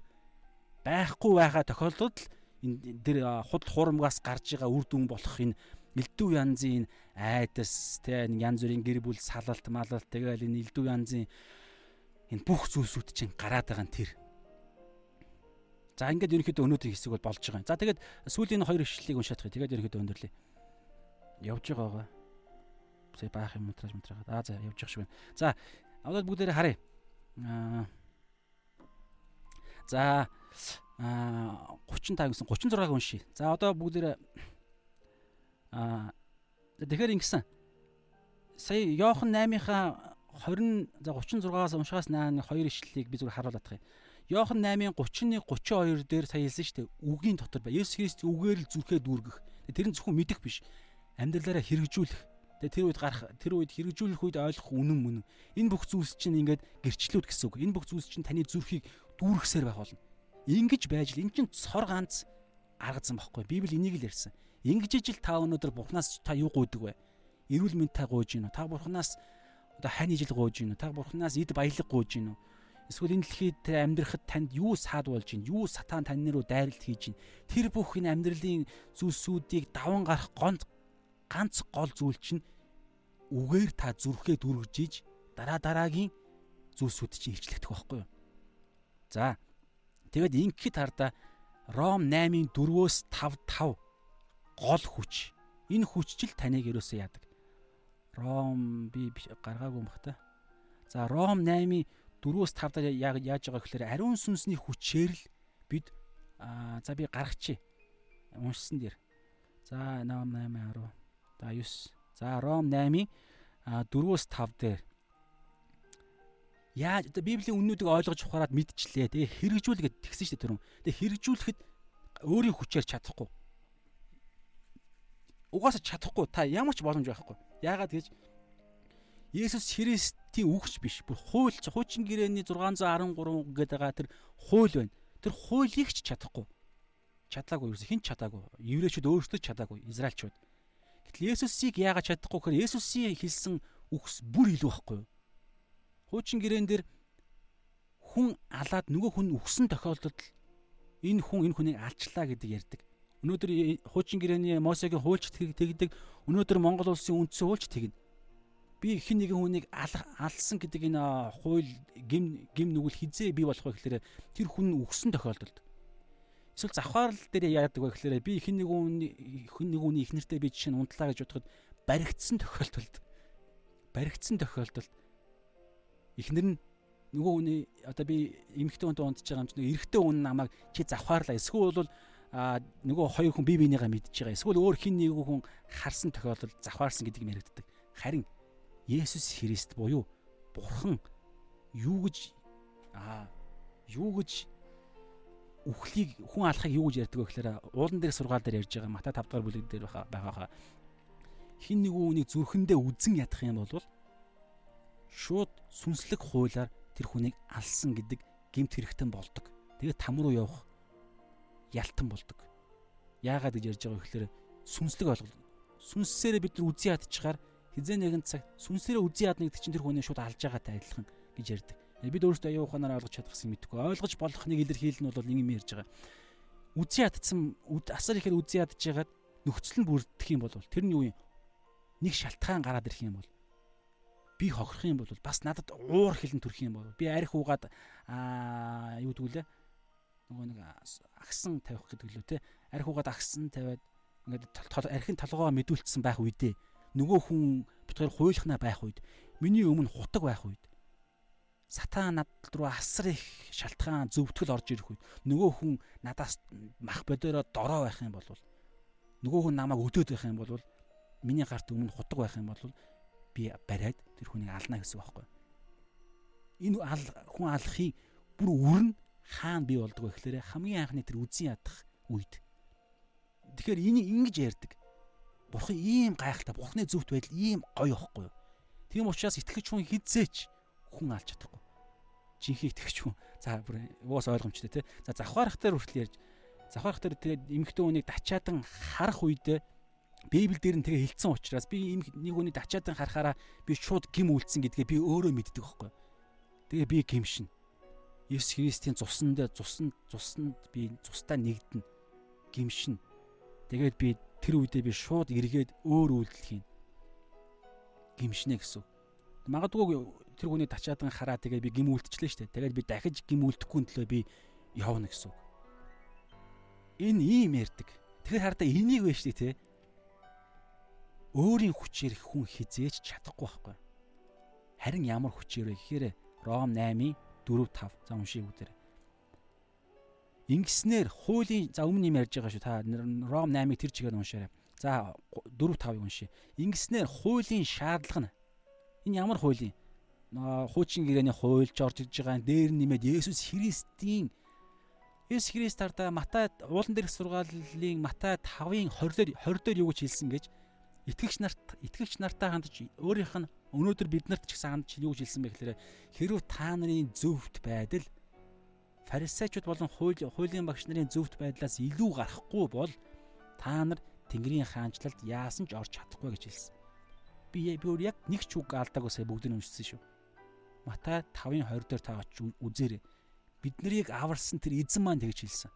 S1: байхгүй байгаа тохиолдолд энэ тэр худал хурамгаас гарч байгаа үр дүн болох энэ элдв янзын айдас тэ янз бүрийн гэр бүл салалт малалт тэгэл энэ элдв янзын энэ бүх зүйлсүүд чинь гараад байгаа нь тэр За ингээд ерөнхийдөө өнөөдрийн хэсэг бол болж байгаа юм. За тэгээд сүүлийн хоёр ишлэлийг уншаадах. Тэгээд ерөнхийдөө өндөрлөе. Явж байгаа байгаа. Сая баах юм унтраж унтраад. Аа за явж явах шиг байна. За одоо бүгдээрээ харъя. Аа За аа 35 гэсэн 36-г уншия. За одоо бүгдээрээ аа тэгэхээр ингэсэн. Сая Йохан 8-ийнхаа 20 за 36-аас уншихаас нааны хоёр ишлэлийг би зүгээр харуулах юм. Йохан 8-ын 31 32 дээр сая хэлсэн шүү дээ. Үгийн дотор бай. Есүс Христ үгээр л зүрхээ дүүргэх. Тэр нь зөвхөн мэдэх биш. Амьдралаараа хэрэгжүүлэх. Тэгээ тэр үед гарах тэр үед хэрэгжүүлэх үед ойлгох үнэн мөн. Энэ бүх зүйлс чинь ингээд гэрчлүүд гэсэн үг. Энэ бүх зүйлс чинь таны зүрхийг дүүргэсээр байх болно. Ингиж байж л эн чинь цор ганц аргацсан бохгүй. Библи энийг л ярьсан. Ингэж ижил та өнөөдөр Бурханаас та юу гуйдаг вэ? Эрүүл мэнд та гуйж гинөө. Та Бурханаас одоо хань ижил гуйж гинөө. Та Бурханаас эд баялаг гуйж гинөө Эсвэл энэ дэлхийд амьдрахад танд юу саад болж байна? Юу сатан тань руу дайралт хийж байна? Тэр бүх энэ амьдралын зүйлсүүдийг даван гарах гонц ганц гол зүйл чинь үгээр та зүрхээ дүргэж иж дараа дараагийн зүйлсүүд чинь хичлэгдэх байхгүй юу? За. Тэгэд ингэхэд хардаа Ром 8-ын 4-өөс 5 5 гол хүч. Энэ хүчжил таныг ерөөсөө яадаг. Ром би гаргаагүй юм бах та. За Ром 8-ын 4-өөс 5 даа яаж байгаа гэхээр ариун сүнсний хүчээр л бид за би гаргачих. Уншсан дээр. За 8 8 10. За 9. За Ром 8-ийн 4-өөс 5 дээр. Яаж Библийн үннүүдийг ойлгож ухаарад мэдчихлээ. Тэгээ хэрэгжүүлгээд тэгсэн шүү дээ тэрэн. Тэгээ хэрэгжүүлэхэд өөрийн хүчээр чадахгүй. Угаасаа чадахгүй та ямар ч боломж байхгүй. Яагаад гэж Есүс Христийн үгч биш. Бүр хууль хуучин гэрээний 613 гэдэг байгаа тэр хууль байна. Тэр хуулийг ч чадахгүй. Чадаагүй ерөөсө хин чадаагүй. Еврейчүүд өөрсдөө чадаагүй. Израильчууд. Гэтэл Есүсийг яагаад чадахгүй гэхээр Есүсийн хэлсэн үгс бүр илүү байхгүй юу? Хуучин гэрээн дээр хүн алаад нөгөө хүн үгсэн тохиолдолд энэ хүн энэ хүнийг алчлаа гэдэг ярьдаг. Өнөөдөр хуучин гэрээний Мосегийн хуульч тэгдэг. Өнөөдөр Монгол улсын үндсэн хуульч тэгнэ би хин нэгэн хүнийг алсан гэдэг энэ хууль гим гим нүгэл хизээ бий болох вэ гэхээр тэр хүн өгсөн тохиолдолд. Эсвэл завхаарл дээр яадаг вэ гэхээр би хин нэгэн хин нэгэн хүний их нэртэй би жишээ нь унтлаа гэж бодоход баригдсан тохиолдолд. Баригдсан тохиолдолд. Ихнэр нь нөгөө хүний одоо би эмэгтэй хүнтэй унтж байгаа юм чинь эрэгтэй хүн намайг чи завхаарлаа. Эсвэл бол а нөгөө хоёр хүн бие биенийгаа мэдж байгаа эсвэл өөр хин нэг хүн харсан тохиолдолд завхаарсан гэдэг юм яригддаг. Харин Есүс Христ буюу Бурхан юу гэж аа юу гэж үхлийг хүн алахыг юу гэж ярьдаг вэ гэхээр уулан дээр сургаал дээр ярьж байгаа Матай 5 дугаар бүлэг дээр байгаа хин нэг үнийг зүрхэндээ үзэн ядах юм бол шууд сүнслэг хуулаар тэр хүнийг алсан гэдэг гемт хэрэгтэн болдог. Тэгээд там руу явах ялтан болдог. Яагаад гэж ярьж байгаа вэ гэхээр сүнслэг ойлголт. Сүнсээрээ бид нар үзий ядчихаар хизээ нэгэн цаг сүнсээрээ үзий ядна гэдэг чинь тэр хүний шууд алж байгаатай адилхан гэж ярьдаг. Бид өөрсдөө аюу ухаанаар ойлгож чадах гэсэн мэдгүй. Ойлгож болохныг илэрхийлэл нь бол нэг юм ярьж байгаа. Үзий ядсан асар ихээр үзий ядж байгаад нөхцөл нь бүрдэх юм бол тэр нь юу юм? Нэг шалтгаан гараад ирэх юм бол би хохирох юм бол бас надад уур хилэн төрөх юм бол би арх уугаад аа юу гэдгүүлээ нөгөө нэг агсан тавих гэдэг лөө те арх уугаад агсан тавиад ингээд архин толгоо мэдүүлсэн байх үедээ нөгөө хүн битгаар хуйлахнаа байх үед миний өмнө хутаг байх үед сатан над руу асар их шалтгаан зөвтгөл орж ирэх үед нөгөө хүн надаас мах бодороо дорой байх юм бол нөгөө хүн намайг өдөөд байх юм бол миний гарт өмнө хутаг байх юм бол би бариад тэр хүнийг ална гэсэн байхгүй. Энэ ал хүн алахыг бүр үрнэ хаана бий болдог вэ гэхээр хамгийн анхны тэр үзэн ядах үед. Тэгэхээр энийг ингэж ярьдаг. Бурхан ийм гайхалтай, Бурханы зөвхт байдал ийм гоё ихгүй юу? Тийм учраас итгэж хүн хизээч хүн алж чадахгүй. Жинхэнэ итгэж хүн. За бүр уус ойлгомжтой тий. За завхаарах дээр хүртэл ярьж завхаарах дээр тэгээд эмэгтэй хүнийг дачаадан харах үедээ Библи дээр нь тэгээ хэлсэн учраас би нэг хүний дачаадан харахаараа би шууд гим үлдсэн гэдгээ би өөрөө мэддэг байхгүй. Тэгээ би гимшин. Есүс Христийн цуснд цуснд цуснд би цустаа нэгдэнэ. Гимшин. Тэгээд би тэр үедээ би шууд эргээд өөр үйлдэл хийн. Гимшнэ гэсэн. Магадгүй тэр хүний дачаадан хараа тэгээ би гим үлдчихлээ дээ. Тэгээд би дахиж гим үлдэхгүй төлөө би явна гэсэн. Энэ ийм ярддаг. Тэгэхээр хардаа энийг вэ шүү дээ, тэ өөрийн хүчээр хүн хизээж чадахгүй байхгүй. Харин ямар хүчээр вэ гэхээр Ром 8-ийн 4 5 за уншия бүгдээр. Ингэснээр хуулийн за өмнө юм ярьж байгаа шүү. Та Ром 8-ыг тэр чигээр уншаарай. За 4 5-ыг уншия. Ингэснээр хуулийн шаардлага нь энэ ямар хуулийн? Хуучин гэрээний хуульч орж иж байгаа дээр нэмээд Есүс Христийн Есүс Христ тардаа Матай уулан дээрх сургаалын Матай 5-ын 20 дээр 20 дээр юу гэж хэлсэн гэж итгэгч нарт итгэгч нартай хандж өөрийнх нь өнөөдөр бид нарт ч гэсэн хандж юу гэж хэлсэн бэ гэхээр хэрв та нарын зөвхт байдал фарисеучуд болон хууль хуулийн багш нарын зөвхт байдлаас илүү гарахгүй бол та нар Тэнгэрийн хаанчлалд яасан ч орж чадахгүй гэж хэлсэн. Би би өөр яг нэг ч үг алдаагүй сая бүгдийг уншсан шүү. Матай 5:20 дээр та очиж үзээрэй. Бид нарыг аварсан тэр эзэн маань тэгж хэлсэн.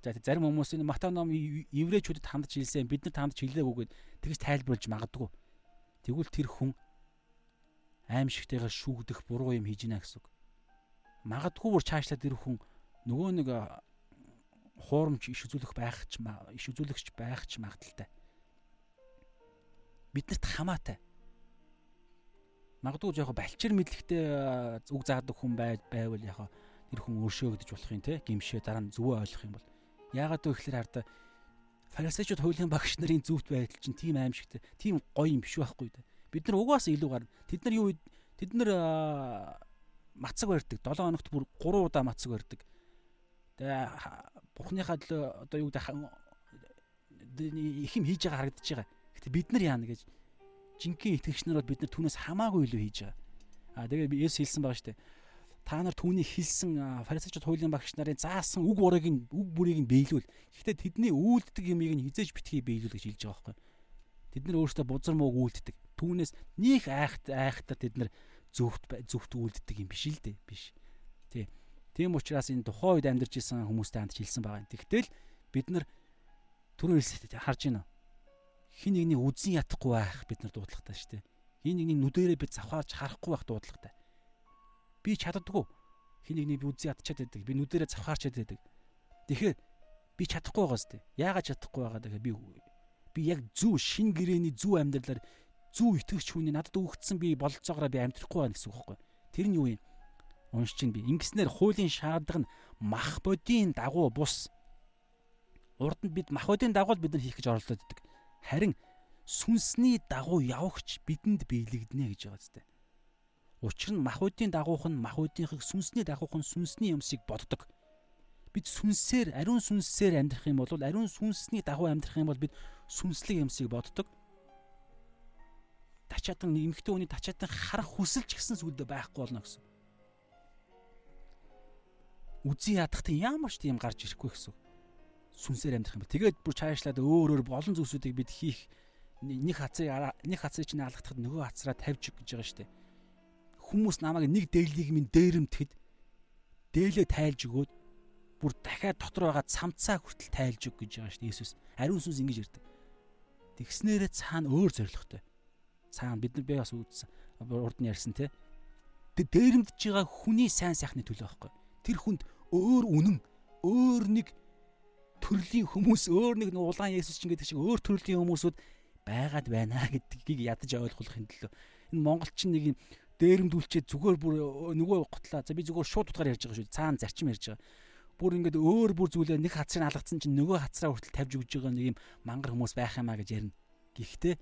S1: За зарим хүмүүс энэ Матай ном еврейчүүдэд хандж хэлсэн бид нарт хандж хэлээгүйгээд тэгж тайлбарлаж магадгүй. Тэгвэл тэр хүн аимшигтайгаар шүүгдэх буруу юм хийж гинэ гэсэн үг. Магадгүй бүр чаашлаа тэр хүн нөгөө нэг хуурамч иш үзүүлэх байх ч иш үзүүлэгч байх ч магадaltaй. Биднэрт хамаатай. Магадгүй яг балчир мэдлэгтэй үг заадаг хүн байвал яг тэр хүн өршөөгдөж болох юм те гимшээ дараа нь зүвөө ойлгох юм бол Яагаад вэ гэхээр хараа фарисеучуд хуулийн багш нарын зүвт байдал чинь тийм аимшигтэй, тийм гоё юм биш байхгүй да. Бид нар угаасаа илүү гарна. Тэд нар юу тэд нар мацаг барьдаг. 7 хоногт бүр 3 удаа мацаг барьдаг. Тэгээ бурхныхаа одоо юу гэдэг их юм хийж байгаа харагдаж байгаа. Гэтэ бид нар яана гэж жинхэнэ итгэгч нар бол бид нар түүнээс хамаагүй илүү хийж байгаа. Аа тэгээ Есүс хэлсэн байгаа дээ та нар түүний хэлсэн фарисеучуд хуулийн багш нарын заасан үг урыг нь үг бүрийг нь биелүүл. Гэхдээ тэдний үйлддэг юмыг нь хизээж битгий биелүүл гэж хэлж байгаа байхгүй. Тэд нар өөрсдөө бузар мууг үйлддэг. Түүнээс нөх айхт айхтар тэд нар зөвхт зөвхт үйлддэг юм биш л дээ. Биш. Тий. Тийм учраас энэ тухайн үед амьдарч исэн хүмүүстэй хамт хэлсэн байгаа юм. Тэгтэл бид нар түрүү хэлсэд харж байна. Хин нэгний үзэн ятахгүй байх бид нар дуудлагатай шүү дээ. Хин нэгний нүдэрээ бид завхаарч харахгүй байх дуудлагатай би чаддаггүй. Хин нэгний би үзий ядчаад байдаг. Би нүдэрээ завхаарчаад байдаг. Тэгэхээр би чадахгүй байгаа сте. Яагаад чадахгүй байгаа дахь би би яг зөв шин гэрээний зөв амьдралаар зөв итгэгч хүний надад өгөгдсөн би бололцоогоор би амьдрахгүй байна гэсэн үг байхгүй. Тэр нь юу юм? Унш чинь би. Ингэснээр хуулийн шаардлага нь мах бодийн дагуу бус. Урд нь бид мах бодийн дагуу бид нар хийх гэж оролдоод байдаг. Харин сүнсний дагуу явагч бидэнд биелэгдэнэ гэж байгаа зү. Учир нь махуудын дагуух нь махуудынхыг сүнсний дагуух нь сүнсний юмсыг боддог. Бид сүнсээр ариун сүнсээр амьдрах юм бол ариун сүнсний дагуу амьдрах юм бол бид сүнслэг юмсыг боддог. Тачаатан эмэгтэй хүний тачаатан харах хүсэл ч гэсэн сүлдө байхгүй болно гэсэн. Үзий ядахтан ямар ч тийм гарч ирэхгүй гэсэн. Сүнсээр амьдрах юм тэгээд бүр цаашлаад өөр өөр болон зүйлсүүдийг бид хийх нэг хацрыг нэг хацрыг чинь алгахад нөгөө хацраа тавьж гэж байгаа дээ хүмүүс намайг нэг дээлийг минь дээрэмтгэд дээлээ тайлж өгөөд бүр дахиад дотор байгаа цамцаа хүртэл тайлж өг гэж байгаа дээ Иесус. Ариун сүнс ингэж ярьдаг. Тэгснээрээ цаана өөр зоригтой. Цаана бид нар би бас үзсэн. Урд нь ярьсан те. Дээрэмдэж байгаа хүний сайн сайхны төлөө байхгүй. Тэр хүнд өөр үнэн, өөр нэг төрлийн хүмүүс, өөр нэг улаан Есүс ч ингэдэг шиг өөр төрлийн хүмүүсүүд байгаад байна гэдгийг ядаж ойлгуулахын төлөө энэ монголчин нэг юм дээрэмдүүлчихэд зүгээр бүр нөгөө готлаа. За би зүгээр шууд утгаар ярьж байгаа шүү. Цаана зарчим ярьж байгаа. Бүр ингээд өөр бүр зүйлээ нэг хацрыг алгацсан чинь нөгөө хацраа хүртэл тавьж өгж байгаа нэг юм мангар хүмүүс байх юмаа гэж ярина. Гэхдээ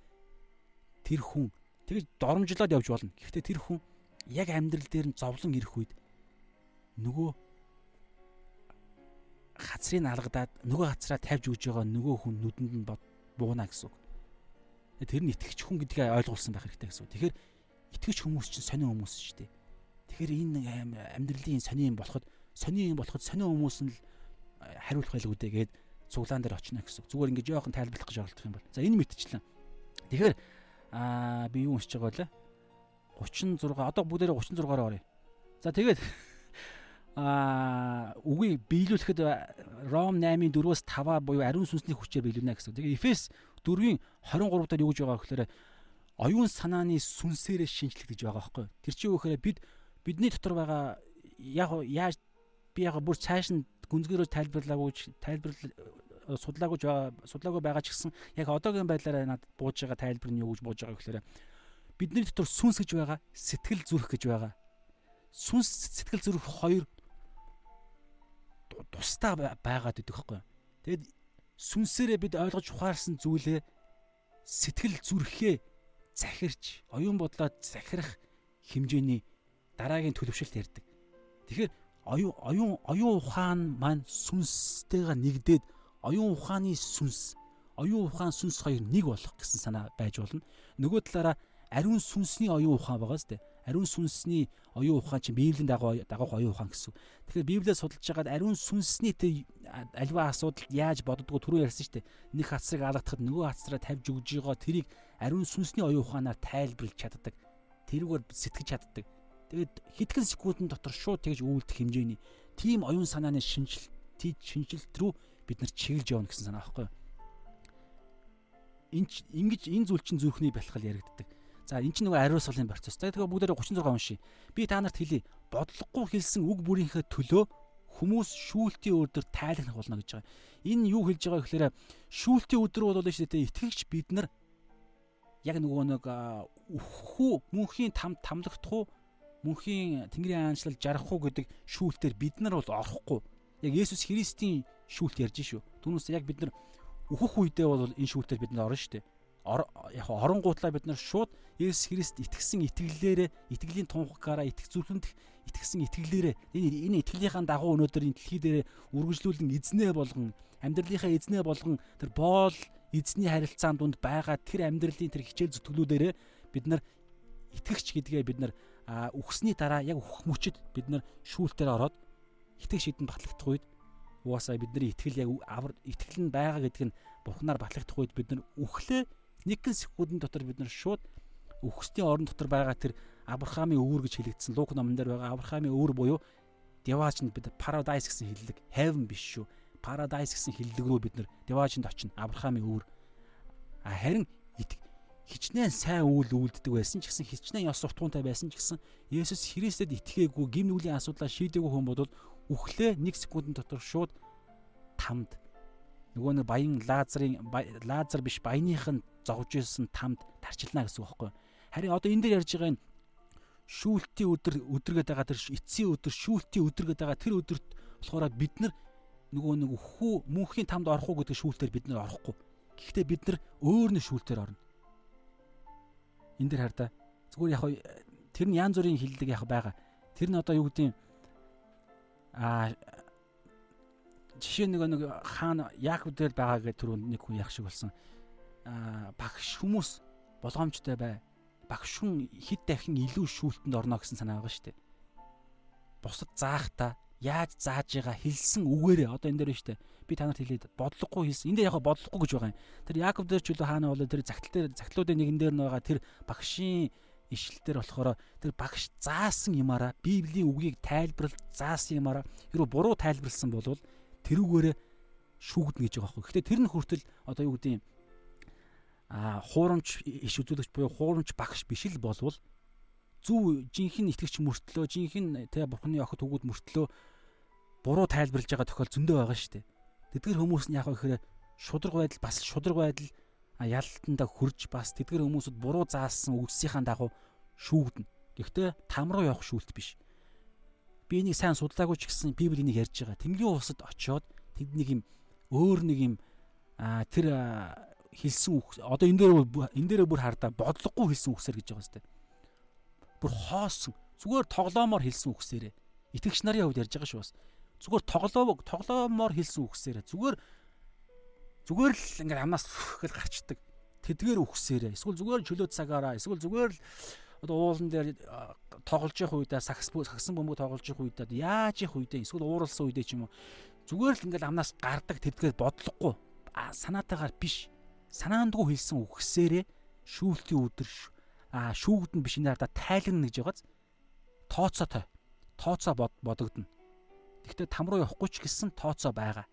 S1: тэр хүн тэгж доромжлоод явж болно. Гэхдээ тэр хүн яг амьдрал дээр нь зовлон ирэх үед нөгөө газрыг алгадаад нөгөө газраа тавьж өгж байгаа нөгөө хүн нүдэнд нь бууна гэсэн үг. Тэр нь итгэж хүн гэдгийг ойлгуулсан байх хэрэгтэй гэсэн үг. Тэгэхээр итгэж хүмүүс чинь сонио хүмүүс шүү дээ. Тэгэхээр энэ амьдралын сони юм болоход сони юм болоход сонио хүмүүс нь л хариулах байлгүй дээ гээд цуглаан дээр очно гэсэн. Зүгээр ингэж яахан тайлбарлах гэж оролдох юм бол. За энэ мэдчихлээ. Тэгэхээр аа би юу уншиж байгаа вэ? 36 одоо бүгдээрээ 36-аар оръё. За тэгээд [laughs] аа үгүй биелүүлэхэд Ром 8-ын 4-өөс 5 буюу ариун сүнсний хүчээр биелүүлнэ гэсэн. Тэгээ Эфес 4-ийн 23 дээр юу гэж байгаа гэхээр оюун санааны сүнсээрээ шинжлэх гэж байгаа байхгүй. Тэр чинь юу гэхээр бид бидний дотор байгаа яг яаж би яг бүр цааш нь гүнзгийрөө тайлбарлаагүй тайлбарлал судлаагүй судлаагүй байгаа ч гэсэн яг одоогийн байдлаараа надад бууж байгаа тайлбар нь юу гэж бууж байгаа гэхээр бидний дотор сүнс гэж байгаа сэтгэл зүрх гэж байгаа сүнс сэтгэл зүрх хоёр тусдаа байгаад идэх хэвгүй. Тэгэд сүнсээрээ бид ойлгож ухаарсан зүйлээ сэтгэл зүрхээ захирч оюун бодлоо захирах хэмжээний дараагийн төлөвшөлт ярьдаг. Тэгэхээр оюун оюун оюун ухаан маань сүнстэйгээ нэгдээд оюун ухааны сүнс оюун ухаан сүнс хоёр нэг болох гэсэн санаа байж болно. Нөгөө талаараа ариун сүнсний оюун ухаан байгаа сте ариун сүнсний оюун ухаан чинь библийн дагуу дагуух оюун ухаан гэсэн. Тэгэхээр библиэд судалж байгаад ариун сүнсний тэр альва асуудалд яаж боддгоо түрүү ярьсан шүү дээ. Нэг хацрыг алгадахад нөгөө хацраа тавьж өгж байгаа тэрийг ариун сүнсний оюун ухаанаар тайлбарлаж чаддаг. Тэрүүгээр сэтгэж чаддаг. Тэгээд хитгэн секундын дотор шууд тэгж үйлдэх хэмжээний тийм оюун санааны шинжилт шинжилт рүү бид нар чиглэж явна гэсэн санаа байхгүй юу? Энд ингэж энэ зүйл чинь зүрхний бэлтгэл яригддаг. За эн чинь нөгөө ариусгалын процесс. Тэгэхээр бүгдээрээ 36 уншия. Би та нарт хэлье. Бодлогогүй хэлсэн үг бүрийнхээ төлөө хүмүүс шүүлтийн өдөр тайлхнах болно гэж байгаа. Энэ юу хэлж байгаа гэхээр шүүлтийн өдөр бол шүү дээ итгэгч бид нар яг нөгөө нэг үхүү мөнхийн там тамлагдах уу мөнхийн тэнгэрийн аанчлал жарах уу гэдэг шүүлтээр бид нар бол орохгүй. Яг Есүс Христийн шүүлт ярьж шүү. Түүнээс яг бид нар үхэх үедээ бол энэ шүүлтээр бид нар орно шүү дээ яг оронгуутлаа бид нар шууд Есүс Христ итгэсэн итгэлээрээ итгэлийн тунхагаараа итгэх зүрхэнд итгэсэн итгэлээрээ энэ энэ итгэлийнхаа дагуу өнөөдөр энэ дэлхий дээр үргэлжлүүлэн эзнээ болгон амьдралынхаа эзнээ болгон тэр боол эзний харилцаан дунд байгаа тэр амьдралын тэр хичээл зүтгэлүүдээрээ бид нар итгэгч гэдгээ бид нар үхсний дараа яг үхэх мөчөд бид нар шүүлтээр ороод итгэж шийдэн батлагдах үед угаасаа бидний итгэл яг авар итгэл нь байгаа гэдг нь бурхнаар батлагдах үед бид нар үхлээ Нэгэн секундын дотор бид нар шууд үхсдийн орон дотор байгаа тэр Авраамийн өвөр гэж хэлэгдсэн Лук номон дээр байгаа Авраамийн өвөр буюу Деваж нь бид paradise гэсэн хэллэг heaven биш шүү. Paradise гэсэн хэллэг рүү бид нар Деважинд очино. Авраамийн өвөр. А харин хичнээн сайн үйл үлддэг байсан ч гэсэн хичнээн ёс суртахуунтай байсан ч гэсэн Есүс Христэд итгээгүй гим нүглийн асуудлаа шийдээгүй хүн бодвол үхлээ 1 секундын дотор шууд тамд нөгөө нэг баян Лазарын Лазар биш баяных нь зовж ирсэн тамд тарчилна гэсэн үг байхгүй. Харин одоо энэ дээр ярьж байгаа энэ шүүлтийн өдөр өдргээд байгаа тэр эцсийн өдөр шүүлтийн өдргээд байгаа тэр өдөрт болохоор бид нар нөгөө нэг хүү мөнхийн тамд орох уу гэдэг шүүлтээр бид нар орохгүй. Гэхдээ бид нар өөр нэг шүүлтээр орно. Энд дэр хар та. Зүгээр яг тэр нь янз бүрийн хиллэг яг байгаа. Тэр нь одоо юу гэдэг юм аа жишээ нэг нэг хаана Яаков дээр байгаа гэх түрүүнд нэг хүн яг шиг болсон. Аа багш хүмүүс болгоомжтой бай. Багш хүн хэд дахин илүү шүүлтэнд орно гэсэн санаа байгаа шүү дээ. Бусад заахта яаж зааж байгаа хэлсэн үгээрээ одоо энэ дээр нь шүү дээ. Би танарт хэлээд бодлогогүй хэлсэн. Энд яг бодлохгүй гэж байгаа юм. Тэр Яаков дээр ч үлээ хаана болоо тэр загтал дээр загтлуудын нэгэн дээр нь байгаа тэр багшийн ишлэлээр болохоор тэр багш заасан юмараа Библийн үгийг тайлбарлаж заасан юмараа хэрвээ буруу тайлбарлсан бол тэрүүгээрээ шүүгднэ гэж байгаа байхгүй. Гэхдээ тэр нь хүртэл одоо юу гэдэг юм а хуурамч иш үзүүлэгч буюу хуурамч багш биш л болвол зөв жинхэнэ итгэгч мөртлөө жинхэнэ тэ бурхны охид хөгүүд мөртлөө буруу тайлбарлаж байгаа тохиол зөндөө байгаа шүү дээ. Тэдгэр хүмүүс нь яг ихээр шудраг байдал бас шудраг байдал ялалтанда хөрж бас тэдгэр хүмүүсд буруу заасан үгсийнхаа дагуу шүүгдэнэ. Гэхдээ там руу явах шүүлт биш би энийг сайн судлаагүй ч гэсэн Библи энийг ярьж байгаа. Тэнглийн усад очиод тэд нэг юм өөр нэг юм тэр хэлсэн үг одоо энэ дээр энэ дээр бүр хардаа бодлогогүй хэлсэн үгсээр гэж байгаа сте. Бүр хоосон зүгээр тоглоомоор хэлсэн үгсээрээ итгэгч нарын хувьд ярьж байгаа шүү бас. Зүгээр тоглоо тоглоомоор хэлсэн үгсээрээ зүгээр зүгээр л ингээд амнаас гэл гарчдаг. Тэдгээр үгсээрээ эсвэл зүгээр чөлөө цагаараа эсвэл зүгээр л одоо уулан дээр тоглож явах үедээ сакс саксан бөмбөг тоглож явах үедээ яаж явах үедээ эсвэл ууралсан үедээ ч юм уу. Зүгээр л ингээд амнаас гардаг тэдгээр бодлогогүй санаатаагаар биш. Санаандгүй хэлсэн үгсээрээ шүүлтийн өдөр а шүүгдэн биш. Энэ хардаа тайлагна гэж байгааз. Тооцоо той тооцоо бодогдно. Гэхдээ там руу явахгүй ч гэсэн тооцоо байгаа.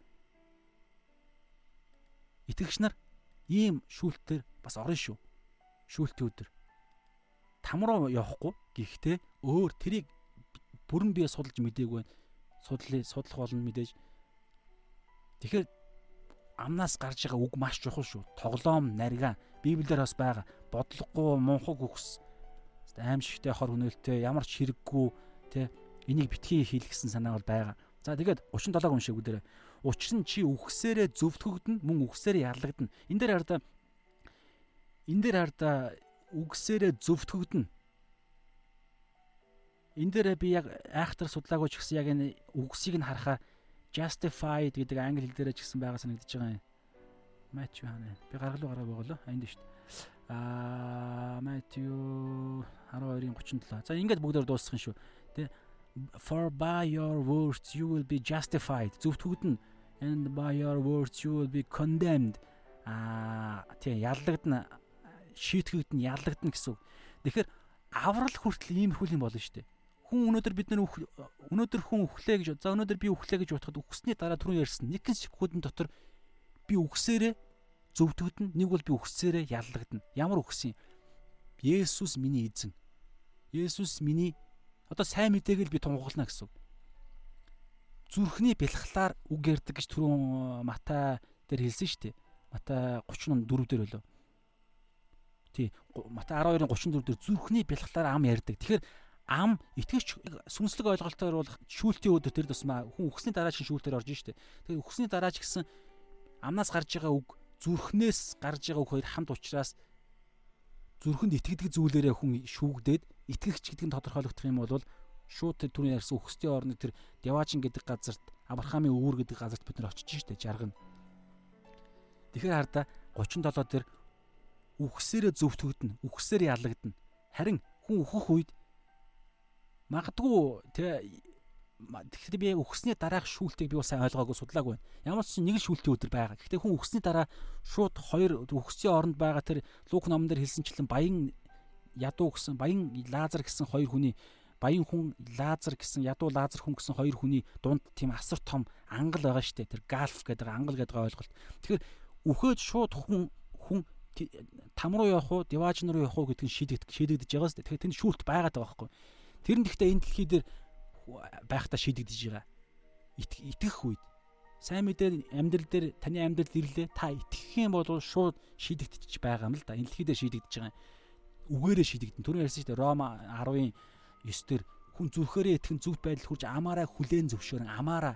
S1: Итгэгч нар ийм шүүлтээр бас орно шүү. Шүүлтийн өдөр. Там руу явахгүй гэхдээ өөр тэрийг бүрэн бие судалж мдээгүй байна. Судлаа судлах болно мэдээж. Тэгэхээр амнаас гарч байгаа үг маш чухал шүү. Тоглоом, нарийн Библиэр бас байгаа. Бодлогогүй, мунхаг үгс. Аимшигтэй хор хөнөөлтэй, ямар ч хэрэггүй, тэ энийг битгий хийх гэсэн санаа бол байгаа. За тэгээд 37 уншиг үдэрэ. Учир нь чи үхсээрээ зөвтгөгдөн мөн үхсээрээ яллагдана. Энд дээр хардаа энэ дээр хардаа үгсээрээ зөвтгөгдөн. Энд дээр би яг айхтар судлаагүй ч гэсэн яг энэ үгсийг нь харахаар justified гэдэг англи хэл дээр ч гэсэн байгаа санагдаж байгаа юм. Matthew хана. Би гаргалуу гараа боголоо. Энд шүү дээ. Аа Matthew 12-ын 37. За ингээд бүгдээр дуусах юм шүү. Тэ for by your words you will be justified зөвтгөгдөн and by your words you will be condemned а тийм яллагдана шийтгэгдэн яллагдана гэсэн үг. Тэгэхээр аврал хүртэл иймэрхүү юм болно шүү дээ. Хүн өнөөдөр бид нар өнөөдөр хүн өглөө гэж за өнөөдөр би өглөө гэж бодоход үхсний дараа түрүүн ярьсан нэгэн секундын дотор би үгсээрээ зөвтгөгдөн нэг бол би үгсээрээ яллагдана. Ямар үгс юм? Есүс миний эзэн. Есүс миний Одоо сайн мэдээг л би тунхаглана гэсэн. Зүрхний бэлхлаар үг ярьдаг гэж түрүүн э, Матай дээр хэлсэн шүү дээ. Матай 34 дээр болоо. Тий. Матай 12-ын 34 дээр зүрхний бэлхлаар ам ярьдаг. Тэгэхээр ам итгэвч сүнслэг ойлголтоор бол шүүлтийн өдөр тэр тусмаа хүн өгсний дараа чинь шүүлтээр орж штэ. Тэгэхээр өгсний дараа ч гэсэн амнаас гарч байгаа үг зүрхнээс гарч байгаа үг хоёр хамт учраас зүрхэнд итгэдэг зүйлээрээ хүн шүүгдээд итгэгч гэдэг нь тодорхойлогдох юм бол шууд тэр түрүүний ярьсан өгсдийн орны тэр Деважин гэдэг газарт Авраамийн өвөр гэдэг газарт бид нар очиж штэ жаргана. Тэгэхээр хардаа 37 дээр үхсээрээ зөвтгөгдөн, үхсээр ялагдана. Харин хүн өөхөх үед магадгүй тэ тэгэхээр би үхсний дараах шүүлтийг би сайн ойлгоогүй судлаагүй байна. Ямар ч нэг л шүүлтийн өдөр байгаа. Гэхдээ хүн үхсний дараа шууд хоёр үхсийн оронд байгаа тэр Лук номон дээр хэлсэнчлэн баян ядуу гэсэн баян Лазар гэсэн хоёр хүний баян хүн Лазар гэсэн ядуу Лазар хүн гэсэн хоёр хүний дунд тийм асар том ангал байгаа штэ тэр галф гэдэг ангал гэдэг ойлголт. Тэгэхээр үхээд шууд хүн хүн там руу явах уу, диважн руу явах уу гэдгийг шийдэгдэх шийдэгдэж байгаа сте. Тэгэхээр тэнд шүүлт байгаад байгаа байхгүй. Тэр нь гэхдээ энэ дэлхий дээр байхдаа шийдэгдэж байгаа. Итгэх үед сайн мэдээ амьдрал дээр таны амьдралд ирлээ та итгэх юм бол шууд шийдэгдэж байгаа юм л да. Энэ дэлхий дээр шийдэгдэж байгаа юм үгээрээ шийдэгдэн. Түрүү ярьсан шүү дээ. Рома 10-ын 9 дээр хүн зүрхээрээ итгэн зүвт байдал хүрч амаараа хүлээн зөвшөөрөн амаараа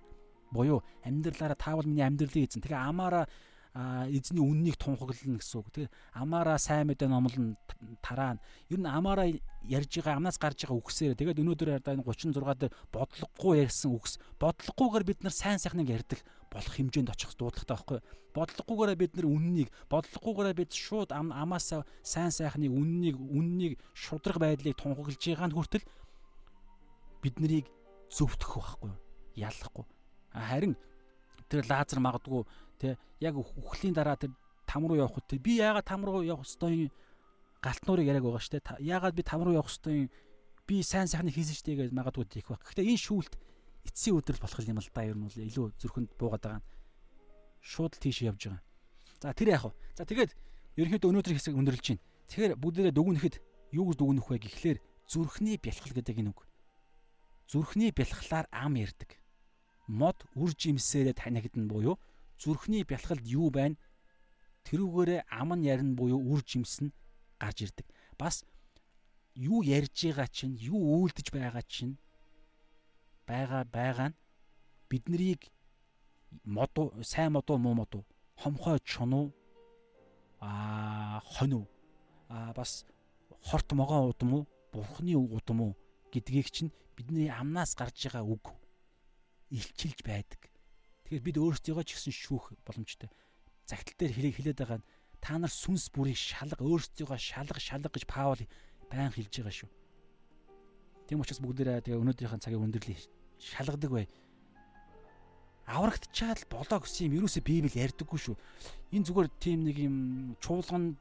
S1: буюу амьдралаараа таавал миний амьдралыг эзэн. Тэгээ амаараа эзний үннийг тунхаглана гэсэн үг. Тэгээ амаараа сайн мэдээ номлон тараана. Ер нь амаараа ярьж байгаа амнаас гарч байгаа үгсээр тэгээд өнөөдөр ярьдаа энэ 36 дээр бодлогогүй ярьсан үгс. Бодлогогүйгээр бид нар сайн сайхныг ярьдаг болох хэмжээнд очих дуудлагатай байхгүй. Бодлогогүйгээр бид нар үннийг, бодлогогүйгээр бид шууд амаасаа сайн сайхныг, үннийг, үннийг шудраг байдлыг тунхаглаж байгаа нь хүртэл бид нарыг зөвтгөх байхгүй. Яллахгүй. Харин тэр лазер магадгүй Тэ яг үхлийн дараа тэр там руу явах хөт би яагаад там руу явах ёстой галтнуурыг яриаг байгаа штэ яагаад би там руу явах ёстой би сайн сайхныг хийсэн штэ гэж магадгүй тийх баг. Гэхдээ энэ шүүлт эцсийн өдрөл болох юм л да ер нь бол илүү зүрхэнд буугаад байгаа. Шууд л тийш явж байгаа. За тэр яах вэ? За тэгээд ерөнхийдөө өнөөдрийн хэсэг өндөрлж байна. Тэгэхээр бүгдээрээ дүгнэхэд юу гэж дүгнэх вэ гэхлээр зүрхний бялхал гэдэг энэ үг. Зүрхний бялхлаар ам ярддаг. Мод үр жимсээрээ танигдана буюу зүрхний бялхалд юу байна? Тэрүүгээрээ ам нь ярина буюу үр жимс нь гарч ирдэг. Бас юу ярьж байгаа чинь, юу үйлдэж байгаа чинь байгаа байгаа нь биднийг модуу, сайн модуу, муу модуу, хомхой чонуу аа хонь уу аа бас хорт могоо удам уу бурхны удам уу гэдгийг чинь бидний амнаас гарч байгаа үг илчилж байдаг. Тэгэхээр бид өөрсдийгөө ч гэсэн шүүх боломжтой. Загтал дээр хэлээ хэлээд байгаа нь та нар сүнс бүрийг шалга өөрсдийгөө шалга шалга гэж Паул баян хэлж байгаа шүү. Тийм учраас бүгдээрээ тэгээ өнөөдрийнхээ цагийг өндөрлөе. Шалгадаг бай. Аврагдчаад болоо гэсэн юм ерөөсөө Библи ярьдаггүй шүү. Энэ зүгээр тийм нэг юм чуулган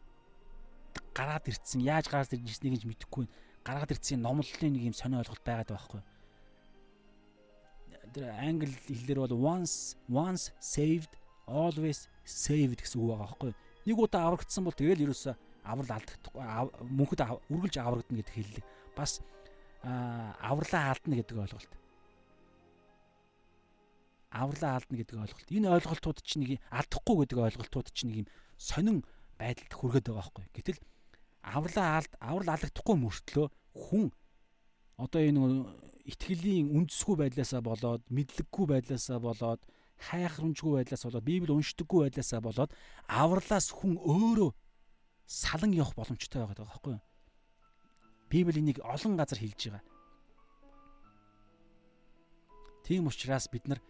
S1: гараад ирцэн яаж гараад иржсэнийг ч мэдэхгүй гаргаад ирцэн номлолын нэг юм сонио ойлголт байгаад байгаа байхгүй. Тэр англи хэлээр бол once once saved always saved гэсэн үг байгаа байхгүй. Нэг удаа аврагдсан бол тэгэл ерөөсөө аврал алдагдахгүй мөнхөд үргэлж аврагдана гэдэг хэллэг. Бас авралаа алдна гэдэг ойлголт. Авралаа алдна гэдэг ойлголт. Энэ ойлголтууд чинь нэг алдахгүй гэдэг ойлголтууд чинь нэг юм сонин байдалд хүргээд байгаа байхгүй. Гэтэл авралаа алд аврал алдагдахгүй мөртлөө хүн одоо энэ итгэлийн үндэсгүй байдлаасаа болоод мэдлэггүй байдлаасаа болоод хайхрамжгүй байдлаас болоод библ уншдаггүй байдлаасаа болоод авралаас хүн өөрөө салан явах боломжтой байгаа байхгүй юу? Библи энийг олон газар хэлж байгаа. Тийм учраас бид нар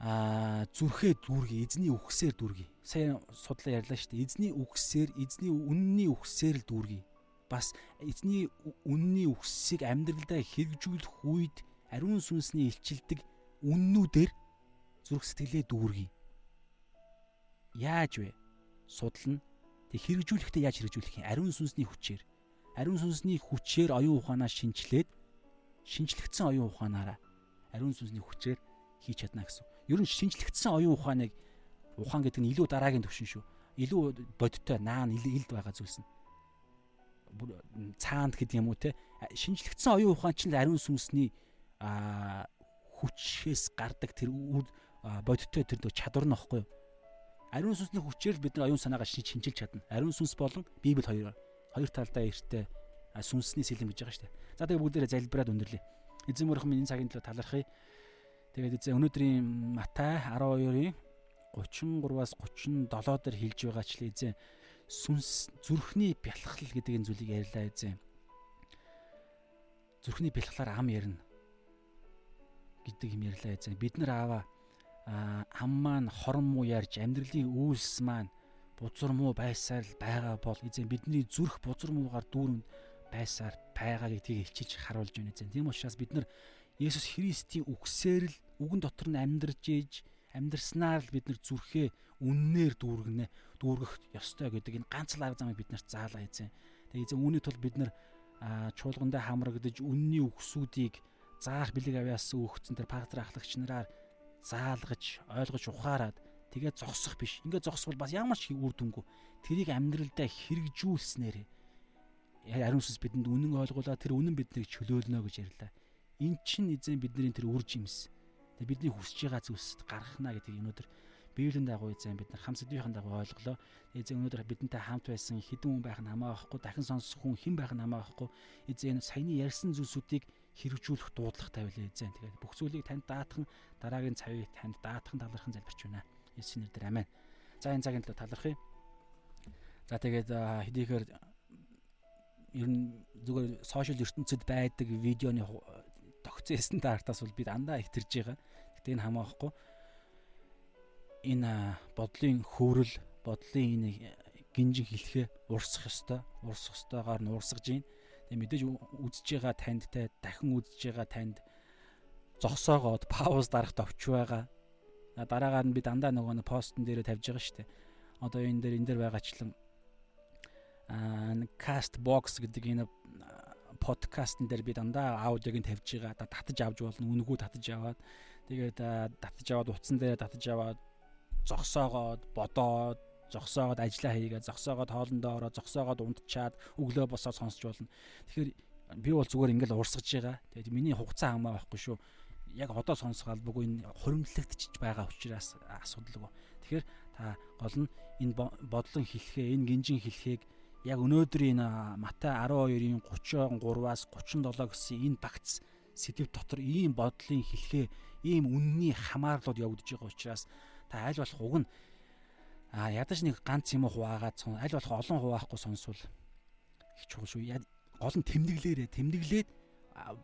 S1: а зүрхээ дүүргий эзний үгсээр дүүргий. Сайн судлаа ярьлаа шүү дээ. Эзний үгсээр эзний үнний үгсээр л дүүргий. Бас эзний үнний үгсийг амьдралдаа хэрэгжүүлэх үед ариун сүнсний илчилдэг үннүүдээр зүрх сэтгэлээ дүүргий. Яаж вэ? Судлана. Тэг хэрэгжүүлэхдээ яаж хэрэгжүүлэх юм? Ариун сүнсний хүчээр. Ариун сүнсний хүчээр оюун ухаанаа шинчлээд шинчлэгдсэн оюун ухаанаараа ариун сүнсний хүчээр хийж чадна гэсэн ер нь шинжлэгдсэн оюун ухааныг ухаан гэдэг нь илүү дараагийн төвшин шүү. Илүү бодиттой наан илд байгаа зүйлс нь. Цаанд гэдэг юм уу те шинжлэгдсэн оюун ухаан чинь ариун сүнсний хүчээс гардаг тэр бодиттой тэр чадвар нь аахгүй юу? Ариун сүнсний хүчээр бид нар оюун санаагаа шинжилж чадна. Ариун сүнс болон Библи хоёр хоёр талдаа эртээ сүнсний сэлэм гэж байгаа шүү дээ. За тэгээ бүгдээрээ залбираад өндөрлөе. Эзэн мөрөх минь энэ цагийн төлөө талархъя. Тэгээд эзэн өнөөдрийн Матай 12-ийн 33-аас 37 дээр хэлж байгаачлаа эзэн сүнс зүрхний бялхал гэдэг энэ зүйлийг ярьлаа эзэн. Зүрхний бялхлаар ам ярина гэдэг юм ярьлаа эзэн. Бид нар аава ам маань хорон муу ярьж амьдралын үйлс маань бузар муу байсаар л байгаа бол эзэн бидний зүрх бузар муугаар дүүрэн байсаар байгаа гэдгийг илчилж харуулж байна эзэн. Тийм учраас бид нар Есүс Христийн үгсээр л үгэн дотор нь амьдарч ийж амьдрснаар л бид нар зүрхээ үннээр дүүргэнэ дүүргэх ёстой гэдэг энэ ганц л арга замыг бид нарт заалаа эзэн. Тэгээ эзэн үүний тулд бид нар чуулгандаа хамрагдаж үнний үгсүүдийг заах бэлэг авяас өгцөн тэр пастор ахлагч нараар заалгаж ойлгож ухаарад тэгээ зогсох биш. Ингээ зогсвол бас ямар ч үр дүнгүй. Тэрийг амьдралдаа хэрэгжүүлснээр ариун сүнс бидэнд үнэн ойлгуулаа тэр үнэн биднийг чөлөөлнө гэж ярьлаа эн чинь эзэн бидний тэр үр жимс. Бидний хүсэж байгаа зүйлс гаргахна гэдгийг өнөөдөр Библийн дагуу эзэн бид нар хам сэдвийн дагуу ойлголоо. Эзэн өнөөдөр бидэнтэй хамт байсан хідэн хүн байх нь хамаа байхгүй, дахин сонсох хүн хэн байх нь хамаа байхгүй. Эзэн саяны ярьсан зүйлсүүдийг хэрэгжүүлэх дуудлага тавилаа эзэн. Тэгээд бүх зүйлийг танд даатхан дараагийн цавыг танд даатхан талархан залбирч байна. Есүс нэрээр аминь. За энэ цагийн төлөө талархъя. За тэгээд хэдийгээр ер нь зүгээр сошиал ертөнцид байдаг видеоны тогтсон таартаас бол би дандаа ихтэрж байгаа. Гэтэ энэ хамаахгүй. Энэ бодлын хөврөл, бодлын энэ гинжин хэлхээ урсах ёстой. Урсах ёстойгоор нь урсгаж гин. Тэгээ мэдээж үзэж байгаа танд те дахин үзэж байгаа танд зогсоогоод пауз дарах товч байгаа. Дараагаар нь би дандаа нөгөө постн дээр тавьж байгаа шүү дээ. Одоо энэ дээр энэ дээр байгаачлан аа каст бокс гэдэг энэ подкастн дээр би дандаа аудиог нь тавьж байгаа. Татаж авч болно. Үнгүү татаж аваад тэгээд татаж аваад утсан дээр татаж аваад зогсоогоод бодоод зогсоогоод ажиллаа хийгээд зогсоогоод хоолндоо ороод зогсоогоод унтчаад өглөө босоод сонсч болно. Тэгэхээр би бол зүгээр ингээл урсгаж байгаа. Тэгээд миний хугацаа хамаа байхгүй шүү. Яг одоо сонсох албагүй энэ хуримтлагдчих байгаа учраас асуудалгүй. Тэгэхээр та гол нь энэ бодлон хэлхээ, энэ гинжин хэлхийг яг өнөөдрийн Матай 12-ийн 33-аас 37 гэсэн энэ багц сэдв дотор ийм бодлын хэлхээ ийм үнний хамаарлууд явагдаж байгаа учраас та аль болох уг нь а ядаж нэг ганц юм хуваагаад аль болох олон хуваахгүй сонсвол их чухал шүү. Гол нь тэмдэглээрээ тэмдэглээд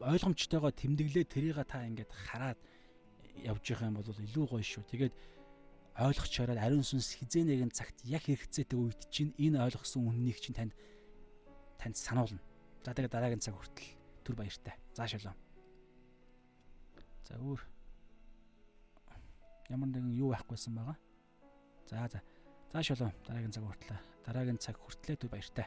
S1: ойлгомжтойгоо тэмдэглээд тэрийг та ингээд хараад явж байгаа юм бол илүү гоё шүү. Тэгээд ойлгох чараад ариун сүнс хизээ нэгэн цагт яг хэрэгцээтэй үед чинь энэ ойлгосон үннийг чинь танд танд сануулна. За тэгээд дараагийн цаг хүртэл түр баяртай. За шалом. За өөр ямар нэгэн юу байхгүйсэн байгаа. За за. За шалом. Дараагийн цаг хүртэл. Дараагийн цаг хүртлээ түр баяртай.